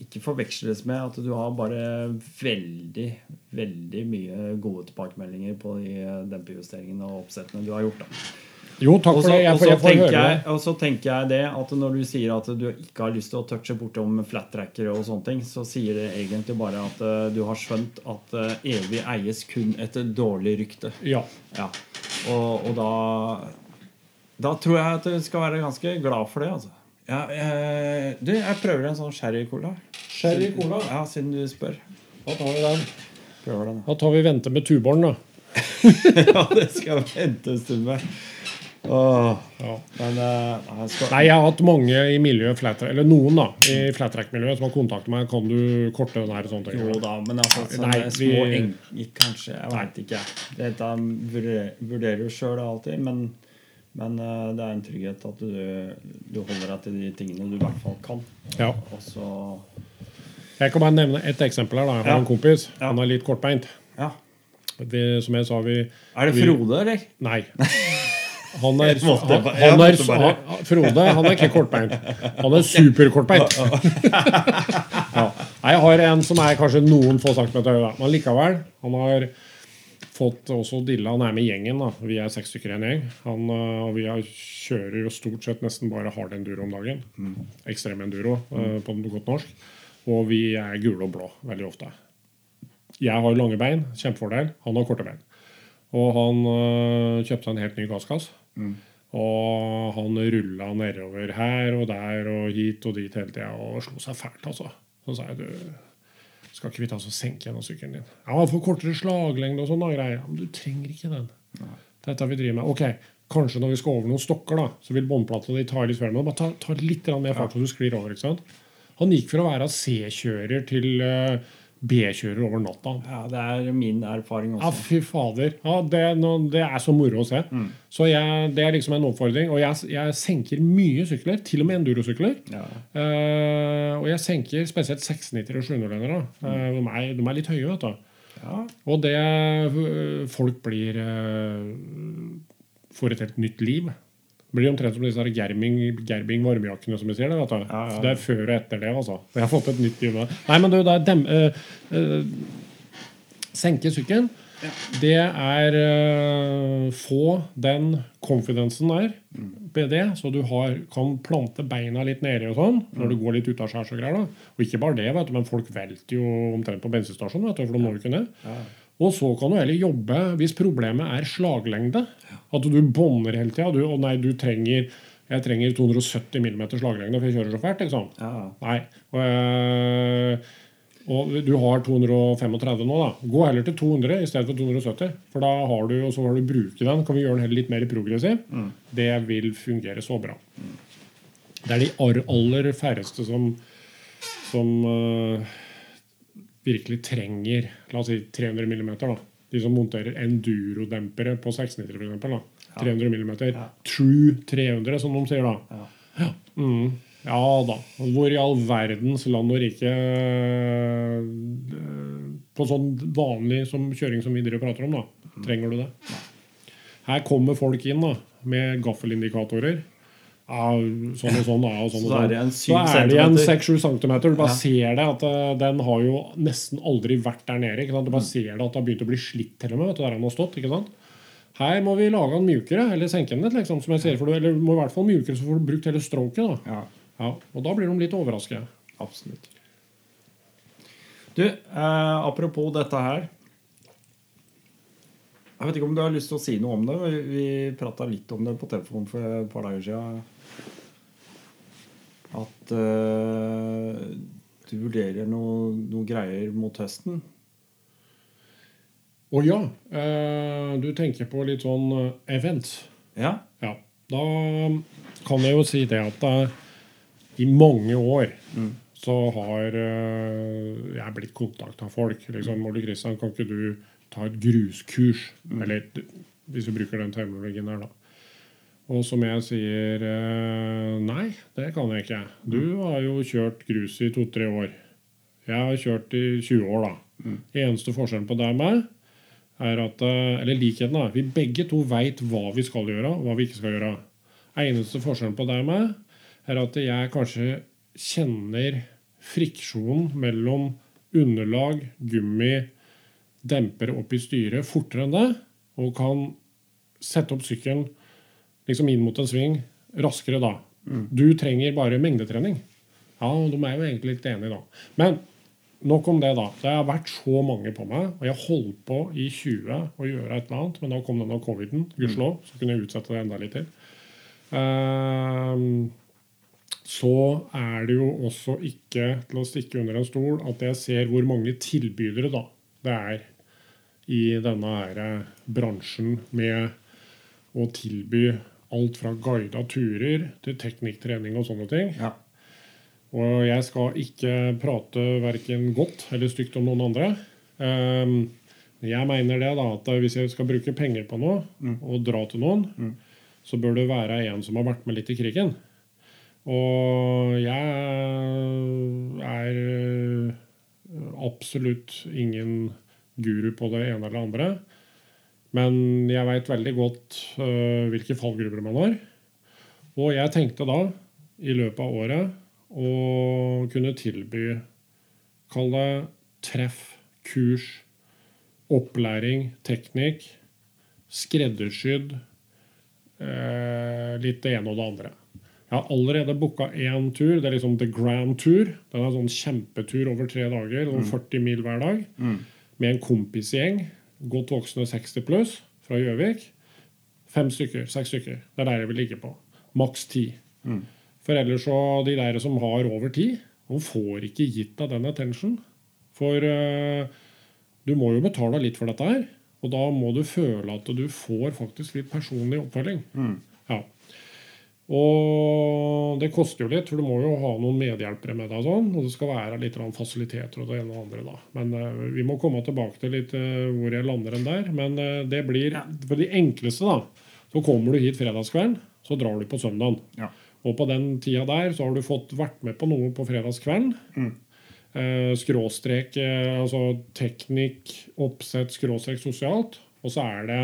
ikke forveksles med at du har bare veldig, veldig mye gode tilbakemeldinger på de dempejusteringene og oppsettene du har gjort. da. Jo, takk også, for det. Jeg, og får- jeg får tenker jeg, og så tenker jeg det at når du sier at du ikke har lyst til å touche bortom flat-trackere og sånne ting, så sier det egentlig bare at uh, du har skjønt at uh, evig eies kun et dårlig rykte. Ja. Ja. Og, og da Da tror jeg at du skal være ganske glad for det, altså. Ja, jeg, du, jeg prøver en sånn sherry-cola. Sherry cola? Ja, siden du spør. Da tar vi den. Prøver den. Da tar vi vente med Tuborn, da. ja, det skal vente en stund med. Åh, Ja. men uh, jeg skal, Nei, jeg har hatt mange i miljøet, flat, eller noen da, i flattrack-miljøet som har kontaktet meg. Kan du korte den her? ting? Jo da, men altså sånne Nei, vi- små eng... Kanskje, jeg veit ikke. Dette vurderer, du sjøl alltid, men, men uh, det er en trygghet at du, du holder deg til de tingene du i hvert fall kan. Ja. Og så Jeg kan bare nevne ett eksempel her. da. Jeg har Ja. en kompis. Ja. Han er litt kortbeint. Ja. Vi, som jeg sa, vi Er det Frode, eller? Nei. Han er, måtte han, er han- Frode han er ikke kortbeint. Han er superkortbeint. Ja. Jeg har en som er kanskje noen få centimeter høy, men likevel. Han har fått også Dilla. Han er med i gjengen. da. Vi er seks stykker i en gjeng. Han, øh, og vi er, kjører jo stort sett nesten bare hard enduro om dagen. Ekstrem enduro mm. på godt norsk. Og vi er gule og blå veldig ofte. Jeg har lange bein, kjempefordel. Han har korte bein. Og han øh, kjøpte en helt ny gasskasse. Og han rulla nedover her og der og hit og dit hele tida og slo seg fælt, altså. Så sa jeg du skal ikke vi ta oss og senke gjennom sykkelen din? Ja, for kortere slaglengde og sånne greier. Men du trenger ikke den. Dette vi driver med. Ok, kanskje når vi skal over noen stokker, da, så vil båndplata di ta litt før. Men bare ta, ta litt mer fart så du sklir over. ikke sant? Han gikk fra å være C-kjører til eh, B-kjører over natta. Ja, det er min erfaring også. Ja, fy fader. Ja, det, no, det er så moro å se. Så jeg, det er liksom en oppfordring. Og jeg, jeg senker mye sykler, til og med endurosykler. Ja. Uh, og jeg senker spesielt 690 og 700-ere. Uh, de, de er litt høye, vet du. Ja. Og det øh, Folk blir øh, Får et helt nytt liv. Blir omtrent som disse Gerbing, Gerbing varmejakkene som vi ser. Det. Ja, ja. Så det er før og etter det, altså. Jeg har fått et nytt gym. Nei, men du, det er dem... øh, øh, senke sykkelen. Det er øh, få den confidencen der ved det, så du har, kan plante beina litt nedi og sånn når du går litt utaskjærs og greier. da. Og ikke bare det, vet du, men folk velter jo omtrent på bensinstasjonen, vet du, for de må jo ikke ned. Og så kan du heller jobbe hvis problemet er slaglengde. At du bånder hele tida. Du, og nei, du trenger jeg trenger 270 mm slaglengde, for jeg kjører så fælt. liksom. Ja. Nei. Og, øh, og du har 235 nå, da. Gå heller til 200 i stedet for 270. For da har du, og så har du bruke den. Kan vi gjøre den heller litt mer progressiv? Det vil fungere så bra. Det er de aller færreste som, som øh, virkelig trenger la oss si 300 mm. Da. De som monterer endurodempere på 690 for eksempel, da. 300 mm. True 300, som de sier da. Ja. Mm. Ja da. Hvor i all verdens land og rike øh, På sånn vanlig som kjøring som vi driver og prater om, da, trenger du det? Her kommer folk inn da, med gaffelindikatorer. Sånn og sånn, og sånn og Så er sånn. det en Så syv er det igjen centimeter. 6-7 cm. Du bare Ja. ser det at øh, den har jo nesten aldri vært der nede. Ikke sant? Du bare Mm. ser det at det har begynt å bli slitt til og med. Vet du, der den har stått, ikke sant? Her må vi lage den mjukere, eller senke den litt, liksom, som jeg sier. For du, eller må i hvert fall mjukere, så får du brukt hele stroken. da. ja. Ja, og da blir de litt overrasket. Absolutt. Du, eh, apropos dette her. Jeg vet ikke om du har lyst til å si noe om det. Vi, vi prata litt om det på telefonen for et par dager siden. At uh, du vurderer noe, noe greier mot høsten. Å ja, Uh, du tenker på litt sånn event. Ja. Ja. Da kan jeg jo si det at uh, i mange år så har eh, jeg blitt kontakta av folk. Liksom, Ole Kristian, kan ikke du ta et gruskurs? Eller hvis vi bruker den terminologien her, da. Og som jeg sier eh, Nei, det kan jeg ikke. Du har jo kjørt grus i to-tre år. Jeg har kjørt i 20 år, da. Eneste forskjellen på deg og meg er at eh, Eller likheten, da. Vi begge to veit hva vi skal gjøre, og hva vi ikke skal gjøre. Eneste forskjellen på deg og meg er at jeg kanskje kjenner friksjonen mellom underlag, gummi, demper opp i styret fortere enn det, og kan sette opp sykkelen liksom inn mot en sving raskere da. Du trenger bare mengdetrening. Ja, de er jo egentlig litt enige da. Men nok om det, da. Det har vært så mange på meg, og jeg holdt på i 20 å gjøre et eller annet, men da kom denne coviden, gudskjelov, så kunne jeg utsette det enda litt til. Ehm, så er det jo også ikke til å stikke under en stol at jeg ser hvor mange tilbydere da det er i denne her bransjen med å tilby alt fra guida turer til teknikktrening og sånne ting. ja. Og jeg skal ikke prate verken godt eller stygt om noen andre. Ehm, Jeg mener det da, at hvis jeg skal bruke penger på noe og dra til noen, så bør det være en som har vært med litt i krigen. Og jeg er absolutt ingen guru på det ene eller andre. Men jeg veit veldig godt uh, hvilke fallgruver man har. Og jeg tenkte da, i løpet av året, å kunne tilby Kall det treff, kurs, opplæring, teknikk, skreddersydd Uh, litt det ene og det andre. Jeg har allerede booka én tur. Det er liksom The Grand Tour. Den er en sånn kjempetur over tre dager, over 40 mil hver dag. Med en kompisgjeng, godt voksne 60 pluss, fra Gjøvik. Fem stykker, seks stykker. Det er der jeg vil ligge på. Maks ti. For ellers så De der som har over ti, de får ikke gitt deg den attention. For uh, du må jo betale litt for dette her. Og da må du føle at du får faktisk litt personlig oppfølging. Ja. Og det koster jo litt, for du må jo ha noen medhjelpere med deg. og sånn, Og det skal være litt fasiliteter og det ene og det andre. da. Men uh, vi må komme tilbake til litt uh, hvor jeg lander den der. Men uh, det blir For de enkleste, da, så kommer du hit fredagskvelden, så drar du på søndagen. Ja. Og på den tida der så har du fått vært med på noe på fredagskvelden. Eh, skråstrek altså teknikk, oppsett, skråstrek sosialt. Og så er det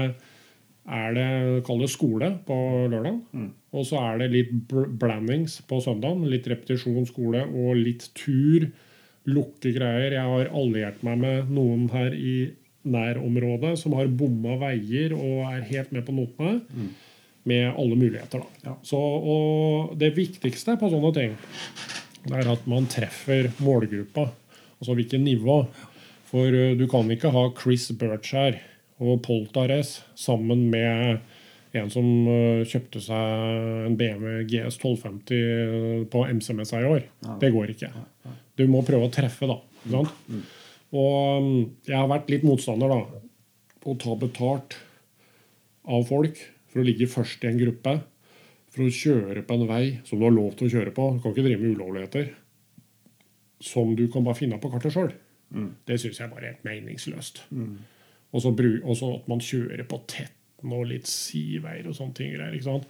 er det, kall det skole på lørdag. Og så er det litt blandings på søndag. Litt repetisjon skole og litt tur. Lukke greier. Jeg har alliert meg med noen her i nærområdet som har bomma veier og er helt med på notene. Med alle muligheter, da. Ja. Så, og det viktigste på sånne ting, det er at man treffer målgruppa. Altså hvilket nivå. For uh, du kan ikke ha Chris Birchare og Poltares sammen med en som uh, kjøpte seg en BMW GS 1250 på MC-messa i år. Det går ikke. Du må prøve å treffe, da. Sant? Og um, jeg har vært litt motstander, da. Å ta betalt av folk for å ligge først i en gruppe. For å kjøre på en vei som du har lov til å kjøre på. Du kan ikke drive med ulovligheter. Som du kan bare finne på kartet sjøl. Det syns jeg bare er helt meningsløst. Bru- og så at man kjører på tetten og litt sideveier og sånne ting. greier, ikke sant?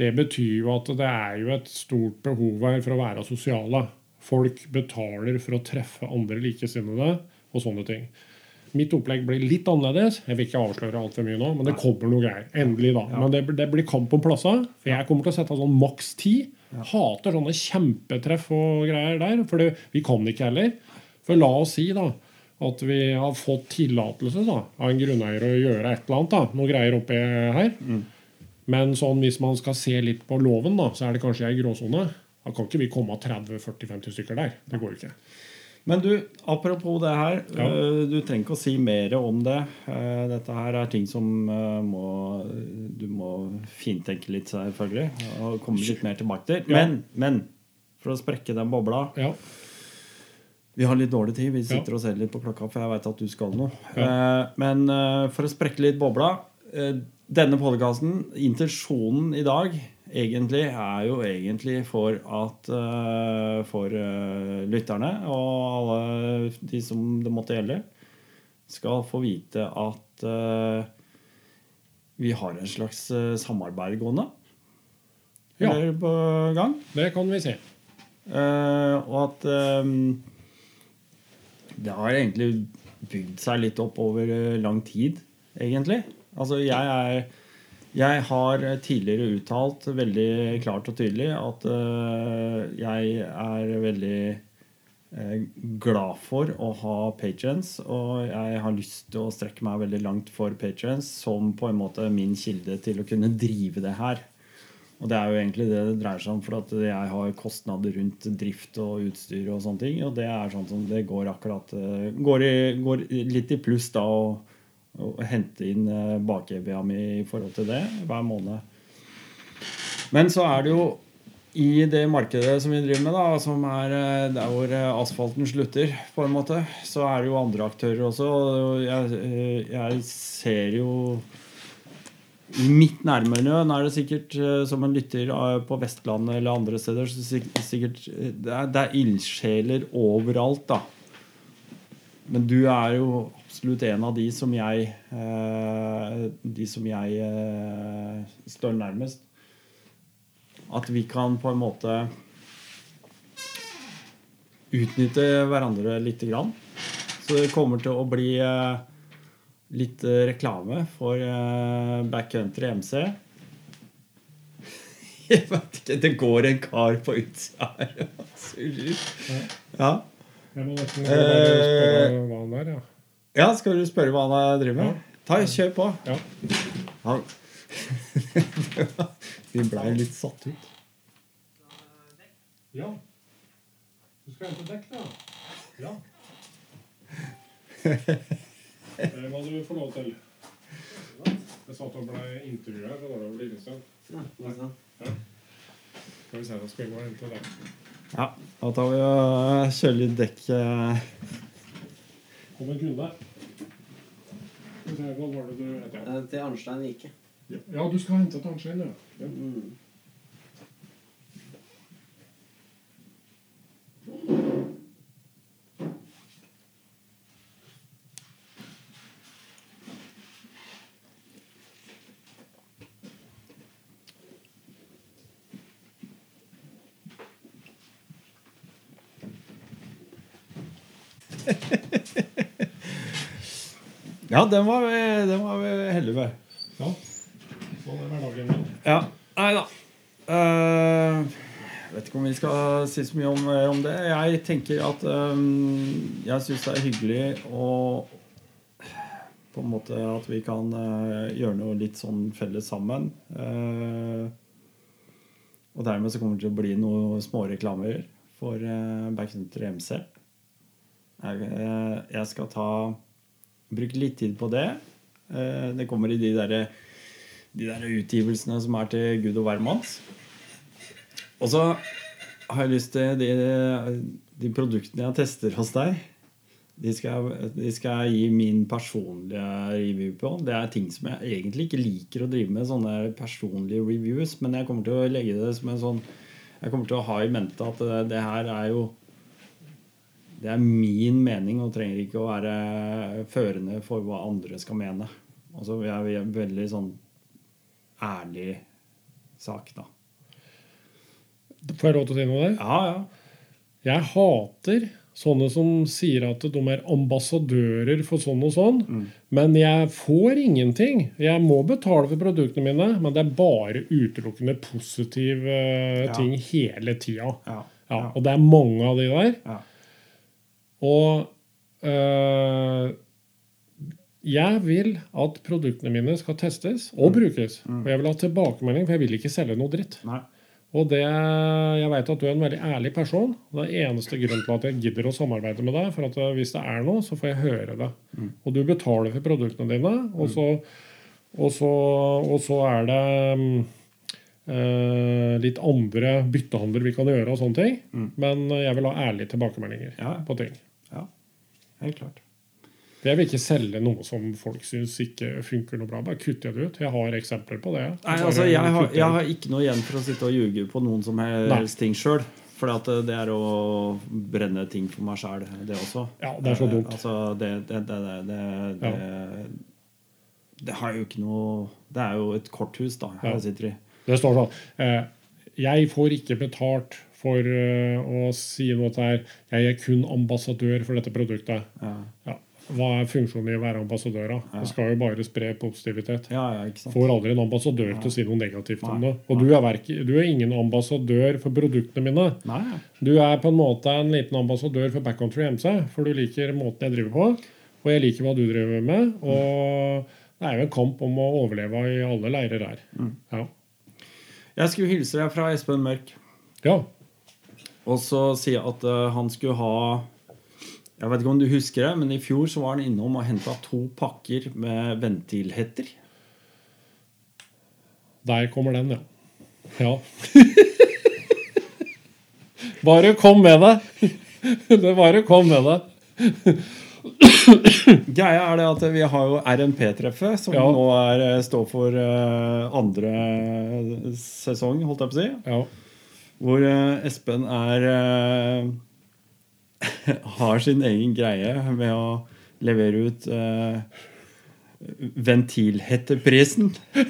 Det betyr jo at det er jo et stort behov her for å være sosiale. Folk betaler for å treffe andre likesinnede og sånne ting. Mitt opplegg blir litt annerledes. Jeg vil ikke avsløre altfor mye nå, men det kommer noe greier. Endelig, da. Men det, det blir kamp om plasser. For jeg kommer til å sette sånn maks ti. Hater sånne kjempetreff og greier der. For det, vi kan ikke heller. For la oss si da at vi har fått tillatelse av en grunneier å gjøre et eller annet. da, Noe greier oppi her. Men sånn, hvis man skal se litt på loven, da, så er det kanskje ei gråsone. Da kan ikke vi komme 30-40-50 stykker der. Det går jo ikke. Men du, apropos det her. Ja. øh, Du trenger ikke å si mer om det. Eh, Dette her er ting som øh, må Du må fintenke litt, selvfølgelig. Og komme litt mer tilbake til. Men, men for å sprekke den bobla Ja. Vi har litt dårlig tid. Vi Ja. sitter og ser litt på klokka, for jeg vet at du skal noe. Ja. Eh, Men eh, for å sprekke litt bobla eh, Denne podkasten, intensjonen i dag, egentlig er jo egentlig for at For lytterne og alle de som det måtte gjelde, skal få vite at vi har en slags samarbeid gående. Ja. På gang. Det kan vi se. Eh, og at det har egentlig bygd seg litt opp over eh, lang tid, egentlig. Altså, jeg er Jeg har tidligere uttalt veldig klart og tydelig at uh, jeg er veldig eh, glad for å ha patrons, og jeg har lyst til å strekke meg veldig langt for patrons som på en måte min kilde til å kunne drive det her. Og det er jo egentlig det det dreier seg om, for at jeg har kostnader rundt drift og utstyr og sånne ting. Og det er sånn som det går akkurat eh, Går, i, går litt i pluss da å hente inn eh, bak-EBA mi i forhold til det hver måned. Men så er det jo i det markedet som vi driver med, da, som er eh, der hvor asfalten slutter, på en måte, så er det jo andre aktører også. Jeg, jeg ser jo i mitt nærmiljø er det sikkert eh, som en lytter eh, på Vestlandet eller andre steder så sik- sikkert, eh, det, er, det er ildsjeler overalt, da. Men du er jo absolutt en av de som jeg De som jeg står nærmest. At vi kan på en måte utnytte hverandre lite grann. Så det kommer til å bli litt eh, reklame for eh, Backcountry MC. Jeg vet ikke Det går en kar på utsida her og surrer. Ja. Er, ja. Skal du spørre hva han driver med? Ta, kjør på. Ja. Vi blei litt satt ut. ja. Du skal hente dekk, da? Ja. Det må du få lov til. Jeg satt og ble intervjua her, så da var det litt stund. Skal vi se, da skal vi gå og hente dekk. Ja, da tar vi og kjører litt dekk. eh. Kom en kunde. Hva var det du het? Eh, Til Arnstein Vike. ja, du skal hente et Arnstein, ja. ja. Mm. Ja, den var vi, den var vi heldige med. ja. Sånn er hverdagen min. Ja, nei da. Uh, vet ikke om vi skal si så mye om, om det. Jeg tenker at um, jeg syns det er hyggelig å På en måte at vi kan uh, gjøre noe litt sånn felles sammen. Uh, og dermed så kommer det til å bli noen småreklamer for uh, Backcountry MC. Jeg, eh, jeg skal ta bruke litt tid på det. Eh, det kommer i de derre de der utgivelsene som er til Gud og hvermanns. Og så har jeg lyst til de, de produktene jeg tester hos deg. De skal, de skal jeg gi min personlige review på. Det er ting som jeg egentlig ikke liker å drive med, sånne personlige reviews. Men jeg kommer til å legge det som en sånn Jeg kommer til å ha i mente at det, det her er jo Det er min mening og trenger ikke å være førende for hva andre skal mene. Altså, jeg er veldig sånn ærlig sak, da. Får jeg lov til å si noe der? Ja, ja. Jeg hater sånne som sier at de er ambassadører for sånn og sånn. Mm. Men jeg får ingenting. Jeg må betale for produktene mine, men det er bare utelukkende positive eh, Ja. ting hele tida. ja. Ja, og det er mange av de der. Og øh, jeg vil at produktene mine skal testes og brukes. Og jeg vil ha tilbakemelding, for jeg vil ikke selge noe dritt. Nei. Og det, jeg vet at du er en veldig ærlig person. Det er eneste grunnen til at jeg gidder å samarbeide med deg. For at øh, hvis det er noe, så får jeg høre det. Og du betaler for produktene dine, og så, og så, og så er det mm, øh, litt andre byttehandler vi kan gjøre og sånne ting. Men øh, jeg vil ha ærlige tilbakemeldinger Ja. på ting. Ja, helt klart. Jeg vil ikke selge noe som folk syns ikke funker noe bra. Bare kutter jeg det ut. Jeg har eksempler på det. Nei, altså, jeg har, jeg har ikke noe igjen for å sitte og ljuge på noen som helst ting sjøl. For eh, det er å brenne ting for meg sjæl, det også. Ja, det er så Eh, dumt. Altså, det, det, det, det, det, har jo ikke noe Det er jo et korthus, da, Ja. sitter i. Det står sånn eh, Jeg får ikke betalt for eh, å si noe til her. Jeg er kun ambassadør for dette produktet. Ja, Ja. Hva er funksjonen i å være ambassadør? da? Det skal jo bare spre positivitet. Får aldri en ambassadør til å si noe negativt om det. Og du er, verk, du er ingen ambassadør for produktene mine. Nei, Du er på en måte en liten ambassadør for Backcountry MC, for du liker måten jeg driver på. Og jeg liker hva du driver med. Og det er jo en kamp om å overleve i alle leirer her. Ja. jeg skulle hilse deg fra Espen Mørk. ja. Og så si at eh, han skulle ha Jeg vet ikke om du husker det, men i fjor så var han innom og henta to pakker med ventilhetter. Der kommer den, ja. Ja. Bare kom med det. Det bare kom med det. Greia er det at vi har jo RNP-treffet, som Ja. nå er, eh, står for eh, andre sesong, holdt jeg på å si. Ja. Hvor eh, Espen er eh, Har sin egen greie med å levere ut uh, ventilhetteprisen.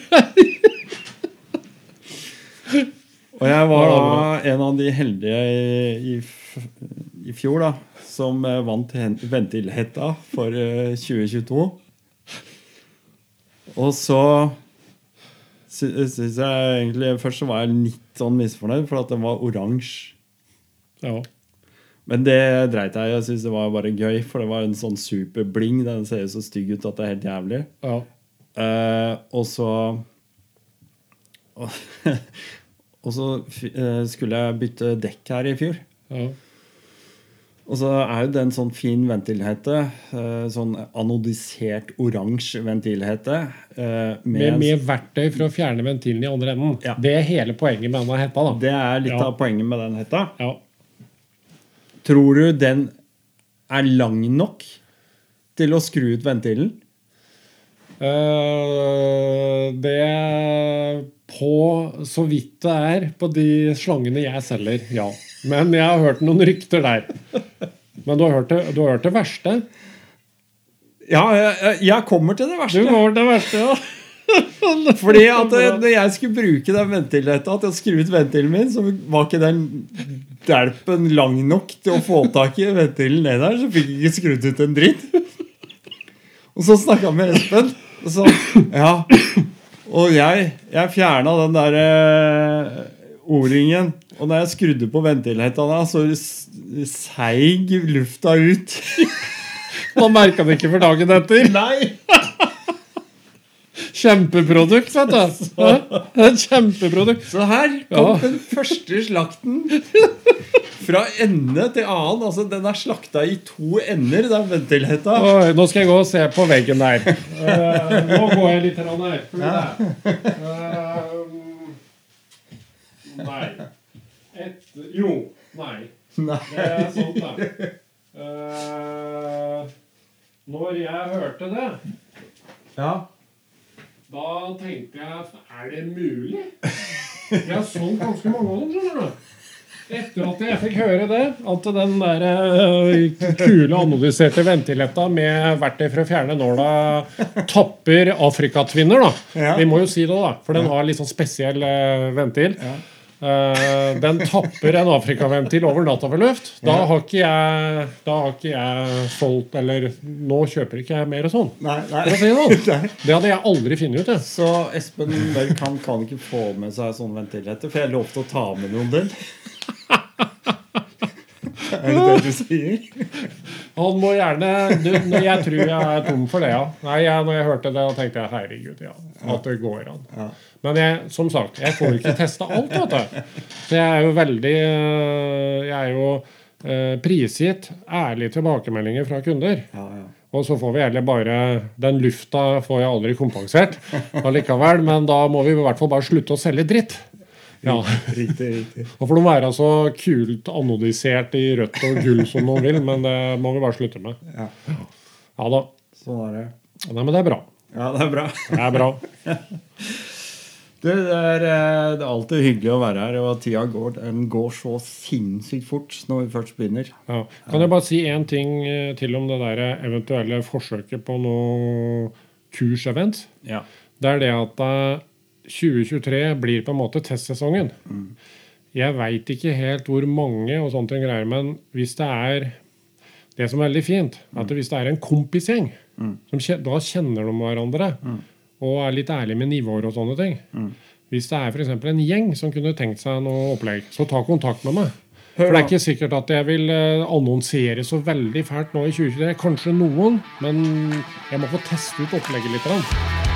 Og jeg var da en av de heldige i, i, i fjor, da, som eh, vant ventilhetta for eh, 2022. Og så sy- syns jeg egentlig Først så var jeg litt sånn misfornøyd, for at den var oransje. ja. Men det dreit jeg i. Jeg syns det var bare gøy, for det var en sånn superbling. Den ser jo så stygg ut at det er helt jævlig. Ja. Uh, og så og, så eh, skulle jeg bytte dekk her i fjor. ja. Og så er jo det en sånn fin ventilhette. eh, sånn anodisert oransje ventilhete. eh, med Med, med verktøy for å fjerne ventilen i andre enden. Ja. Det er hele poenget med denne hetta. da. Det er litt Ja. av poenget med den hetta. Ja. Tror du den er lang nok til å skru ut ventilen? Uh, det På så vidt det er på de slangene jeg selger, ja. Men jeg har hørt noen rykter der. Men du har hørt det, du har hørt det verste? Ja, jeg, jeg kommer til det verste. Du kommer hørt det verste, ja. Fordi at eh, når jeg skulle bruke den ventilhetta at jeg skru ut ventilen min, så var ikke den delpen lang nok til å få tak i ventilen ned der, så fikk jeg ikke skrudd ut en dritt. Og så snakka jeg med Espen, og så Ja. Og jeg, jeg fjerna den der eh, O-ringen. Og da jeg skrudde på ventilhetta, da, så seig lufta ut. Man merka det ikke for dagen etter. Nei! Kjempeprodukt, vet du. Ja, Et kjempeprodukt. Så her kom Ja. den første slakten fra ende til annen. Altså, den er slakta i to ender, den ventilhetta. Oi, nå skal jeg gå og se på veggen der. uh, nå går jeg litt her. Se. Eh, nei. Et, jo. Nei. Nei. Det er sånn, da. Eh, når jeg hørte det, Ja. da tenkte jeg Er det mulig? Jeg har solgt ganske mange av dem, skjønner du. Etter at jeg fikk høre det, at den der eh, kule analyserte ventiletta med verktøy for å fjerne nåla tapper afrikatvinner, da. Ja. Vi må jo si det, da, for den har litt sånn spesiell eh, ventil. Eh, den tapper en afrikaventil over natta ved luft. Da har ikke jeg Da har ikke jeg solgt Eller nå kjøper ikke jeg mer sånn. Nei, nei. Det sånn. Det hadde jeg aldri funnet ut. Jeg. Så Espen Mørk han kan ikke få med seg sånne ventiletter, for jeg lovte å ta med noen del. Er det det du sier? Han må gjerne du, Jeg tror jeg er tom for det, ja. Nei, jeg, når jeg hørte det, da tenkte jeg herregud, ja. At det går an. Ja. Men jeg, som sagt, jeg får ikke testa alt, vet du. Så jeg er jo veldig øh, Jeg er jo øh, prisgitt ærlige tilbakemeldinger fra kunder. Ja, ja. Og så får vi heller bare Den lufta får jeg aldri kompensert allikevel, men da må vi i hvert fall bare slutte å selge dritt. Ja. Riktig, riktig. Og får de være så kult anodisert i rødt og gull som de vil, men det må vi bare slutte med. Ja. Ja da. Sånn er det. Nei, men det er bra. Ja, det er bra. Det er bra. Du, det, er, eh, det er alltid hyggelig å være her, og tida går, den går så sinnssykt fort når vi først begynner. Ja. Kan jeg bare si én ting eh, til om det der eventuelle forsøket på noe kursevent? Ja. Det er det at eh, 2023 blir på en måte testsesongen. Jeg veit ikke helt hvor mange og sånne ting greier, men hvis det er Det som er veldig fint, at hvis det er en kompisgjeng, som, da kjenner de hverandre og er litt ærlige med nivåer og sånne ting. Hvis det er f.eks. en gjeng som kunne tenkt seg noe opplegg, så ta kontakt med meg. For det er ikke sikkert at jeg vil eh, annonsere så veldig fælt nå i 2023. Kanskje noen, men jeg må få teste ut opplegget litt.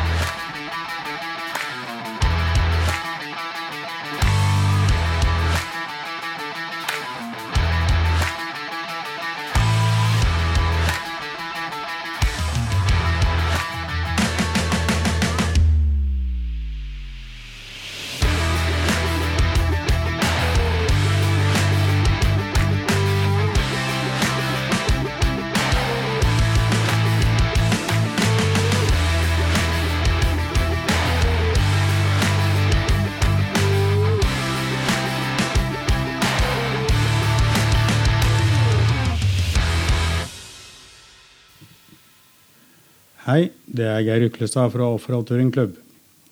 Hei, det er Geir Uklestad fra Offroad klubb.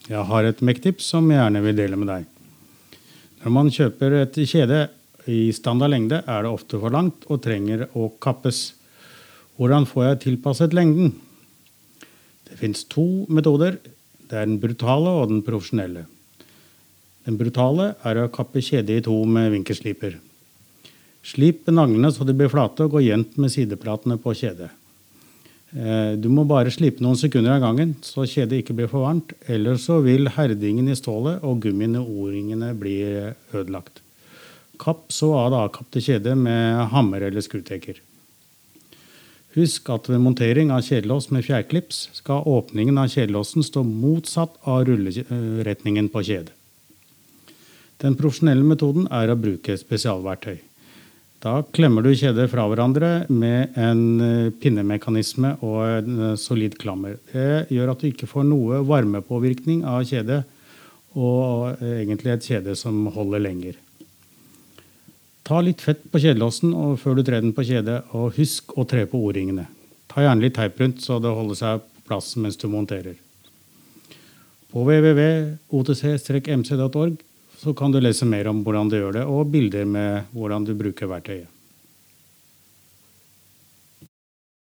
Jeg har et mektips som jeg gjerne vil dele med deg. Når man kjøper et kjede i standard lengde, er det ofte for langt og trenger å kappes. Hvordan får jeg tilpasset lengden? Det fins to metoder. Det er den brutale og den profesjonelle. Den brutale er å kappe kjedet i to med vinkelsliper. Slip naglene så de blir flate, og gå jevnt med sideplatene på kjedet. Eh, du må bare slipe noen sekunder av gangen, så kjedet ikke blir for varmt. Ellers så vil herdingen i stålet og gummien i o-ringene bli ødelagt. Kapp så av det avkapte kjedet med hammer eller skrutekker. Husk at ved montering av kjedelås med fjærklips skal åpningen av kjedelåsen stå motsatt av rulleretningen på kjedet. Den profesjonelle metoden er å bruke spesialverktøy. Da klemmer du kjeder fra hverandre med en eh, pinnemekanisme og en eh, solid klammer. Det gjør at du ikke får noe varmepåvirkning av kjedet, og eh, egentlig et kjede som holder lenger. Ta litt fett på kjedelåsen før du trer den på kjedet, og husk å tre på O-ringene. Ta gjerne litt teip rundt, så det holder seg på plass mens du monterer. På www.otc-mc.org så kan du lese mer om hvordan du gjør det, og bilder med hvordan du bruker verktøyet.